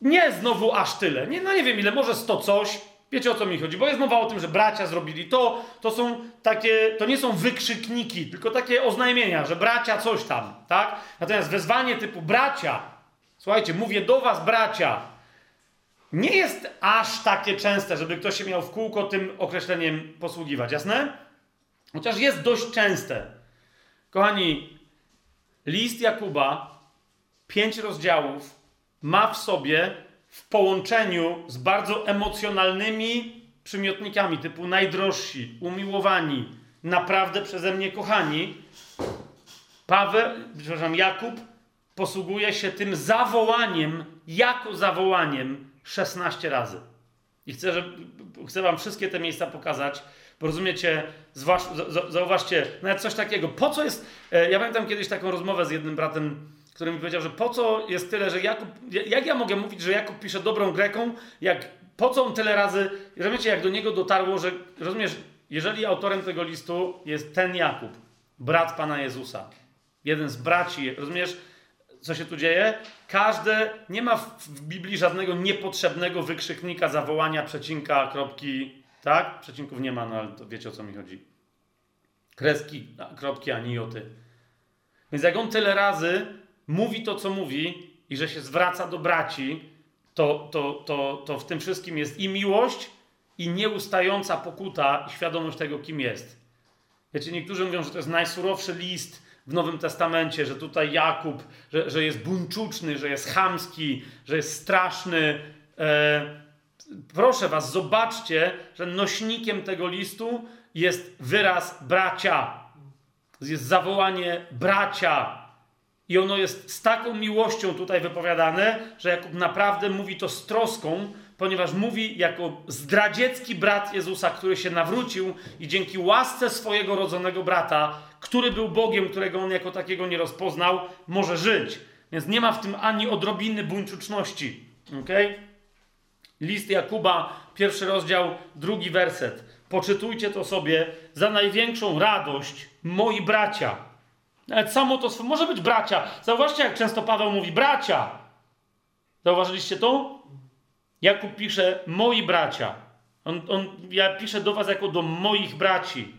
nie znowu aż tyle. Nie, no nie wiem ile, może 100 coś. Wiecie o co mi chodzi? Bo jest mowa o tym, że bracia zrobili to. To są takie, to nie są wykrzykniki, tylko takie oznajmienia, że bracia coś tam, tak? Natomiast wezwanie typu bracia, słuchajcie, mówię do was bracia, nie jest aż takie częste, żeby ktoś się miał w kółko tym określeniem posługiwać, jasne? Chociaż jest dość częste. Kochani, list Jakuba, pięć rozdziałów, ma w sobie w połączeniu z bardzo emocjonalnymi przymiotnikami typu najdrożsi, umiłowani, naprawdę przeze mnie kochani, Paweł, przepraszam, Jakub posługuje się tym zawołaniem, jako zawołaniem 16 razy. I chcę, że, chcę wam wszystkie te miejsca pokazać, bo rozumiecie, zauważcie, nawet coś takiego. Po co jest. E, ja pamiętam kiedyś taką rozmowę z jednym bratem, który mi powiedział, że po co jest tyle, że Jakub. Jak ja mogę mówić, że Jakub pisze dobrą Greką, jak po co on tyle razy. Rozumiecie, jak do niego dotarło, że. Rozumiesz, jeżeli autorem tego listu jest ten Jakub, brat Pana Jezusa, jeden z braci, rozumiesz, co się tu dzieje? Każde, nie ma w Biblii żadnego niepotrzebnego wykrzyknika, zawołania, przecinka, kropki, tak? Przecinków nie ma, no ale to wiecie o co mi chodzi. Kreski, kropki, ani joty. Więc jak on tyle razy mówi to, co mówi i że się zwraca do braci, to, to, to, to w tym wszystkim jest i miłość, i nieustająca pokuta, i świadomość tego, kim jest. Wiecie, niektórzy mówią, że to jest najsurowszy list w Nowym Testamencie, że tutaj Jakub, że, że jest buńczuczny, że jest chamski, że jest straszny. E, proszę was, zobaczcie, że nośnikiem tego listu jest wyraz bracia. Jest zawołanie bracia. I ono jest z taką miłością tutaj wypowiadane, że Jakub naprawdę mówi to z troską, ponieważ mówi jako zdradziecki brat Jezusa, który się nawrócił i dzięki łasce swojego rodzonego brata, który był Bogiem, którego on jako takiego nie rozpoznał, może żyć. Więc nie ma w tym ani odrobiny buńczuczności. Okay? List Jakuba, pierwszy rozdział, drugi werset. Poczytujcie to sobie za największą radość, moi bracia. Nawet samo to może być bracia. Zauważcie, jak często Paweł mówi bracia. Zauważyliście to? Jakub pisze moi bracia. On, on, ja piszę do was jako do moich braci.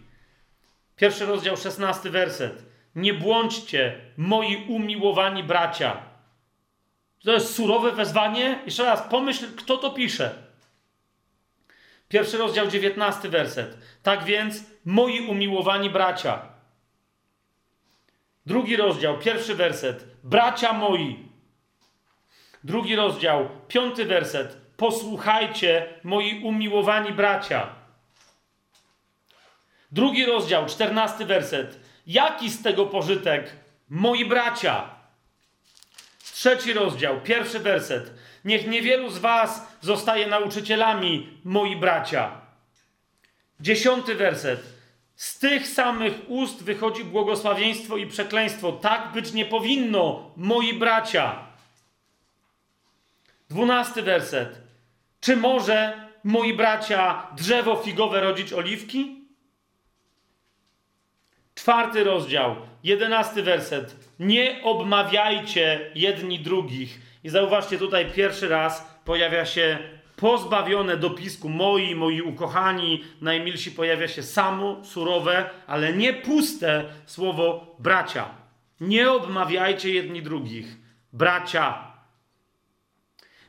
Pierwszy rozdział, szesnasty werset. Nie błądźcie, moi umiłowani bracia. To jest surowe wezwanie. Jeszcze raz, pomyśl, kto to pisze. Pierwszy rozdział, dziewiętnasty werset. Tak więc, moi umiłowani bracia. Drugi rozdział, pierwszy werset. Bracia moi. Drugi rozdział, piąty werset. Posłuchajcie, moi umiłowani bracia. Drugi rozdział, czternasty werset. Jaki z tego pożytek, moi bracia? Trzeci rozdział, pierwszy werset. Niech niewielu z was zostaje nauczycielami, moi bracia. Dziesiąty werset. Z tych samych ust wychodzi błogosławieństwo i przekleństwo. Tak być nie powinno, moi bracia. Dwunasty werset. Czy może, moi bracia, drzewo figowe rodzić oliwki? Czwarty rozdział, jedenasty werset. Nie obmawiajcie jedni drugich. I zauważcie, tutaj pierwszy raz pojawia się pozbawione dopisku moi, moi ukochani, najmilsi, pojawia się samo surowe, ale nie puste słowo bracia. Nie obmawiajcie jedni drugich. Bracia.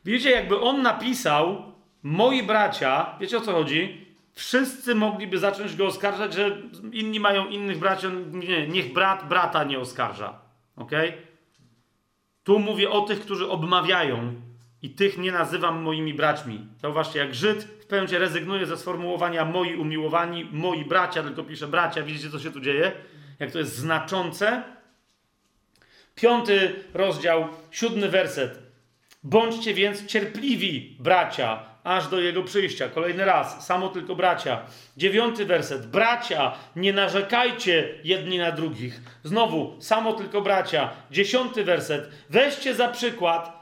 Widzicie, jakby on napisał, moi bracia, wiecie o co chodzi? Wszyscy mogliby zacząć go oskarżać, że inni mają innych braci. Nie, niech brat brata nie oskarża. Ok? Tu mówię o tych, którzy obmawiają i tych nie nazywam moimi braćmi. Zauważcie, jak Żyd w momencie rezygnuje ze sformułowania moi umiłowani, moi bracia, tylko pisze bracia. Widzicie, co się tu dzieje? Jak to jest znaczące? Piąty rozdział, siódmy werset. Bądźcie więc cierpliwi, bracia, aż do jego przyjścia. Kolejny raz, samo tylko bracia. Dziewiąty werset. Bracia, nie narzekajcie jedni na drugich. Znowu, samo tylko bracia. Dziesiąty werset. Weźcie za przykład,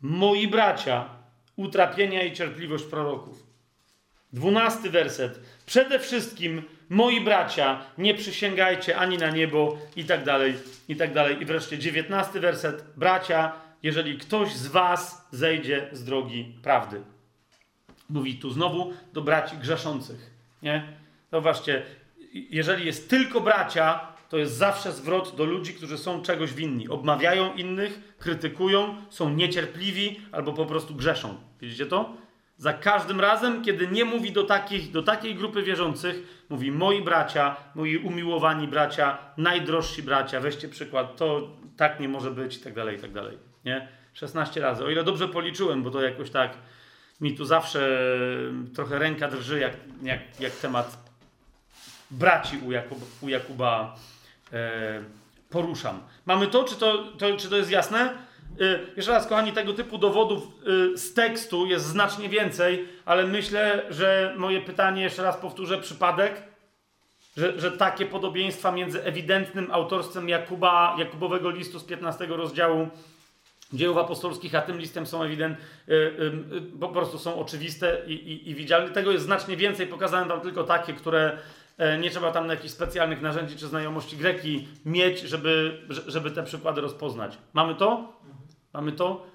moi bracia, utrapienia i cierpliwość proroków. Dwunasty werset. Przede wszystkim, moi bracia, nie przysięgajcie ani na niebo i tak dalej, i tak dalej. I wreszcie dziewiętnasty werset. Bracia, jeżeli ktoś z was zejdzie z drogi prawdy. Mówi tu znowu do braci grzeszących. Nie? Zobaczcie, jeżeli jest tylko bracia, to jest zawsze zwrot do ludzi, którzy są czegoś winni. Obmawiają innych, krytykują, są niecierpliwi albo po prostu grzeszą. Widzicie to? Za każdym razem, kiedy nie mówi do, takich, do takiej grupy wierzących, mówi moi bracia, moi umiłowani bracia, najdrożsi bracia, weźcie przykład, to tak nie może być i tak dalej, i tak dalej. Nie? 16 razy. O ile dobrze policzyłem, bo to jakoś tak mi tu zawsze trochę ręka drży, jak, jak, jak temat braci u, Jakub, u Jakuba e, poruszam. Mamy to czy, to, to, czy to jest jasne? E, jeszcze raz, kochani, tego typu dowodów e, z tekstu jest znacznie więcej, ale myślę, że moje pytanie, jeszcze raz powtórzę, przypadek, że, że takie podobieństwa między ewidentnym autorstwem Jakuba, Jakubowego listu z 15 rozdziału dziejów apostolskich, a tym listem są ewident, y, y, po prostu są oczywiste i, i, i widzialne. Tego jest znacznie więcej. Pokazałem wam tylko takie, które e, nie trzeba tam na jakichś specjalnych narzędzi czy znajomości greki mieć, żeby, żeby te przykłady rozpoznać. Mamy to? Mamy to?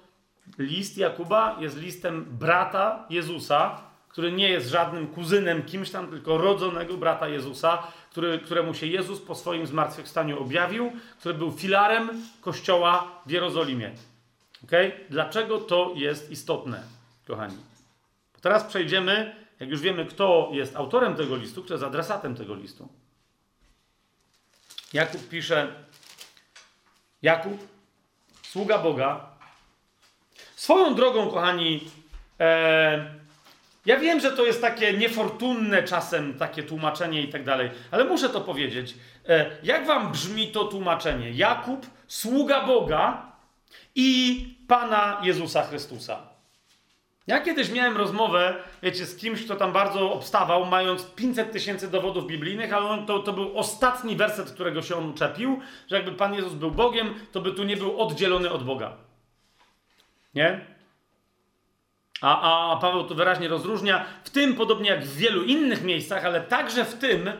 List Jakuba jest listem brata Jezusa, który nie jest żadnym kuzynem kimś tam, tylko rodzonego brata Jezusa, który, któremu się Jezus po swoim zmartwychwstaniu objawił, który był filarem kościoła w Jerozolimie. Dlaczego to jest istotne, kochani? Teraz przejdziemy, jak już wiemy, kto jest autorem tego listu, kto jest adresatem tego listu. Jakub pisze, Jakub, sługa Boga. Swoją drogą, kochani, e, ja wiem, że to jest takie niefortunne czasem, takie tłumaczenie i tak dalej, ale muszę to powiedzieć. E, jak wam brzmi to tłumaczenie? Jakub, sługa Boga, i Pana Jezusa Chrystusa. Ja kiedyś miałem rozmowę, wiecie, z kimś, kto tam bardzo obstawał, mając 500 tysięcy dowodów biblijnych, ale on, to, to był ostatni werset, którego się on uczepił, że jakby Pan Jezus był Bogiem, to by tu nie był oddzielony od Boga. Nie? A, a Paweł to wyraźnie rozróżnia, w tym podobnie jak w wielu innych miejscach, ale także w tym,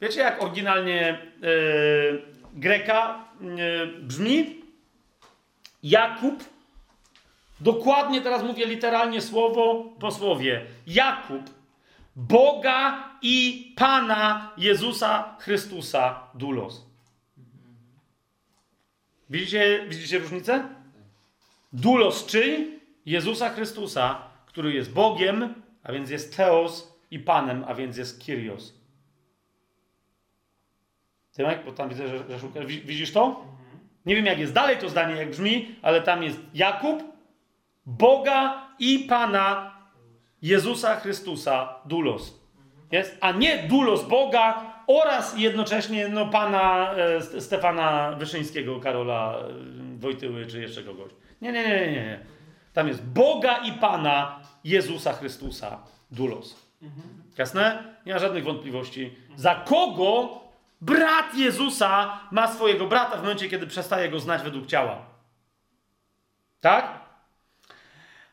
wiecie jak oryginalnie yy, Greka yy, brzmi? Jakub, dokładnie teraz mówię literalnie słowo po słowie, Jakub, Boga i Pana Jezusa Chrystusa Dulos. Widzicie, widzicie różnicę? Dulos czyj? Jezusa Chrystusa, który jest Bogiem, a więc jest Teos i Panem, a więc jest Kyrios. Tymek, bo tam widzę, że, że szukasz. Widzisz to? Nie wiem, jak jest dalej to zdanie, jak brzmi, ale tam jest Jakub, Boga i Pana Jezusa Chrystusa, Dulos. Jest? A nie Dulos Boga oraz jednocześnie no, Pana e, Stefana Wyszyńskiego, Karola e, Wojtyły czy jeszcze kogoś. Nie, nie, nie, nie, nie. Tam jest Boga i Pana Jezusa Chrystusa, Dulos. Jasne? Nie ma żadnych wątpliwości. Za kogo Brat Jezusa ma swojego brata w momencie, kiedy przestaje go znać według ciała. Tak?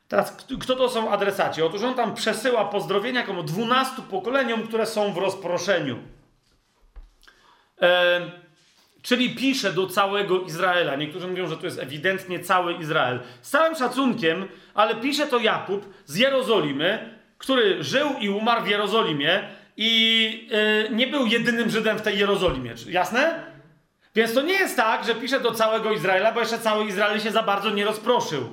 Teraz, kto to są adresaci? Otóż on tam przesyła pozdrowienia komu 12 pokoleniom, które są w rozproszeniu. E, czyli pisze do całego Izraela. Niektórzy mówią, że to jest ewidentnie cały Izrael. Z całym szacunkiem, ale pisze to Jakub z Jerozolimy, który żył i umarł w Jerozolimie i yy, nie był jedynym Żydem w tej Jerozolimie. Jasne? Więc to nie jest tak, że pisze do całego Izraela, bo jeszcze cały Izrael się za bardzo nie rozproszył.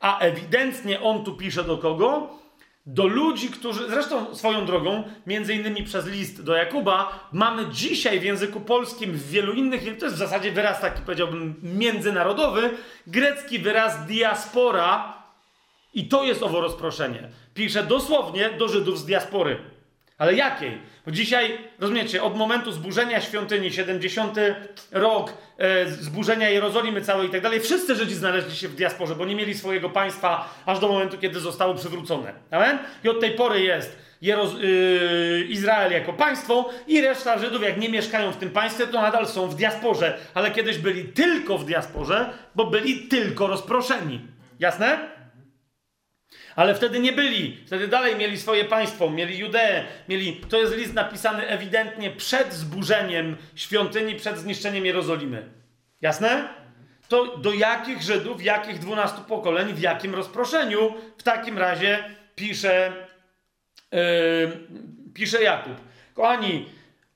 A ewidentnie on tu pisze do kogo? Do ludzi, którzy, zresztą swoją drogą, między innymi przez list do Jakuba, mamy dzisiaj w języku polskim, w wielu innych, to jest w zasadzie wyraz taki, powiedziałbym, międzynarodowy, grecki wyraz diaspora, i to jest owo rozproszenie. Pisze dosłownie do Żydów z diaspory. Ale jakiej? Bo dzisiaj, rozumiecie, od momentu zburzenia świątyni, 70 rok, e, zburzenia Jerozolimy całej i tak dalej, wszyscy Żydzi znaleźli się w diasporze, bo nie mieli swojego państwa aż do momentu, kiedy zostało przywrócone. Amen? I od tej pory jest Jeroz yy, Izrael jako państwo i reszta Żydów, jak nie mieszkają w tym państwie, to nadal są w diasporze. Ale kiedyś byli tylko w diasporze, bo byli tylko rozproszeni. Jasne? Ale wtedy nie byli. Wtedy dalej mieli swoje państwo, mieli Judeę, mieli. To jest list napisany ewidentnie przed zburzeniem świątyni, przed zniszczeniem Jerozolimy. Jasne? To do jakich Żydów, jakich dwunastu pokoleń, w jakim rozproszeniu w takim razie pisze, yy, pisze Jakub. Kochani,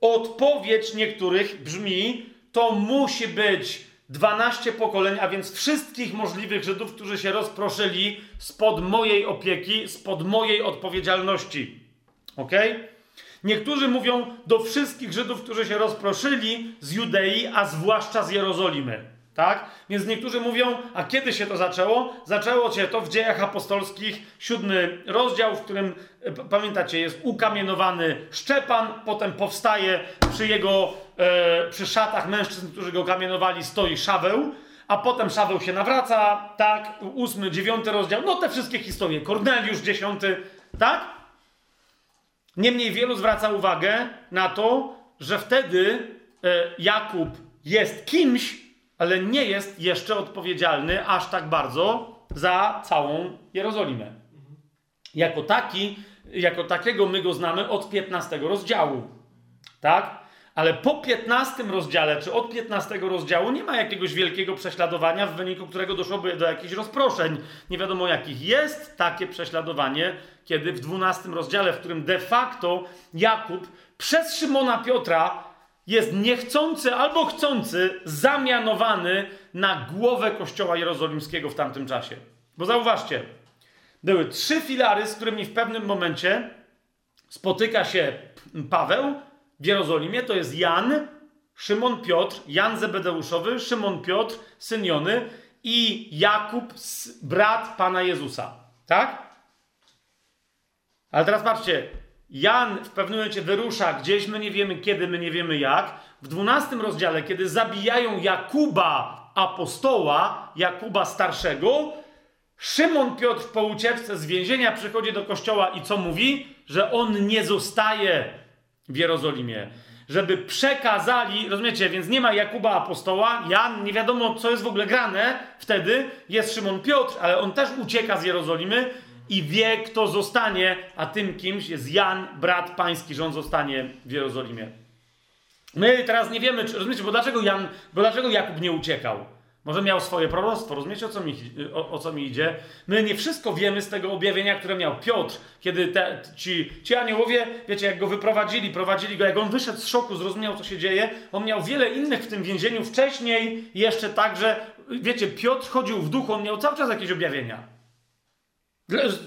odpowiedź niektórych brzmi: to musi być 12 pokoleń, a więc wszystkich możliwych Żydów, którzy się rozproszyli spod mojej opieki, spod mojej odpowiedzialności. Ok? Niektórzy mówią do wszystkich Żydów, którzy się rozproszyli z Judei, a zwłaszcza z Jerozolimy. Tak? Więc niektórzy mówią, a kiedy się to zaczęło? Zaczęło się to w dziejach apostolskich, siódmy rozdział, w którym, e, pamiętacie, jest ukamienowany Szczepan, potem powstaje przy jego, e, przy szatach mężczyzn, którzy go kamienowali, stoi Szaweł, a potem Szaweł się nawraca, tak? Ósmy, dziewiąty rozdział, no te wszystkie historie. Korneliusz dziesiąty, tak? Niemniej wielu zwraca uwagę na to, że wtedy e, Jakub jest kimś, ale nie jest jeszcze odpowiedzialny aż tak bardzo za całą Jerozolimę. Jako taki, jako takiego my go znamy od 15 rozdziału. Tak? Ale po 15 rozdziale, czy od 15 rozdziału nie ma jakiegoś wielkiego prześladowania, w wyniku którego doszłoby do jakichś rozproszeń. Nie wiadomo jakich. Jest takie prześladowanie, kiedy w 12 rozdziale, w którym de facto Jakub przez Szymona Piotra jest niechcący albo chcący zamianowany na głowę kościoła jerozolimskiego w tamtym czasie. Bo zauważcie, były trzy filary, z którymi w pewnym momencie spotyka się Paweł w Jerozolimie. To jest Jan, Szymon Piotr, Jan Zebedeuszowy, Szymon Piotr, syn Jony i Jakub, brat Pana Jezusa. Tak? Ale teraz patrzcie, Jan w pewnym momencie wyrusza gdzieś, my nie wiemy kiedy, my nie wiemy jak. W 12 rozdziale, kiedy zabijają Jakuba apostoła, Jakuba starszego, Szymon Piotr po ucieczce z więzienia przychodzi do kościoła i co mówi? Że on nie zostaje w Jerozolimie. Żeby przekazali, rozumiecie, więc nie ma Jakuba apostoła, Jan, nie wiadomo co jest w ogóle grane, wtedy jest Szymon Piotr, ale on też ucieka z Jerozolimy i wie, kto zostanie, a tym kimś jest Jan, brat pański, że on zostanie w Jerozolimie. My teraz nie wiemy, czy, rozumiecie, bo dlaczego Jan, bo dlaczego Jakub nie uciekał? Może miał swoje proroctwo, rozumiecie o co, mi, o, o, co mi idzie? My nie wszystko wiemy z tego objawienia, które miał Piotr, kiedy te, ci, ci aniołowie, wiecie, jak go wyprowadzili, prowadzili go, jak on wyszedł z szoku, zrozumiał, co się dzieje. On miał wiele innych w tym więzieniu wcześniej, jeszcze także, wiecie, Piotr chodził w duchu, on miał cały czas jakieś objawienia.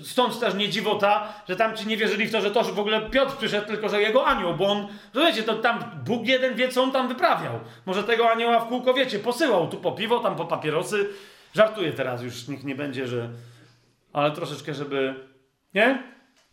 Stąd też nie dziwota, że tam ci nie wierzyli w to, że to że w ogóle Piotr przyszedł, tylko że jego anioł, bo on, wiecie, to tam Bóg jeden wie, co on tam wyprawiał. Może tego anioła w kółko, wiecie, posyłał tu po piwo, tam po papierosy. Żartuję teraz, już nikt nie będzie, że... Ale troszeczkę, żeby... Nie?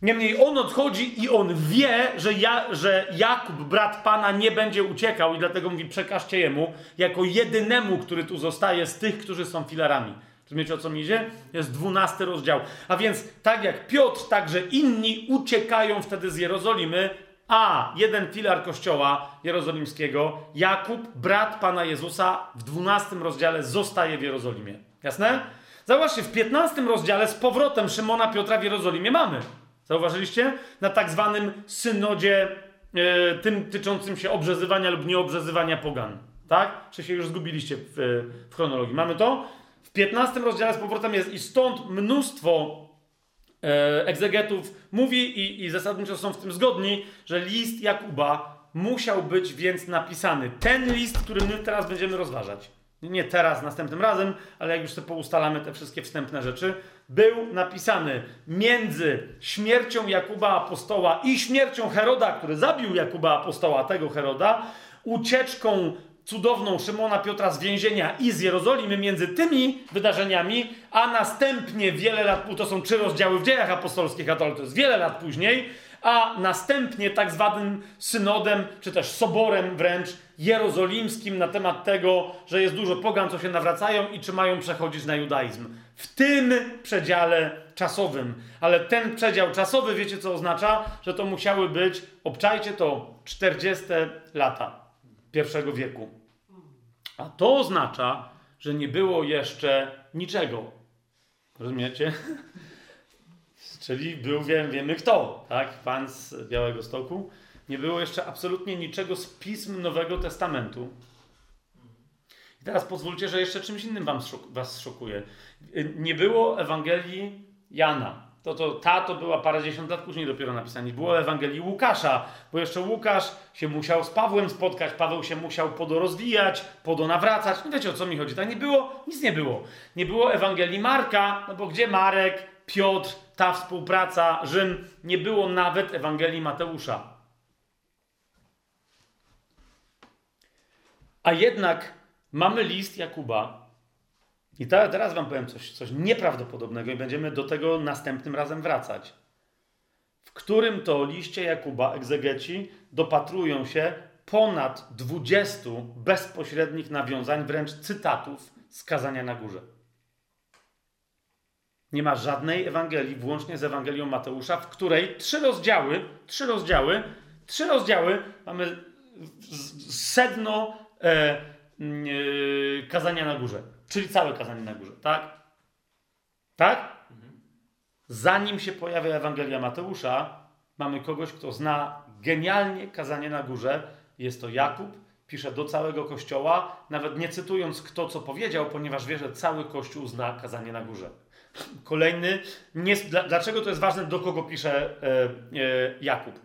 Niemniej on odchodzi i on wie, że, ja, że Jakub, brat Pana, nie będzie uciekał i dlatego mówi, przekażcie jemu, jako jedynemu, który tu zostaje z tych, którzy są filarami. Rozumiecie o co mi idzie? Jest dwunasty rozdział. A więc tak jak Piotr, także inni uciekają wtedy z Jerozolimy, a jeden filar kościoła jerozolimskiego, Jakub, brat Pana Jezusa, w dwunastym rozdziale zostaje w Jerozolimie. Jasne? Zauważcie, w piętnastym rozdziale z powrotem Szymona Piotra w Jerozolimie mamy. Zauważyliście? Na tak zwanym synodzie, yy, tym tyczącym się obrzezywania lub nieobrzezywania pogan. Tak? Czy się już zgubiliście w, w chronologii? Mamy to? W 15 rozdziale z powrotem jest i stąd mnóstwo e, egzegetów mówi i, i zasadniczo są w tym zgodni, że list Jakuba musiał być więc napisany. Ten list, który my teraz będziemy rozważać. Nie teraz, następnym razem, ale jak już sobie poustalamy te wszystkie wstępne rzeczy, był napisany między śmiercią Jakuba Apostoła i śmiercią Heroda, który zabił Jakuba Apostoła, tego Heroda, ucieczką cudowną Szymona Piotra z więzienia i z Jerozolimy między tymi wydarzeniami, a następnie wiele lat, to są trzy rozdziały w dziejach apostolskich, a to jest wiele lat później, a następnie tak zwanym synodem, czy też soborem wręcz jerozolimskim na temat tego, że jest dużo pogan, co się nawracają i czy mają przechodzić na judaizm. W tym przedziale czasowym. Ale ten przedział czasowy, wiecie co oznacza? Że to musiały być, obczajcie to, 40 lata pierwszego wieku. A to oznacza, że nie było jeszcze niczego. Rozumiecie? Czyli był, wiem, wiemy kto, tak? Pan z Białego Stoku. Nie było jeszcze absolutnie niczego z pism Nowego Testamentu. I teraz pozwólcie, że jeszcze czymś innym wam was szokuje. Nie było Ewangelii Jana. To, to, ta to była parędziesiąt lat później dopiero napisana. Było Ewangelii Łukasza, bo jeszcze Łukasz się musiał z Pawłem spotkać, Paweł się musiał podorozwijać, podonawracać. No wiecie o co mi chodzi. Tak nie było, nic nie było. Nie było Ewangelii Marka, no bo gdzie Marek, Piotr, ta współpraca, Rzym, nie było nawet Ewangelii Mateusza. A jednak mamy list Jakuba. I teraz wam powiem coś, coś nieprawdopodobnego i będziemy do tego następnym razem wracać. W którym to liście Jakuba egzegeci dopatrują się ponad 20 bezpośrednich nawiązań, wręcz cytatów z kazania na górze. Nie ma żadnej Ewangelii, włącznie z Ewangelią Mateusza, w której trzy rozdziały, trzy rozdziały, trzy rozdziały mamy sedno e, mm, e, kazania na górze. Czyli całe kazanie na górze, tak? Tak? Zanim się pojawia Ewangelia Mateusza, mamy kogoś, kto zna genialnie kazanie na górze. Jest to Jakub, pisze do całego kościoła, nawet nie cytując kto co powiedział, ponieważ wie, że cały kościół zna kazanie na górze. Kolejny, nie, dlaczego to jest ważne, do kogo pisze e, e, Jakub?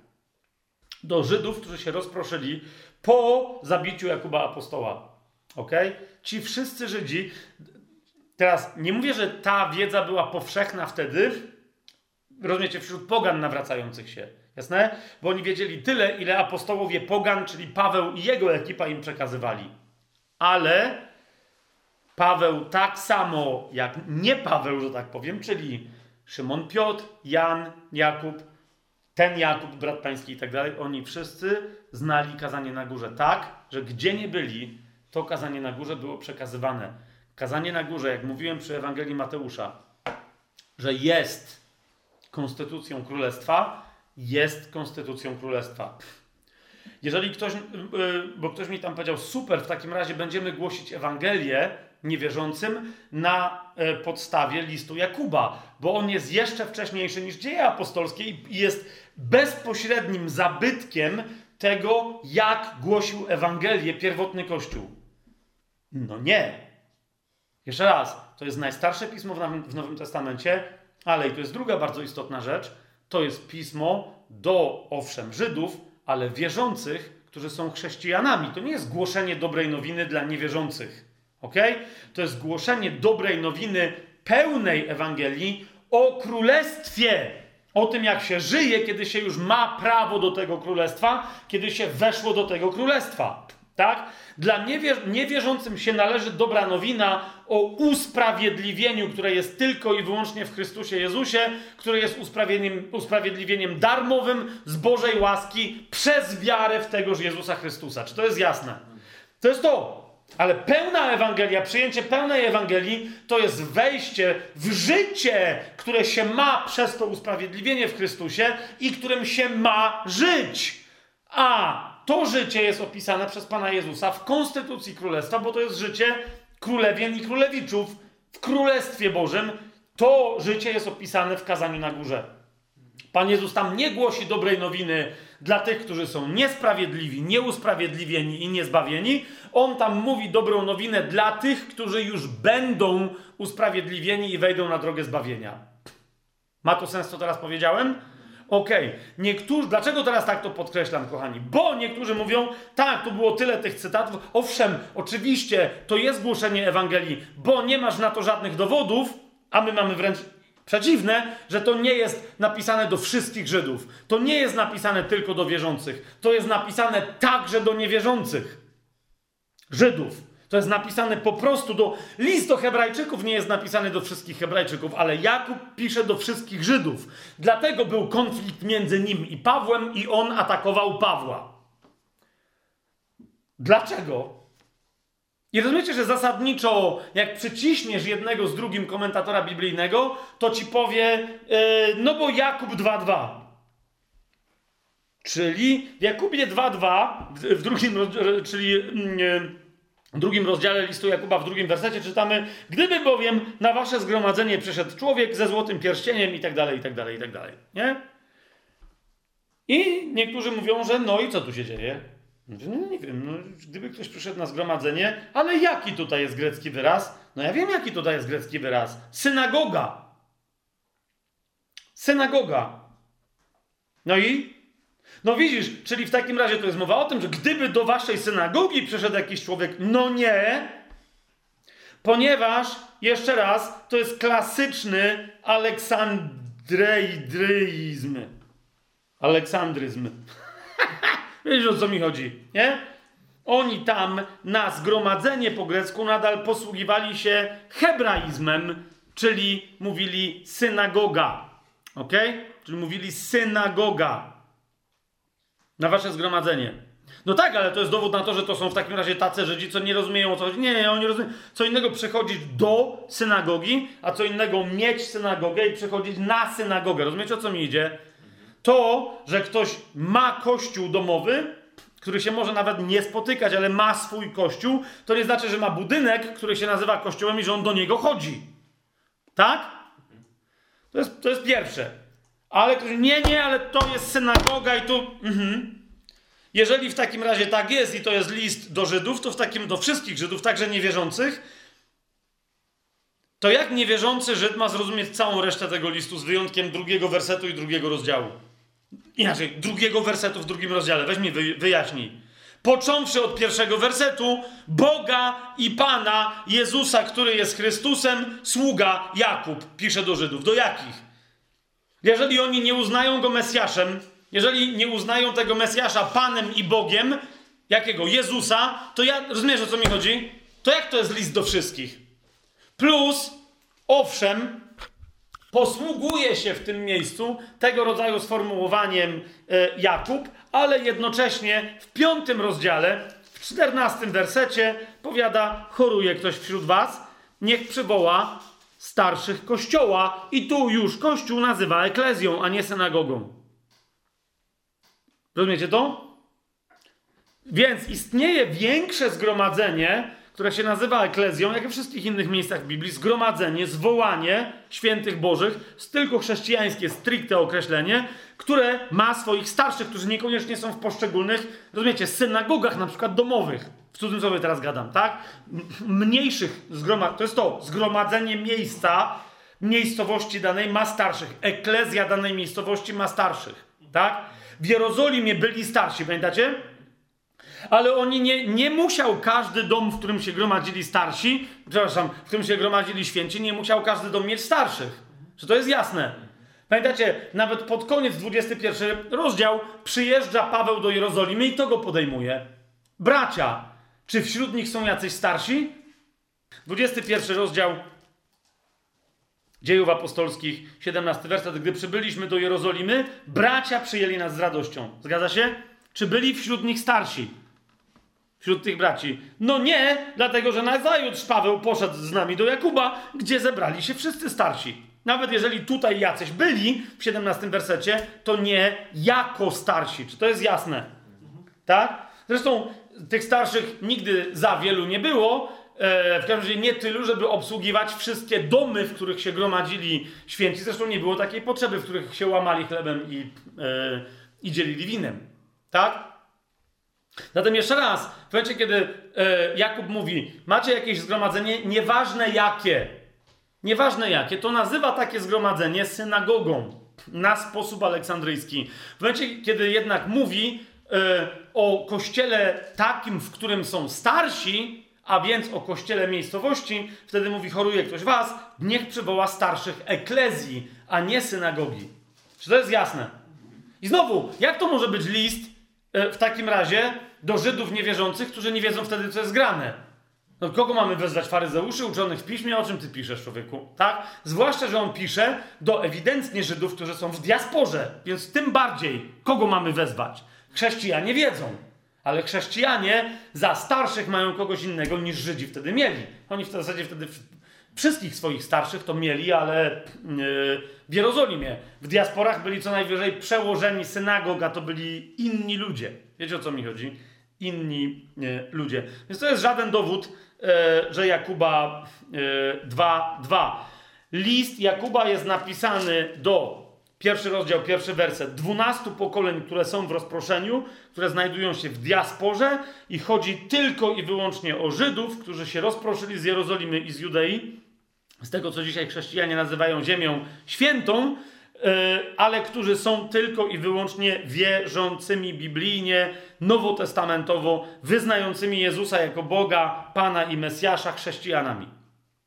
Do Żydów, którzy się rozproszyli po zabiciu Jakuba Apostoła. Ok? Ci wszyscy Żydzi, teraz nie mówię, że ta wiedza była powszechna wtedy, rozumiecie, wśród pogan nawracających się. Jasne? Bo oni wiedzieli tyle, ile apostołowie pogan, czyli Paweł i jego ekipa im przekazywali. Ale Paweł tak samo jak nie Paweł, że tak powiem, czyli Szymon Piotr, Jan, Jakub, ten Jakub, brat pański i tak dalej, oni wszyscy znali kazanie na górze tak, że gdzie nie byli, to kazanie na górze było przekazywane. Kazanie na górze, jak mówiłem przy Ewangelii Mateusza, że jest konstytucją królestwa, jest konstytucją królestwa. Jeżeli ktoś, y, bo ktoś mi tam powiedział, super, w takim razie będziemy głosić Ewangelię niewierzącym na e, podstawie listu Jakuba, bo on jest jeszcze wcześniejszy niż dzieje apostolskie i jest bezpośrednim zabytkiem tego, jak głosił Ewangelię pierwotny Kościół. No nie. Jeszcze raz, to jest najstarsze pismo w Nowym, w Nowym Testamencie, ale i to jest druga bardzo istotna rzecz. To jest pismo do, owszem, Żydów, ale wierzących, którzy są chrześcijanami. To nie jest głoszenie dobrej nowiny dla niewierzących. Ok? To jest głoszenie dobrej nowiny pełnej Ewangelii o królestwie. O tym, jak się żyje, kiedy się już ma prawo do tego królestwa, kiedy się weszło do tego królestwa. Tak? Dla niewierzy niewierzącym się należy dobra nowina o usprawiedliwieniu, które jest tylko i wyłącznie w Chrystusie Jezusie, które jest usprawiedliwieniem, usprawiedliwieniem darmowym z Bożej łaski przez wiarę w tegoż Jezusa Chrystusa. Czy to jest jasne? To jest to. Ale pełna Ewangelia, przyjęcie pełnej Ewangelii to jest wejście w życie, które się ma przez to usprawiedliwienie w Chrystusie i którym się ma żyć. A to życie jest opisane przez Pana Jezusa w konstytucji królestwa, bo to jest życie królewien i królewiczów w Królestwie Bożym. To życie jest opisane w kazaniu na górze. Pan Jezus tam nie głosi dobrej nowiny dla tych, którzy są niesprawiedliwi, nieusprawiedliwieni i niezbawieni. On tam mówi dobrą nowinę dla tych, którzy już będą usprawiedliwieni i wejdą na drogę zbawienia. Ma to sens, co teraz powiedziałem? Okej, okay. niektórzy, dlaczego teraz tak to podkreślam, kochani? Bo niektórzy mówią, tak, tu było tyle tych cytatów. Owszem, oczywiście to jest głoszenie Ewangelii, bo nie masz na to żadnych dowodów, a my mamy wręcz przeciwne, że to nie jest napisane do wszystkich Żydów. To nie jest napisane tylko do wierzących. To jest napisane także do niewierzących. Żydów. To jest napisane po prostu do. List do Hebrajczyków nie jest napisany do wszystkich Hebrajczyków, ale Jakub pisze do wszystkich Żydów. Dlatego był konflikt między nim i Pawłem, i on atakował Pawła. Dlaczego? I rozumiecie, że zasadniczo, jak przyciśniesz jednego z drugim komentatora biblijnego, to ci powie, yy, no bo Jakub 2.2. Czyli w Jakubie 2.2, w drugim, czyli. Yy, w drugim rozdziale listu Jakuba, w drugim wersecie czytamy, gdyby bowiem na wasze zgromadzenie przyszedł człowiek ze złotym pierścieniem i tak dalej, i tak dalej, i tak dalej, nie? I niektórzy mówią, że no i co tu się dzieje? Mówię, no nie wiem, no, gdyby ktoś przyszedł na zgromadzenie, ale jaki tutaj jest grecki wyraz? No ja wiem, jaki tutaj jest grecki wyraz. Synagoga. Synagoga. No i no widzisz, czyli w takim razie to jest mowa o tym, że gdyby do waszej synagogi przyszedł jakiś człowiek, no nie, ponieważ, jeszcze raz, to jest klasyczny aleksandryzm. Aleksandryzm. Wiesz o co mi chodzi, nie? Oni tam na zgromadzenie po grecku nadal posługiwali się hebraizmem, czyli mówili synagoga. Ok? Czyli mówili synagoga na wasze zgromadzenie. No tak, ale to jest dowód na to, że to są w takim razie tacy Żydzi, co nie rozumieją o co chodzi. Nie, nie, oni rozumieją. Co innego przechodzić do synagogi, a co innego mieć synagogę i przechodzić na synagogę. Rozumiecie o co mi idzie? To, że ktoś ma kościół domowy, który się może nawet nie spotykać, ale ma swój kościół, to nie znaczy, że ma budynek, który się nazywa kościołem i że on do niego chodzi. Tak? To jest, to jest pierwsze. Ale nie, nie, ale to jest synagoga i tu. Mhm. Jeżeli w takim razie tak jest i to jest list do Żydów, to w takim do wszystkich Żydów, także niewierzących, to jak niewierzący Żyd ma zrozumieć całą resztę tego listu z wyjątkiem drugiego wersetu i drugiego rozdziału? Inaczej, drugiego wersetu w drugim rozdziale. Weź mi wy, wyjaśnij. Począwszy od pierwszego wersetu, Boga i Pana Jezusa, który jest Chrystusem, sługa Jakub, pisze do Żydów. Do jakich? Jeżeli oni nie uznają go Mesjaszem, jeżeli nie uznają tego Mesjasza Panem i Bogiem, jakiego? Jezusa, to ja, rozumiesz o co mi chodzi? To jak to jest list do wszystkich? Plus, owszem, posługuje się w tym miejscu tego rodzaju sformułowaniem e, Jakub, ale jednocześnie w piątym rozdziale, w czternastym wersecie powiada, choruje ktoś wśród was, niech przywoła starszych kościoła i tu już kościół nazywa eklezją, a nie synagogą. Rozumiecie to? Więc istnieje większe zgromadzenie, które się nazywa eklezją, jak i w wszystkich innych miejscach Biblii, zgromadzenie, zwołanie świętych bożych, tylko chrześcijańskie stricte określenie, które ma swoich starszych, którzy niekoniecznie są w poszczególnych, rozumiecie, synagogach na przykład domowych w cudzysłowie teraz gadam, tak? Mniejszych zgromadzeń, to jest to, zgromadzenie miejsca, miejscowości danej ma starszych. Eklezja danej miejscowości ma starszych, tak? W Jerozolimie byli starsi, pamiętacie? Ale oni nie, nie musiał każdy dom, w którym się gromadzili starsi, przepraszam, w którym się gromadzili święci, nie musiał każdy dom mieć starszych. Czy to jest jasne? Pamiętacie, nawet pod koniec 21 rozdział przyjeżdża Paweł do Jerozolimy i to go podejmuje. Bracia, czy wśród nich są jacyś starsi? 21 rozdział Dziejów Apostolskich, 17 werset. Gdy przybyliśmy do Jerozolimy, bracia przyjęli nas z radością. Zgadza się? Czy byli wśród nich starsi? Wśród tych braci? No nie, dlatego że nazajutrz Paweł poszedł z nami do Jakuba, gdzie zebrali się wszyscy starsi. Nawet jeżeli tutaj jacyś byli w 17 wersecie, to nie jako starsi. Czy to jest jasne? Tak? Zresztą tych starszych nigdy za wielu nie było. E, w każdym razie nie tylu, żeby obsługiwać wszystkie domy, w których się gromadzili święci. Zresztą nie było takiej potrzeby, w których się łamali chlebem i, e, i dzielili winem. Tak? Zatem jeszcze raz, w momencie, kiedy e, Jakub mówi, macie jakieś zgromadzenie, nieważne jakie, nieważne jakie, to nazywa takie zgromadzenie synagogą. na sposób aleksandryjski. W momencie, kiedy jednak mówi o kościele takim, w którym są starsi, a więc o kościele miejscowości, wtedy mówi, choruje ktoś was, niech przywoła starszych eklezji, a nie synagogi. Czy to jest jasne? I znowu, jak to może być list e, w takim razie do Żydów niewierzących, którzy nie wiedzą wtedy, co jest grane? No kogo mamy wezwać? Faryzeuszy uczonych w piśmie? O czym ty piszesz, człowieku? Tak? Zwłaszcza, że on pisze do ewidentnie Żydów, którzy są w diasporze, więc tym bardziej kogo mamy wezwać? Chrześcijanie wiedzą, ale chrześcijanie za starszych mają kogoś innego niż Żydzi wtedy mieli. Oni w zasadzie wtedy wszystkich swoich starszych to mieli, ale yy, w Jerozolimie, w diasporach byli co najwyżej przełożeni synagog, a to byli inni ludzie. Wiecie o co mi chodzi? Inni yy, ludzie. Więc to jest żaden dowód, E, że Jakuba 2:2. E, List Jakuba jest napisany do pierwszy rozdział, pierwszy werset, dwunastu pokoleń, które są w rozproszeniu, które znajdują się w diasporze i chodzi tylko i wyłącznie o Żydów, którzy się rozproszyli z Jerozolimy i z Judei, z tego co dzisiaj chrześcijanie nazywają ziemią świętą, E, ale którzy są tylko i wyłącznie wierzącymi biblijnie, nowotestamentowo, wyznającymi Jezusa jako Boga, Pana i Mesjasza, chrześcijanami.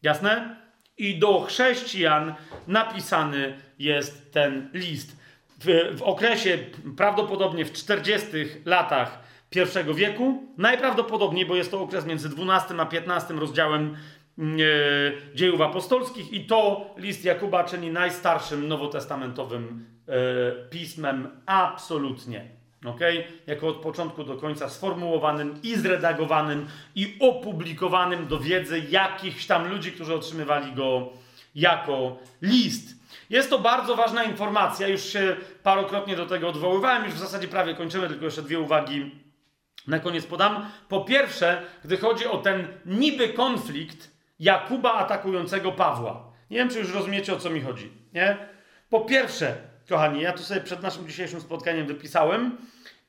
Jasne? I do chrześcijan napisany jest ten list. W, w okresie prawdopodobnie w 40 latach I wieku, najprawdopodobniej, bo jest to okres między 12 a 15 rozdziałem E, dziejów apostolskich i to list Jakuba czyni najstarszym nowotestamentowym e, pismem absolutnie. Okay? Jako od początku do końca sformułowanym i zredagowanym i opublikowanym do wiedzy jakichś tam ludzi, którzy otrzymywali go jako list. Jest to bardzo ważna informacja, już się parokrotnie do tego odwoływałem, już w zasadzie prawie kończymy, tylko jeszcze dwie uwagi na koniec podam. Po pierwsze, gdy chodzi o ten niby konflikt Jakuba atakującego Pawła. Nie wiem, czy już rozumiecie, o co mi chodzi. Nie? Po pierwsze, kochani, ja tu sobie przed naszym dzisiejszym spotkaniem wypisałem,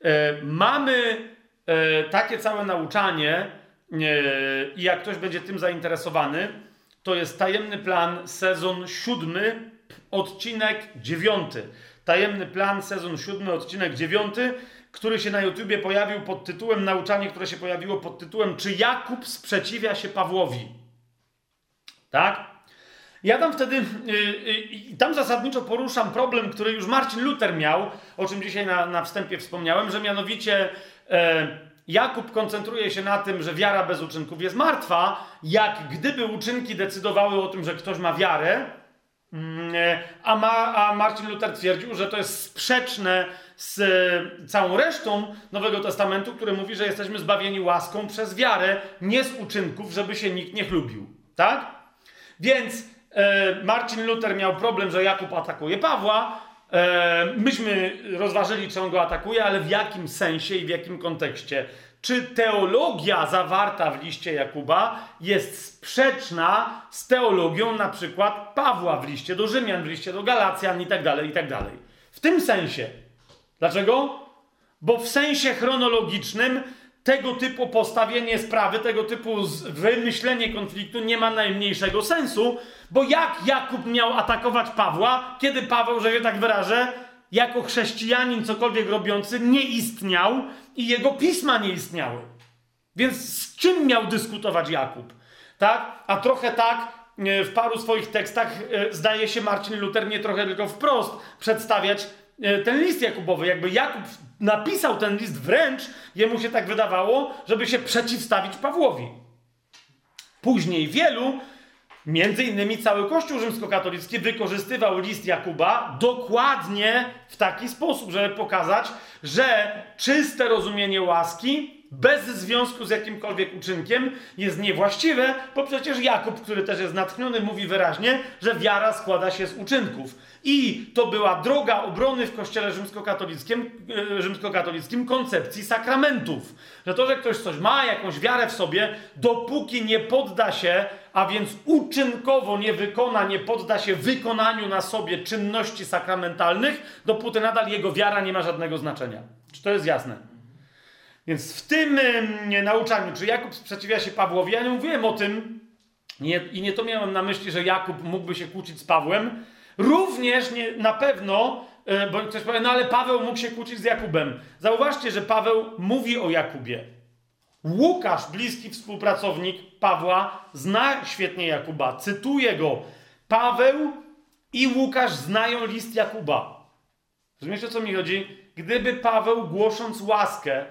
e, mamy e, takie całe nauczanie e, i jak ktoś będzie tym zainteresowany, to jest tajemny plan, sezon siódmy, odcinek dziewiąty. Tajemny plan, sezon siódmy, odcinek dziewiąty, który się na YouTubie pojawił pod tytułem, nauczanie, które się pojawiło pod tytułem Czy Jakub sprzeciwia się Pawłowi? Tak? Ja tam wtedy, yy, yy, tam zasadniczo poruszam problem, który już Marcin Luther miał, o czym dzisiaj na, na wstępie wspomniałem, że mianowicie e, Jakub koncentruje się na tym, że wiara bez uczynków jest martwa, jak gdyby uczynki decydowały o tym, że ktoś ma wiarę, a, ma, a Marcin Luther twierdził, że to jest sprzeczne z e, całą resztą Nowego Testamentu, który mówi, że jesteśmy zbawieni łaską przez wiarę, nie z uczynków, żeby się nikt nie chlubił. Tak? Więc e, Marcin Luther miał problem, że Jakub atakuje Pawła. E, myśmy rozważyli, czy on go atakuje, ale w jakim sensie i w jakim kontekście. Czy teologia zawarta w liście Jakuba jest sprzeczna z teologią na przykład Pawła w liście do Rzymian, w liście do Galacjan i tak dalej, i tak dalej. W tym sensie. Dlaczego? Bo w sensie chronologicznym tego typu postawienie sprawy, tego typu wymyślenie konfliktu nie ma najmniejszego sensu, bo jak Jakub miał atakować Pawła, kiedy Paweł, że się tak wyrażę, jako chrześcijanin cokolwiek robiący, nie istniał i jego pisma nie istniały. Więc z czym miał dyskutować Jakub? Tak? A trochę tak e, w paru swoich tekstach e, zdaje się Marcin Luther nie trochę tylko wprost przedstawiać e, ten list Jakubowy. Jakby Jakub napisał ten list wręcz, jemu się tak wydawało, żeby się przeciwstawić Pawłowi. Później wielu, między innymi cały Kościół rzymskokatolicki, wykorzystywał list Jakuba dokładnie w taki sposób, żeby pokazać, że czyste rozumienie łaski bez związku z jakimkolwiek uczynkiem jest niewłaściwe, bo przecież Jakub, który też jest natchniony, mówi wyraźnie, że wiara składa się z uczynków. I to była droga obrony w kościele rzymskokatolickim, e, rzymskokatolickim koncepcji sakramentów. Że to, że ktoś coś ma, jakąś wiarę w sobie, dopóki nie podda się, a więc uczynkowo nie wykona, nie podda się wykonaniu na sobie czynności sakramentalnych, dopóty nadal jego wiara nie ma żadnego znaczenia. Czy to jest jasne? Więc w tym e, nauczaniu, czy Jakub sprzeciwia się Pawłowi, ja nie mówiłem o tym, nie, i nie to miałem na myśli, że Jakub mógłby się kłócić z Pawłem, Również nie, na pewno, e, bo ktoś powie, no ale Paweł mógł się kłócić z Jakubem. Zauważcie, że Paweł mówi o Jakubie. Łukasz, bliski współpracownik Pawła, zna świetnie Jakuba. Cytuję go. Paweł i Łukasz znają list Jakuba. Rozumiecie, o co mi chodzi? Gdyby Paweł, głosząc łaskę,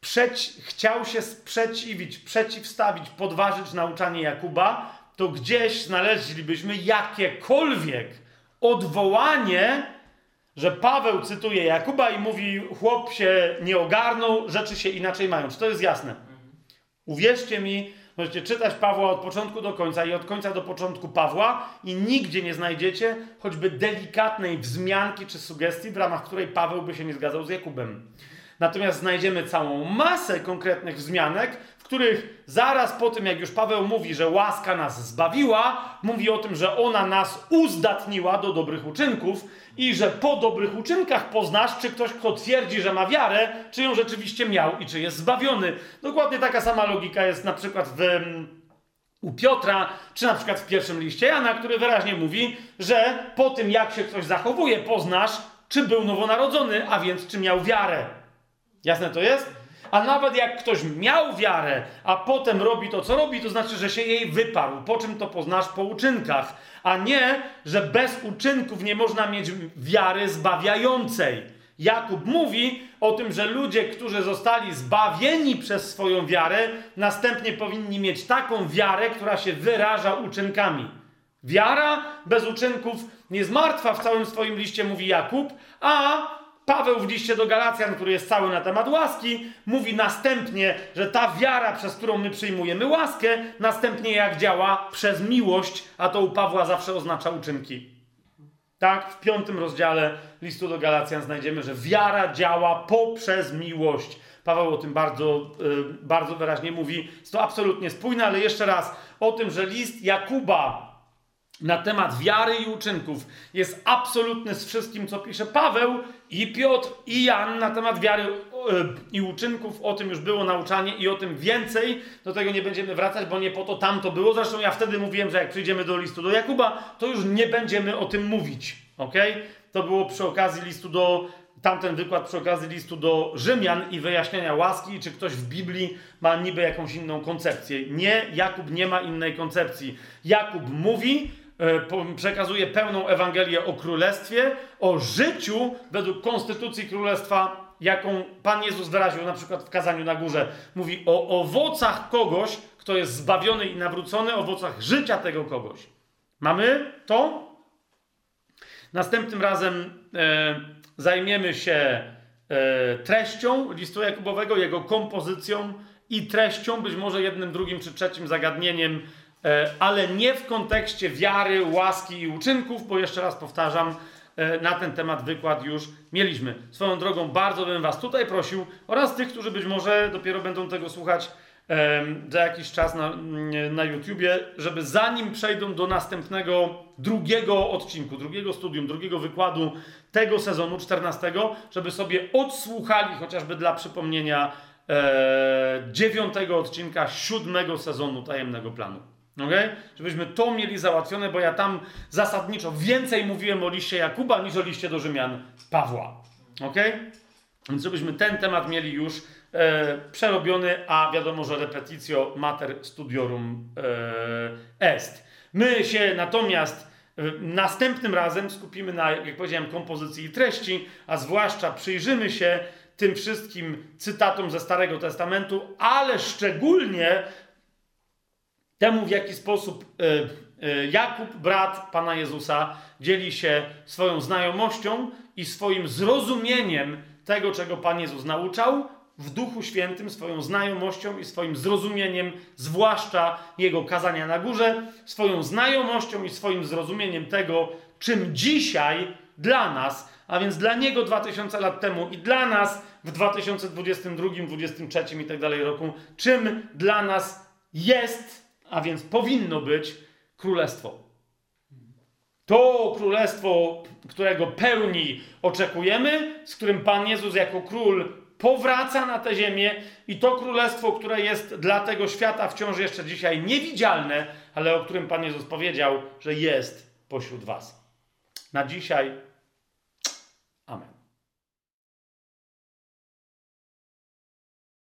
przeci- chciał się sprzeciwić, przeciwstawić, podważyć nauczanie Jakuba, to gdzieś znaleźlibyśmy jakiekolwiek odwołanie, że Paweł cytuje Jakuba i mówi: Chłop się nie ogarnął, rzeczy się inaczej mają. Czy to jest jasne? Uwierzcie mi, możecie czytać Pawła od początku do końca i od końca do początku Pawła i nigdzie nie znajdziecie choćby delikatnej wzmianki czy sugestii, w ramach której Paweł by się nie zgadzał z Jakubem. Natomiast znajdziemy całą masę konkretnych wzmianek, w których zaraz po tym, jak już Paweł mówi, że łaska nas zbawiła, mówi o tym, że ona nas uzdatniła do dobrych uczynków i że po dobrych uczynkach poznasz, czy ktoś, kto twierdzi, że ma wiarę, czy ją rzeczywiście miał i czy jest zbawiony. Dokładnie taka sama logika jest na przykład w, mm, u Piotra, czy na przykład w pierwszym liście Jana, który wyraźnie mówi, że po tym, jak się ktoś zachowuje, poznasz, czy był nowonarodzony, a więc czy miał wiarę. Jasne to jest? A nawet jak ktoś miał wiarę, a potem robi to, co robi, to znaczy, że się jej wyparł. Po czym to poznasz? Po uczynkach. A nie, że bez uczynków nie można mieć wiary zbawiającej. Jakub mówi o tym, że ludzie, którzy zostali zbawieni przez swoją wiarę, następnie powinni mieć taką wiarę, która się wyraża uczynkami. Wiara bez uczynków jest martwa w całym swoim liście, mówi Jakub, a Paweł w liście do Galacjan, który jest cały na temat łaski, mówi następnie, że ta wiara, przez którą my przyjmujemy łaskę, następnie jak działa przez miłość, a to u Pawła zawsze oznacza uczynki. Tak, w piątym rozdziale listu do Galacjan znajdziemy, że wiara działa poprzez miłość. Paweł o tym bardzo, yy, bardzo wyraźnie mówi. Jest to absolutnie spójne, ale jeszcze raz o tym, że list Jakuba na temat wiary i uczynków jest absolutny z wszystkim, co pisze Paweł i Piotr i Jan na temat wiary e, i uczynków. O tym już było nauczanie i o tym więcej. Do tego nie będziemy wracać, bo nie po to tam to było. Zresztą ja wtedy mówiłem, że jak przyjdziemy do listu do Jakuba, to już nie będziemy o tym mówić. Ok? To było przy okazji listu do tamten wykład przy okazji listu do Rzymian i wyjaśniania łaski, czy ktoś w Biblii ma niby jakąś inną koncepcję. Nie, Jakub nie ma innej koncepcji. Jakub mówi, przekazuje pełną Ewangelię o królestwie, o życiu według konstytucji królestwa, jaką Pan Jezus wyraził na przykład w kazaniu na górze. Mówi o owocach kogoś, kto jest zbawiony i nawrócony, owocach życia tego kogoś. Mamy to? Następnym razem e, zajmiemy się e, treścią listu Jakubowego, jego kompozycją i treścią, być może jednym, drugim czy trzecim zagadnieniem E, ale nie w kontekście wiary, łaski i uczynków, bo jeszcze raz powtarzam, e, na ten temat wykład już mieliśmy. Swoją drogą bardzo bym Was tutaj prosił oraz tych, którzy być może dopiero będą tego słuchać za jakiś czas na, mm, na YouTubie, żeby zanim przejdą do następnego, drugiego odcinku, drugiego studium, drugiego wykładu tego sezonu 14, żeby sobie odsłuchali chociażby dla przypomnienia e, dziewiątego odcinka siódmego sezonu Tajemnego Planu. Okay? Żebyśmy to mieli załatwione, bo ja tam zasadniczo więcej mówiłem o liście Jakuba niż o liście do Rzymian Pawła. Okay? Więc żebyśmy ten temat mieli już e, przerobiony, a wiadomo, że repetitio mater studiorum e, est. My się natomiast e, następnym razem skupimy na, jak powiedziałem, kompozycji i treści, a zwłaszcza przyjrzymy się tym wszystkim cytatom ze Starego Testamentu, ale szczególnie temu, w jaki sposób e, e, Jakub, brat Pana Jezusa, dzieli się swoją znajomością i swoim zrozumieniem tego, czego Pan Jezus nauczał, w Duchu Świętym, swoją znajomością i swoim zrozumieniem, zwłaszcza Jego kazania na górze, swoją znajomością i swoim zrozumieniem tego, czym dzisiaj dla nas, a więc dla Niego 2000 lat temu i dla nas w 2022, 2023 i tak dalej roku, czym dla nas jest a więc powinno być królestwo. To królestwo, którego pełni oczekujemy, z którym Pan Jezus jako król powraca na tę ziemię, i to królestwo, które jest dla tego świata wciąż jeszcze dzisiaj niewidzialne, ale o którym Pan Jezus powiedział, że jest pośród Was. Na dzisiaj.